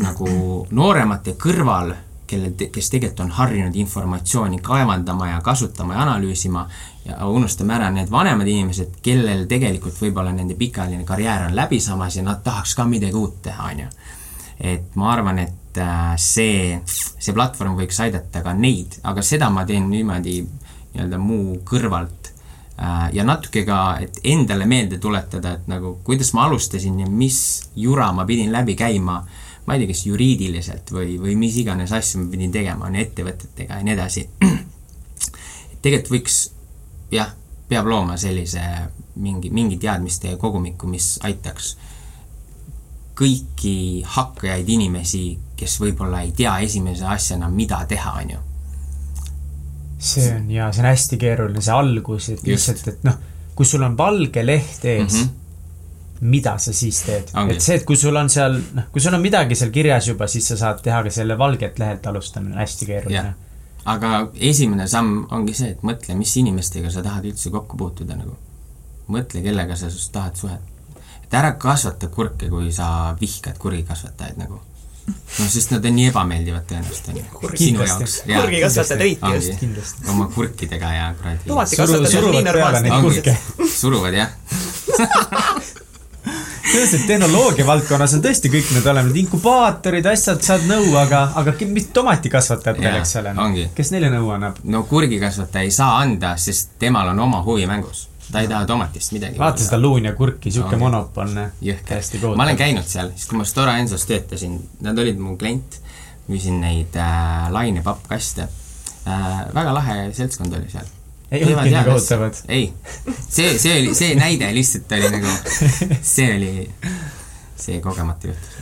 nagu nooremate kõrval kellel, kes tegelikult on harjunud informatsiooni kaevandama ja kasutama ja analüüsima ja unustame ära need vanemad inimesed, kellel tegelikult võib-olla nende pikaajaline karjäär on läbi saamas ja nad tahaks ka midagi uut teha, on ju. et ma arvan, et äh, see, see platvorm võiks aidata ka neid, aga seda ma teen niimoodi nii-öelda muu kõrvalt äh, ja natuke ka, et endale meelde tuletada, et nagu kuidas ma alustasin ja mis jura ma pidin läbi käima ma ei tea, kas juriidiliselt või, või mis iganes asju ma pidin tegema, on ettevõtetega ja nii edasi. tegelikult võiks, jah, peab looma sellise mingi, mingi teadmiste kogumiku, mis aitaks kõiki hakkajaid inimesi, kes võib-olla ei tea esimese asjana, mida teha, on ju. See on jaa, see on hästi keeruline, see algus, et lihtsalt, et noh, kui sul on valge leht ees mm, -hmm mida sa siis teed. et see, et kui sul on seal, noh, kui sul on midagi seal kirjas juba, siis sa saad teha ka selle valgelt lehelt alustamine, hästi keeruline. aga esimene samm ongi see, et mõtle, mis inimestega sa tahad üldse kokku puutuda nagu. mõtle, kellega sa tahad suhet. et ära kasvata kurke, kui sa vihkad kurgikasvatajaid nagu noh, sest nad on nii ebameeldivad tõenäoliselt, on ju. sinu jaoks. kurgikasvatajad eriti just. kindlasti. oma kurkidega ja kuradi. tomatikasvatajad on nii normaalsed. suruvad jah selles, et tehnoloogia valdkonnas on tõesti kõik need olemas, inkubaatorid, asjad, saad nõu, aga, aga mis tomatikasvatajatele, eks ole, kes neile nõu annab? no kurgikasvataja ei saa anda, sest temal on oma huvi mängus ta ei taha tomatist midagi. vaata seda luun ja kurki, sihuke monopol, täiesti kohutav. ma olen käinud seal, siis kui ma Stora Ensos töötasin, nad olid mu klient, müüsin neid äh, lainepappkaste äh,. väga lahe seltskond oli seal ei olnudki nii kohutavad? ei, see, see oli, see näide lihtsalt oli nagu, see oli, see kogemata juhtus.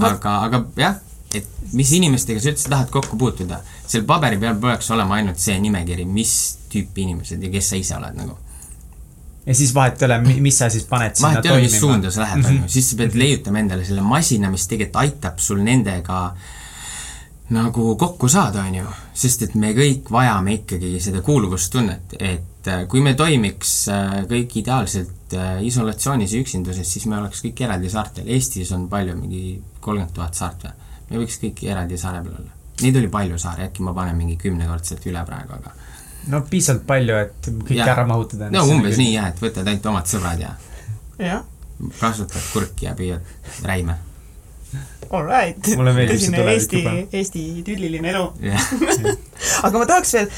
aga, aga jah, et mis inimestega sa üldse tahad kokku puutuda, seal paberi peal peaks olema ainult see nimekiri, mis tüüpi inimesed ja kes sa ise oled nagu. Ja siis vahet ei ole, mis sa siis paned sinna vahet ei ole, mis toimima. suunda sa lähed, on ju, siis sa pead leiutama endale selle masina, mis tegelikult aitab sul nendega nagu kokku saada, on ju. sest et me kõik vajame ikkagi seda kuuluvustunnet, et äh, kui me toimiks äh, kõik ideaalselt äh, isolatsioonis ja üksinduses, siis me oleks kõik eraldi saartel. Eestis on palju, mingi kolmkümmend tuhat saart või? me võiks kõik eraldi saare peal olla. Neid oli palju saari, äkki ma panen mingi kümnekordselt üle praegu, aga no piisavalt palju, et kõik Jah. ära mahutada. no umbes nii jah, et võtad ainult omad sõbrad ja jah, kasvatad kurki ja püüad räime. all right. Tõsine Eesti Eesti tülliline elu. aga ma tahaks veel,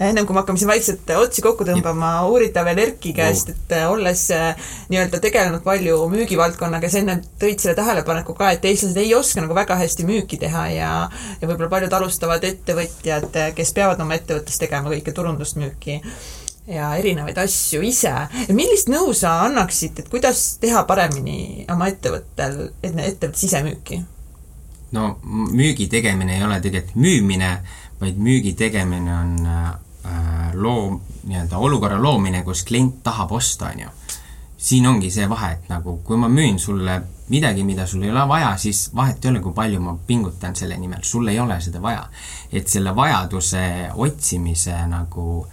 ennem kui me hakkame siin vaikselt otsi kokku tõmbama, uurida veel Erki käest, et äh, olles äh, nii-öelda tegelenud palju müügivaldkonnaga, sa enne tõid selle tähelepaneku ka, et eestlased ei oska nagu väga hästi müüki teha ja ja võib-olla paljud alustavad ettevõtjad, kes peavad oma ettevõttes tegema kõike turundust, müüki ja erinevaid asju ise. millist nõu sa annaksid, et kuidas teha paremini oma ettevõttel, ettevõtte sisemüüki? no müügi tegemine ei ole tegelikult müümine, vaid müügi tegemine on äh, loo, nii-öelda olukorra loomine, kus klient tahab osta, on ju. siin ongi see vahe, et nagu kui ma müün sulle midagi, mida sul ei ole vaja, siis vahet ei ole, kui palju ma pingutan selle nimel, sul ei ole seda vaja. et selle vajaduse otsimise nagu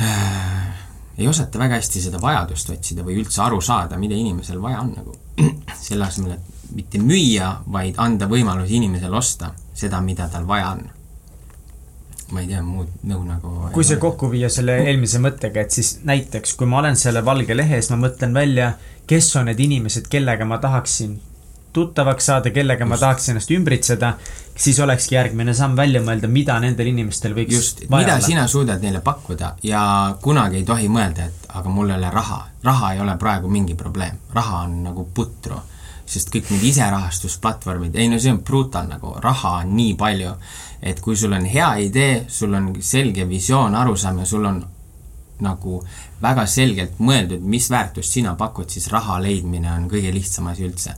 äh, ei osata väga hästi seda vajadust otsida või üldse aru saada, mida inimesel vaja on nagu. selle asemel, et mitte müüa, vaid anda võimalus inimesel osta seda, mida tal vaja on. Ma ei tea, muud nõu nagu kui see kokku viia selle eelmise mõttega, et siis näiteks, kui ma olen selle valge lehe ees, ma mõtlen välja, kes on need inimesed, kellega ma tahaksin tuttavaks saada, kellega ma Just. tahaks ennast ümbritseda, siis olekski järgmine samm välja mõelda, mida nendel inimestel võiks just, mida sina suudad neile pakkuda ja kunagi ei tohi mõelda, et aga mul ei ole raha. raha ei ole praegu mingi probleem, raha on nagu putru. Sest kõik need iserahastusplatvormid, ei no see on brutal nagu, raha on nii palju, et kui sul on hea idee, sul on selge visioon, arusaam ja sul on nagu väga selgelt mõeldud, mis väärtust sina pakud, siis raha leidmine on kõige lihtsam asi üldse.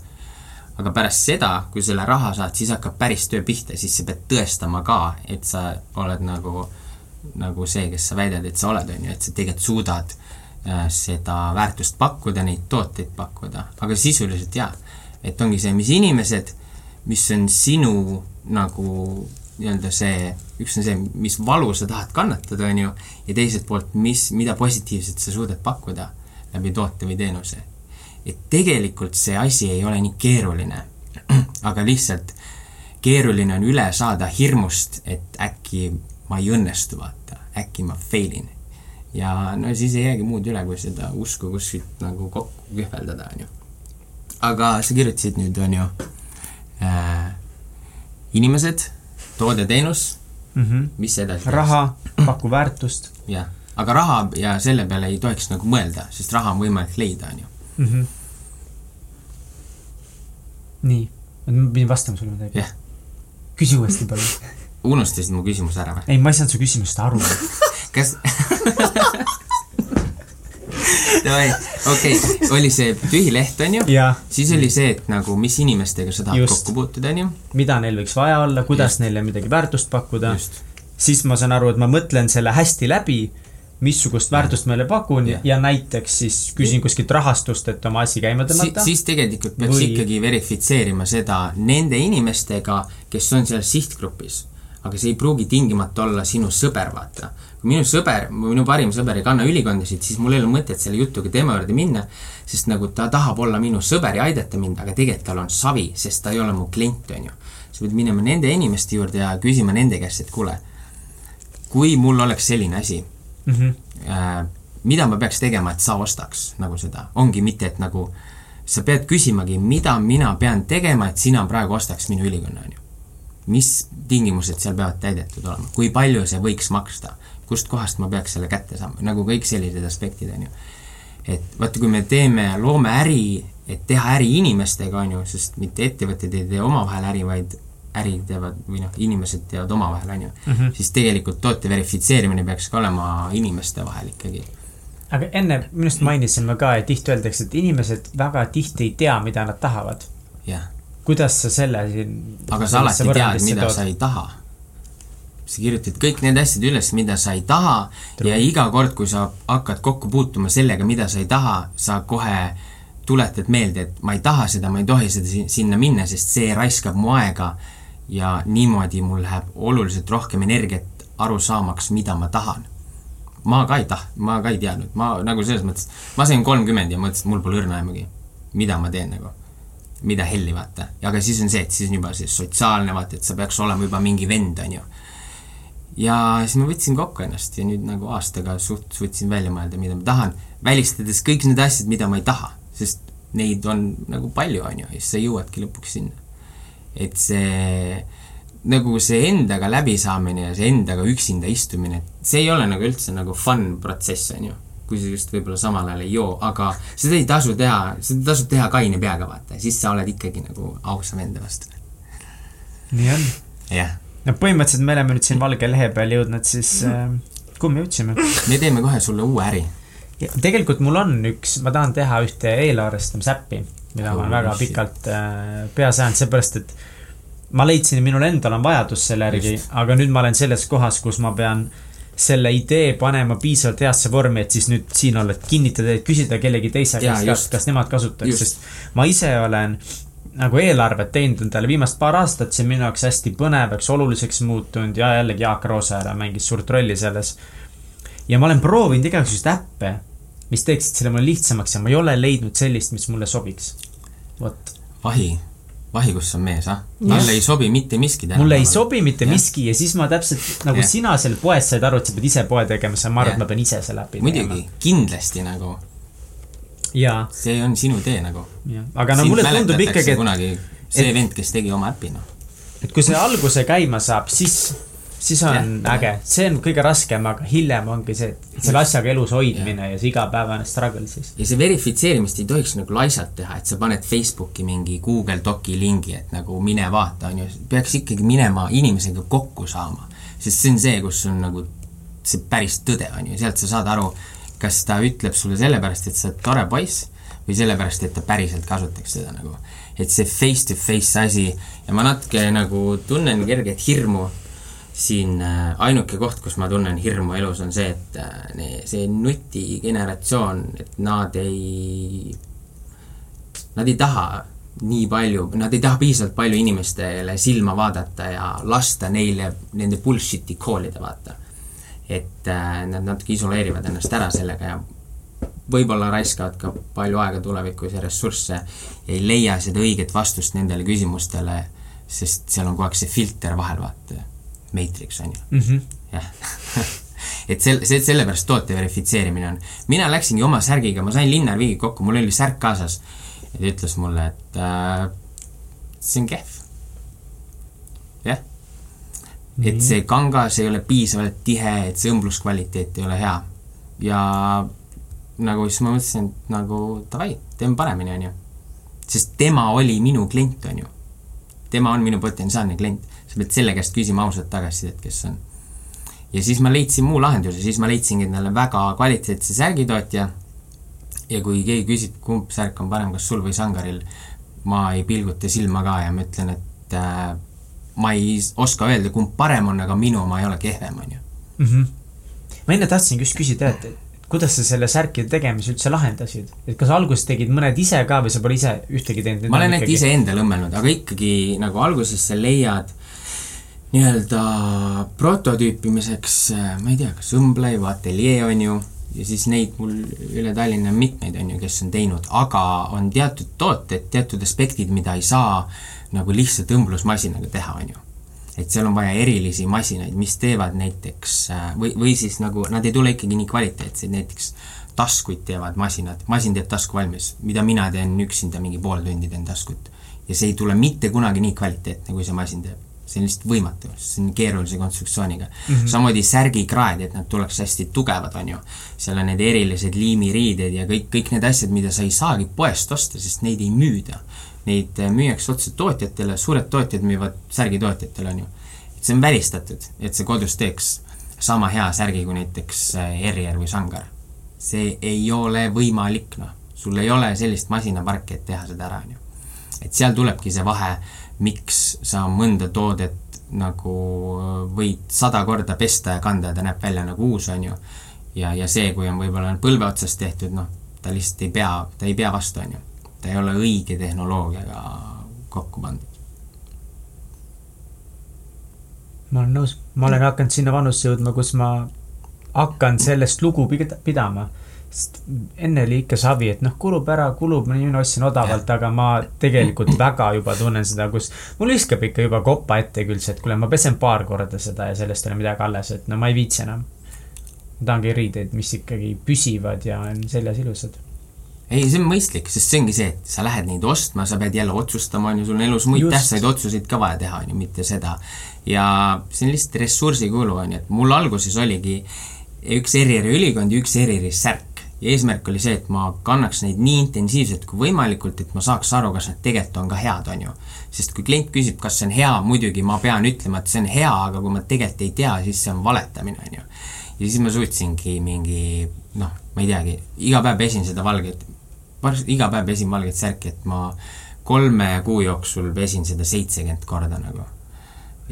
Aga pärast seda, kui selle raha saad, siis hakkab päris töö pihta, siis sa pead tõestama ka, et sa oled nagu, nagu see, kes sa väidad, et sa oled, on ju, et sa tegelikult suudad äh, seda väärtust pakkuda, neid tooteid pakkuda, aga sisuliselt jaa, et ongi see, mis inimesed, mis on sinu nagu nii-öelda see, üks on see, mis valu sa tahad kannatada, on ju, ja teiselt poolt, mis, mida positiivset sa suudad pakkuda läbi toote või teenuse et tegelikult see asi ei ole nii keeruline, aga lihtsalt keeruline on üle saada hirmust, et äkki ma ei õnnestu, vaata, äkki ma fail in. ja no siis ei jäägi muud üle, kui seda usku kuskilt nagu kokku kühveldada, on ju. Aga sa kirjutasid nüüd, on ju äh,, inimesed, toode, teenus, mm. -hmm. mis edasi? raha, paku väärtust jah, aga raha ja selle peale ei tohiks nagu mõelda, sest raha on võimalik leida, on ju mm. -hmm. nii, ma pidin vastama sulle midagi Jah. küsi uuesti palun. unustasid mu küsimuse ära või? ei, ma ei saanud su küsimusest aru. kas Davai, okei okay., oli see tühi leht, on ju, ja siis oli see, et nagu mis inimestega sa tahad Just. kokku puutuda, on ju, mida neil võiks vaja olla, kuidas Just. neile midagi väärtust pakkuda, siis ma saan aru, et ma mõtlen selle hästi läbi, missugust väärtust ma neile pakun Jah. ja näiteks siis küsin kuskilt rahastust, et oma asi käima si tõmmata. siis tegelikult peaks Või- ikkagi verifitseerima seda nende inimestega, kes on selles sihtgrupis. aga see ei pruugi tingimata olla sinu sõber, vaata. Kui minu sõber, minu parim sõber ei kanna ülikondasid, siis mul ei ole mõtet selle jutuga tema juurde minna, sest nagu ta tahab olla minu sõber ja aidata mind, aga tegelikult tal on savi, sest ta ei ole mu klient, on ju. sa pead minema nende inimeste juurde ja küsima nende käest, et kuule, kui mul oleks selline asi mm. -hmm. äh, mida ma peaks tegema, et sa ostaks nagu seda, ongi mitte, et nagu sa pead küsimagi, mida mina pean tegema, et sina praegu ostaks minu ülikonna, on ju. mis tingimused seal peavad täidetud olema, kui palju see võiks maksta, kust kohast ma peaks selle kätte saama, nagu kõik sellised aspektid, on ju. et vaata, kui me teeme, loome äri, et teha äri inimestega, on ju, sest mitte ettevõtted ei tee omavahel äri, vaid äri teevad või noh, inimesed teevad omavahel, on ju mm. -hmm. siis tegelikult toote verifitseerimine peaks ka olema inimeste vahel ikkagi. aga enne minu arust mainisime ka, et tihti öeldakse, et inimesed väga tihti ei tea, mida nad tahavad. jah, kuidas sa selle siin. aga sa alati tead, mida sa ei taha. Sa kirjutad kõik need asjad üles, mida sa ei taha True. ja iga kord, kui sa hakkad kokku puutuma sellega, mida sa ei taha, sa kohe tuletad meelde, et ma ei taha seda, ma ei tohi seda sinna minna, sest see raiskab mu aega ja niimoodi mul läheb oluliselt rohkem energiat aru saamaks, mida ma tahan. ma ka ei tah-, ma ka ei teadnud, ma nagu selles mõttes, ma sain kolmkümmend ja mõtlesin, et mul pole õrna aimugi, mida ma teen nagu mida helli, vaata. aga siis on see, et siis on juba see sotsiaalne, vaata, et sa peaks olema juba mingi vend, on ju. Ja siis ma võtsin kokku ennast ja nüüd nagu aastaga suht suutsin välja mõelda, mida ma tahan, välistades kõik need asjad, mida ma ei taha, sest neid on nagu palju, on ju, ja siis sa jõuadki lõpuks sinna. et see, nagu see endaga läbisaamine ja see endaga üksinda istumine, see ei ole nagu üldse nagu fun protsess, on ju kui sa just võib-olla samal ajal ei joo, aga seda ei tasu teha, seda tasub teha kaine peaga, vaata, siis sa oled ikkagi nagu ausam enda vastu. nii on. jah. No põhimõtteliselt me oleme nüüd siin valge lehe peal jõudnud, siis äh, kuhu me jõudsime? me teeme kohe sulle uue äri. tegelikult mul on üks, ma tahan teha ühte eelarvestamisäppi, mida ma olen väga pikalt äh, peas ajanud, seepärast et ma leidsin, minul endal on vajadus selle järgi, aga nüüd ma olen selles kohas, kus ma pean äh, selle idee panema piisavalt heasse vormi, et siis nüüd siin olla, et kinnitada, et küsida kellegi teise käest, kas, kas nemad kasutaks, sest ma ise olen nagu eelarvet teinud endale viimased paar aastat, see on minu jaoks hästi põnevaks, oluliseks muutunud ja jällegi Jaak Roosaare mängis suurt rolli selles. ja ma olen proovinud igasuguseid äppe, mis teeksid selle mulle lihtsamaks ja ma ei ole leidnud sellist, mis mulle sobiks. vot. vahi vahi, kus on mees, ah? talle ei sobi mitte miski tänapäeval. mulle ei sobi mitte ja. miski ja siis ma täpselt, nagu ja. sina seal poes said aru, et sa pead ise poe tegema, siis ma arvan, et ma pean ise selle äpi tegema. muidugi, kindlasti nagu. See on sinu tee nagu. aga no mulle tundub ikkagi, et kunagi see et, vend, kes tegi oma äpi, noh. et kui see alguse käima saab, siis siis on ja, äge, see on kõige raskem, aga hiljem ongi see, et selle asjaga elus hoidmine ja, ja see igapäevane struggle siis. ja see verifitseerimist ei tohiks nagu laisalt teha, et sa paned Facebooki mingi Google Doci lingi, et nagu mine vaata, on ju, peaks ikkagi minema inimesega kokku saama. sest see on see, kus on nagu see päris tõde, on ju, sealt sa saad aru, kas ta ütleb sulle sellepärast, et sa oled tore poiss või sellepärast, et ta päriselt kasutaks seda nagu. et see face-to-face asi ja ma natuke nagu tunnen kerget hirmu siin äh, ainuke koht, kus ma tunnen hirmu elus, on see, et äh, see nutigeneratsioon, et nad ei, nad ei taha nii palju, nad ei taha piisavalt palju inimestele silma vaadata ja lasta neile nende bullshit'i koolida, vaata. Et äh, nad natuke isoleerivad ennast ära sellega ja võib-olla raiskavad ka palju aega tulevikus ja ressursse ja ei leia seda õiget vastust nendele küsimustele, sest seal on kogu aeg see filter vahel, vaata Matrix, on ju mm -hmm.. jah et sel-, see, sellepärast toote verifitseerimine on. mina läksingi oma särgiga, ma sain Linnar Viigi kokku, mul oli särk kaasas. ja ta ütles mulle, et äh, see on kehv. jah. Et see kangas ei ole piisavalt tihe, et see õmbluskvaliteet ei ole hea. ja nagu siis ma mõtlesin, et nagu davai, teeme paremini, on ju. sest tema oli minu klient, on ju. tema on minu potentsiaalne klient sa pead selle käest küsima ausat tagasisidet, kes on. ja siis ma leidsin muu lahenduse, siis ma leidsingi endale väga kvaliteetse särgitootja. ja kui keegi küsib, kumb särk on parem, kas sul või sangaril, ma ei pilguta silma ka ja ma ütlen, et äh, ma ei oska öelda, kumb parem on, aga minu oma ei ole kehvem, on ju. Mhm. ma enne tahtsingi just küsida, et kuidas sa selle särkide tegemise üldse lahendasid? et kas alguses tegid mõned ise ka või sa pole ise ühtegi teinud? ma olen need ikkagi... iseendale õmmelnud, aga ikkagi nagu alguses sa leiad nii-öelda prototüüpimiseks, ma ei tea, kas õmbleja või ateljee on ju, ja siis neid mul üle Tallinna on mitmeid, on ju, kes on teinud, aga on teatud tooted, teatud aspektid, mida ei saa nagu lihtsalt õmblusmasinaga teha, on ju. et seal on vaja erilisi masinaid, mis teevad näiteks või, või siis nagu nad ei tule ikkagi nii kvaliteetsed, näiteks taskuid teevad masinad, masin teeb tasku valmis, mida mina teen üksinda mingi pool tundi teen taskut. ja see ei tule mitte kunagi nii kvaliteetne, kui see masin teeb see on lihtsalt võimatu, see on keerulise konstruktsiooniga mm. -hmm. samamoodi särgikraed, et nad tuleks hästi tugevad, on ju. seal on need erilised liimiriided ja kõik, kõik need asjad, mida sa ei saagi poest osta, sest neid ei müüda. Neid äh, müüakse otse tootjatele, suured tootjad müüvad särgitootjatele, on ju. et see on välistatud, et sa kodus teeks sama hea särgi kui näiteks Herrier äh, või Sangar. see ei ole võimalik, noh. sul ei ole sellist masinaparki, et teha seda ära, on ju. et seal tulebki see vahe miks sa mõnda toodet nagu võid sada korda pesta ja kanda ja ta näeb välja nagu uus, on ju. ja, ja see, kui on võib-olla põlve otsas tehtud, noh, ta lihtsalt ei pea, ta ei pea vastu, on ju. Ta ei ole õige tehnoloogiaga kokku pandud. ma olen nõus, ma olen hakanud sinna vanusse jõudma, kus ma hakkan sellest lugu pidama sest enne oli ikka savi, et noh, kulub ära, kulub, mina ostsin odavalt, aga ma tegelikult väga juba tunnen seda, kus mul viskab ikka juba kopa ette küll see, et kuule, ma pesen paar korda seda ja sellest ei ole midagi alles, et no ma ei viitsi enam. ma tahangi riideid, mis ikkagi püsivad ja on seljas ilusad ei, see on mõistlik, sest see ongi see, et sa lähed neid ostma, sa pead jälle otsustama, on ju, sul on elus muid tähtsaid otsuseid ka vaja teha, on ju, mitte seda. ja see on lihtsalt ressursikulu, on ju, et mul alguses oligi üks ERR-i ülikond ja üks ERR-i särk ja eesmärk oli see, et ma kannaks neid nii intensiivselt kui võimalikult, et ma saaks aru, kas nad tegelikult on ka head, on ju. sest kui klient küsib, kas see on hea, muidugi ma pean ütlema, et see on hea, aga kui ma tegelikult ei tea, siis see on valetamine, on ju. ja siis ma suutsingi mingi noh, ma ei teagi, iga päev pesin seda valget, iga päev pesin valget särki, et ma kolme kuu jooksul pesin seda seitsekümmend korda nagu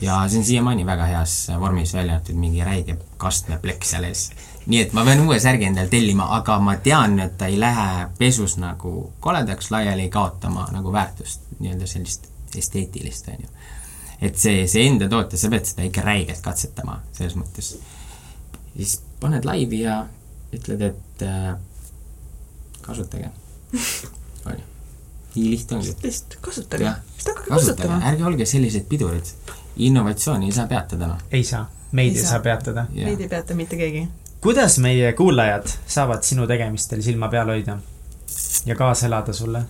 ja see on siiamaani väga heas vormis, välja arvatud mingi räige kastmeplekk seal ees nii et ma pean uue särgi endale tellima, aga ma tean, et ta ei lähe pesus nagu koledaks laiali kaotama nagu väärtust, nii-öelda sellist esteetilist, on ju. et see, see enda toote, sa pead seda ikka räigelt katsetama, selles mõttes. siis paned laivi ja ütled, et äh, kasutage. nii lihtne ongi. lihtsalt kasutage. kasutage, kasutage., ärge olge sellised pidurid. innovatsiooni ei saa peatada, noh. ei saa, meid ei, ei saa peatada. meid ei peata mitte keegi kuidas meie kuulajad saavad sinu tegemistel silma peal hoida ja kaasa elada sulle?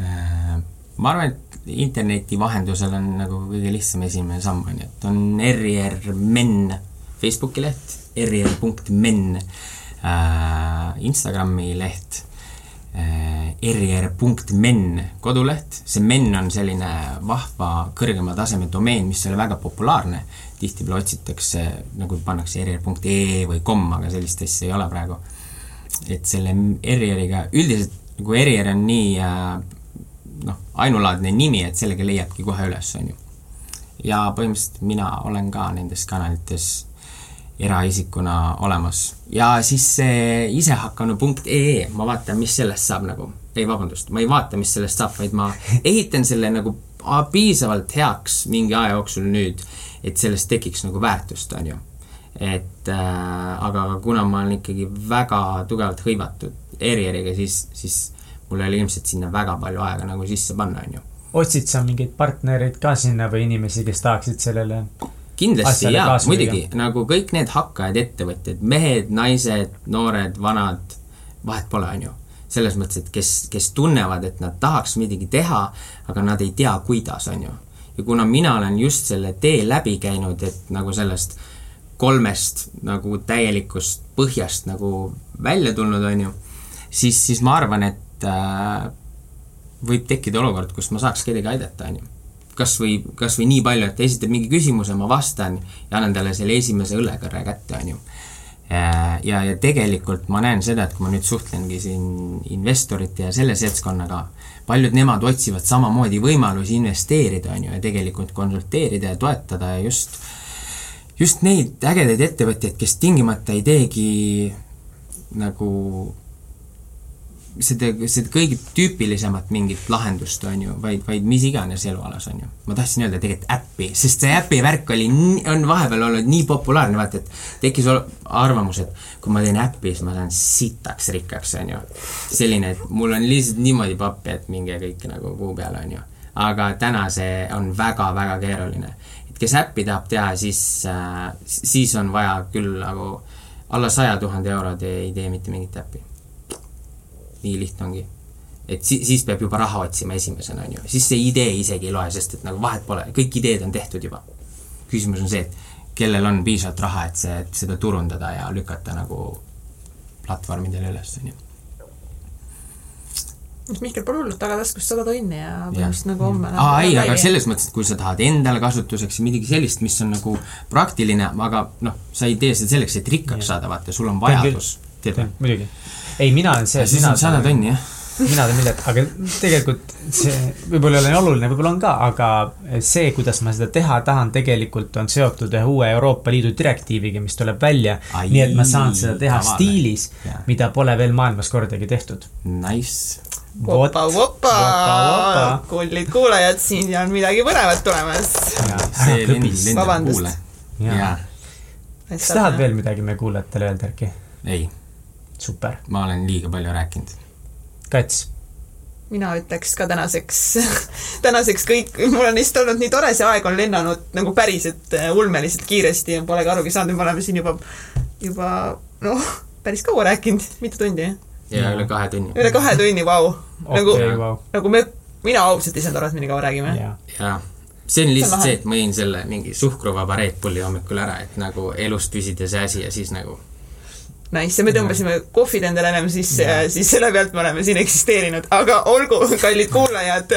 Äh, ma arvan, et interneti vahendusel on nagu kõige lihtsam esimene samm, on ju, et on RR Men Facebooki leht, rr.men äh, Instagrami leht rr.men koduleht, see men on selline vahva kõrgema taseme domeen, mis ei ole väga populaarne tihtipeale otsitakse, nagu pannakse err.ee või kom, aga sellist asja ei ole praegu. et selle errieriga, üldiselt nagu errier on nii äh, noh, ainulaadne nimi, et sellega leiabki kohe üles, on ju. ja põhimõtteliselt mina olen ka nendes kanalites eraisikuna olemas. ja siis see isehakkanu.ee, ma vaatan, mis sellest saab nagu, ei vabandust, ma ei vaata, mis sellest saab, vaid ma ehitan selle nagu piisavalt heaks mingi aja jooksul nüüd et sellest tekiks nagu väärtust, on ju. et äh, aga, aga kuna ma olen ikkagi väga tugevalt hõivatud ERR-iga, siis, siis mul ole ilmselt sinna väga palju aega nagu sisse panna, on ju. otsid sa mingeid partnereid ka sinna või inimesi, kes tahaksid sellele kindlasti jaa, muidugi, nagu kõik need hakkajad, ettevõtjad, mehed, naised, noored, vanad, vahet pole, on ju. selles mõttes, et kes, kes tunnevad, et nad tahaks midagi teha, aga nad ei tea, kuidas, on ju ja kuna mina olen just selle tee läbi käinud, et nagu sellest kolmest nagu täielikust põhjast nagu välja tulnud, on ju, siis, siis ma arvan, et äh, võib tekkida olukord, kus ma saaks kedagi aidata, on ju. Kas või, kas või nii palju, et ta esitab mingi küsimuse, ma vastan ja annan talle selle esimese õllekõrre kätte, on ju äh, ja, ja tegelikult ma näen seda, et kui ma nüüd suhtlengi siin investorite ja selle seltskonnaga, paljud nemad otsivad samamoodi võimalusi investeerida, on ju, ja tegelikult konsulteerida ja toetada ja just, just neid ägedaid ettevõtjaid, kes tingimata ei teegi nagu seda, seda kõige tüüpilisemat mingit lahendust, on ju, vaid, vaid mis iganes elualas, on ju. ma tahtsin öelda tegelikult äppi, sest see äpi värk oli, on vahepeal olnud nii populaarne, vaata, et tekkis arvamus, et kui ma teen äppi, siis ma saan sitaks rikkaks, on ju. selline, et mul on lihtsalt niimoodi pappi, et minge kõik nagu kuu peale, on ju. aga täna see on väga-väga keeruline. et kes äppi tahab teha, siis äh,, siis on vaja küll nagu alla saja tuhande euro te ei tee mitte mingit äppi nii lihtne ongi. et si-, siis peab juba raha otsima esimesena, on ju, siis see idee isegi ei loe, sest et nagu vahet pole, kõik ideed on tehtud juba. küsimus on see, et kellel on piisavalt raha, et see, et seda turundada ja lükata nagu platvormidele üles, on ju Mihkel, pole hullu, taga taskust sada tonni ja põhimõtteliselt nagu homme aa ei, aga selles mõttes, et kui sa tahad endale kasutuseks midagi sellist, mis on nagu praktiline, aga noh, sa ei tee seda selleks, et rikkaks ja. saada, vaata, sul on vajadus. muidugi ei, mina olen see. siis on sada tonni, jah? mina teen millet, aga tegelikult see võib-olla ei ole nii oluline, võib-olla on ka, aga see, kuidas ma seda teha tahan, tegelikult on seotud ühe uue Euroopa Liidu direktiiviga, mis tuleb välja. Nii et ma saan seda teha tavale. stiilis mida pole veel maailmas kordagi tehtud. Nice. Vopa, vopa kullid kuulajad, siin on midagi põnevat tulemas. Vabandust. kas tahad veel midagi meie kuulajatele öelda, Erki? ei, super. ma olen liiga palju rääkinud. Kats, mina ütleks ka tänaseks, tänaseks kõik, mul on lihtsalt olnud nii tore, see aeg on lennanud nagu päriselt äh, ulmeliselt kiiresti ja polegi arugi saanud, me oleme siin juba, juba noh, päris kaua rääkinud, mitu tundi? ja üle kahe tunni. üle kahe tunni, vau. nagu okei, vau. nagu me, mina ausalt ei saanud aru, et me nii kaua räägime. jaa. jaa. see on lihtsalt see, et ma jõin selle mingi suhkruvaba Red Bulli hommikul ära, et nagu elust püsida see asi ja siis nagu Nice, ja me tõmbasime kohvid endale ennem sisse ja siis selle pealt me oleme siin eksisteerinud, aga olgu, kallid kuulajad,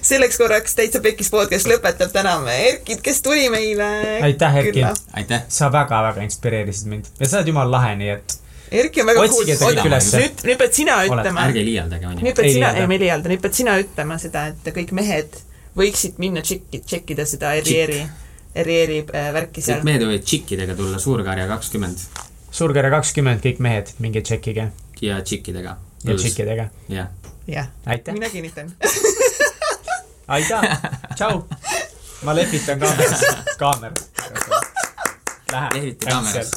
selleks korraks Täitsa Pekkis podcast lõpetab, täname Erkit, kes tuli meile. Aitäh, Erki. aitäh. sa väga-väga inspireerisid mind ja sa oled jumala lahe, nii et Erki on väga Otsige ta kõik ülesse. nüüd, nüüd pead sina Oled. ütlema, ärge liialdage, onju nüüd. pead sina, ei me ei liialda, nüüd pead sina ütlema seda, et kõik mehed võiksid minna tšekki, tšekkida seda Erieri, Erieri äh, värki seal kõik. mehed võivad tšikkidega tulla, Suurkarja kakskümmend Suurkere kakskümmend, kõik mehed, minge tšekkige ja tšikkidega. ja tšikkidega. jah. jah, aitäh, mina kinnitan. aitäh, tšau. ma lehvitan kaameras, kaamera. Lähe. Lehvita kaamerasse.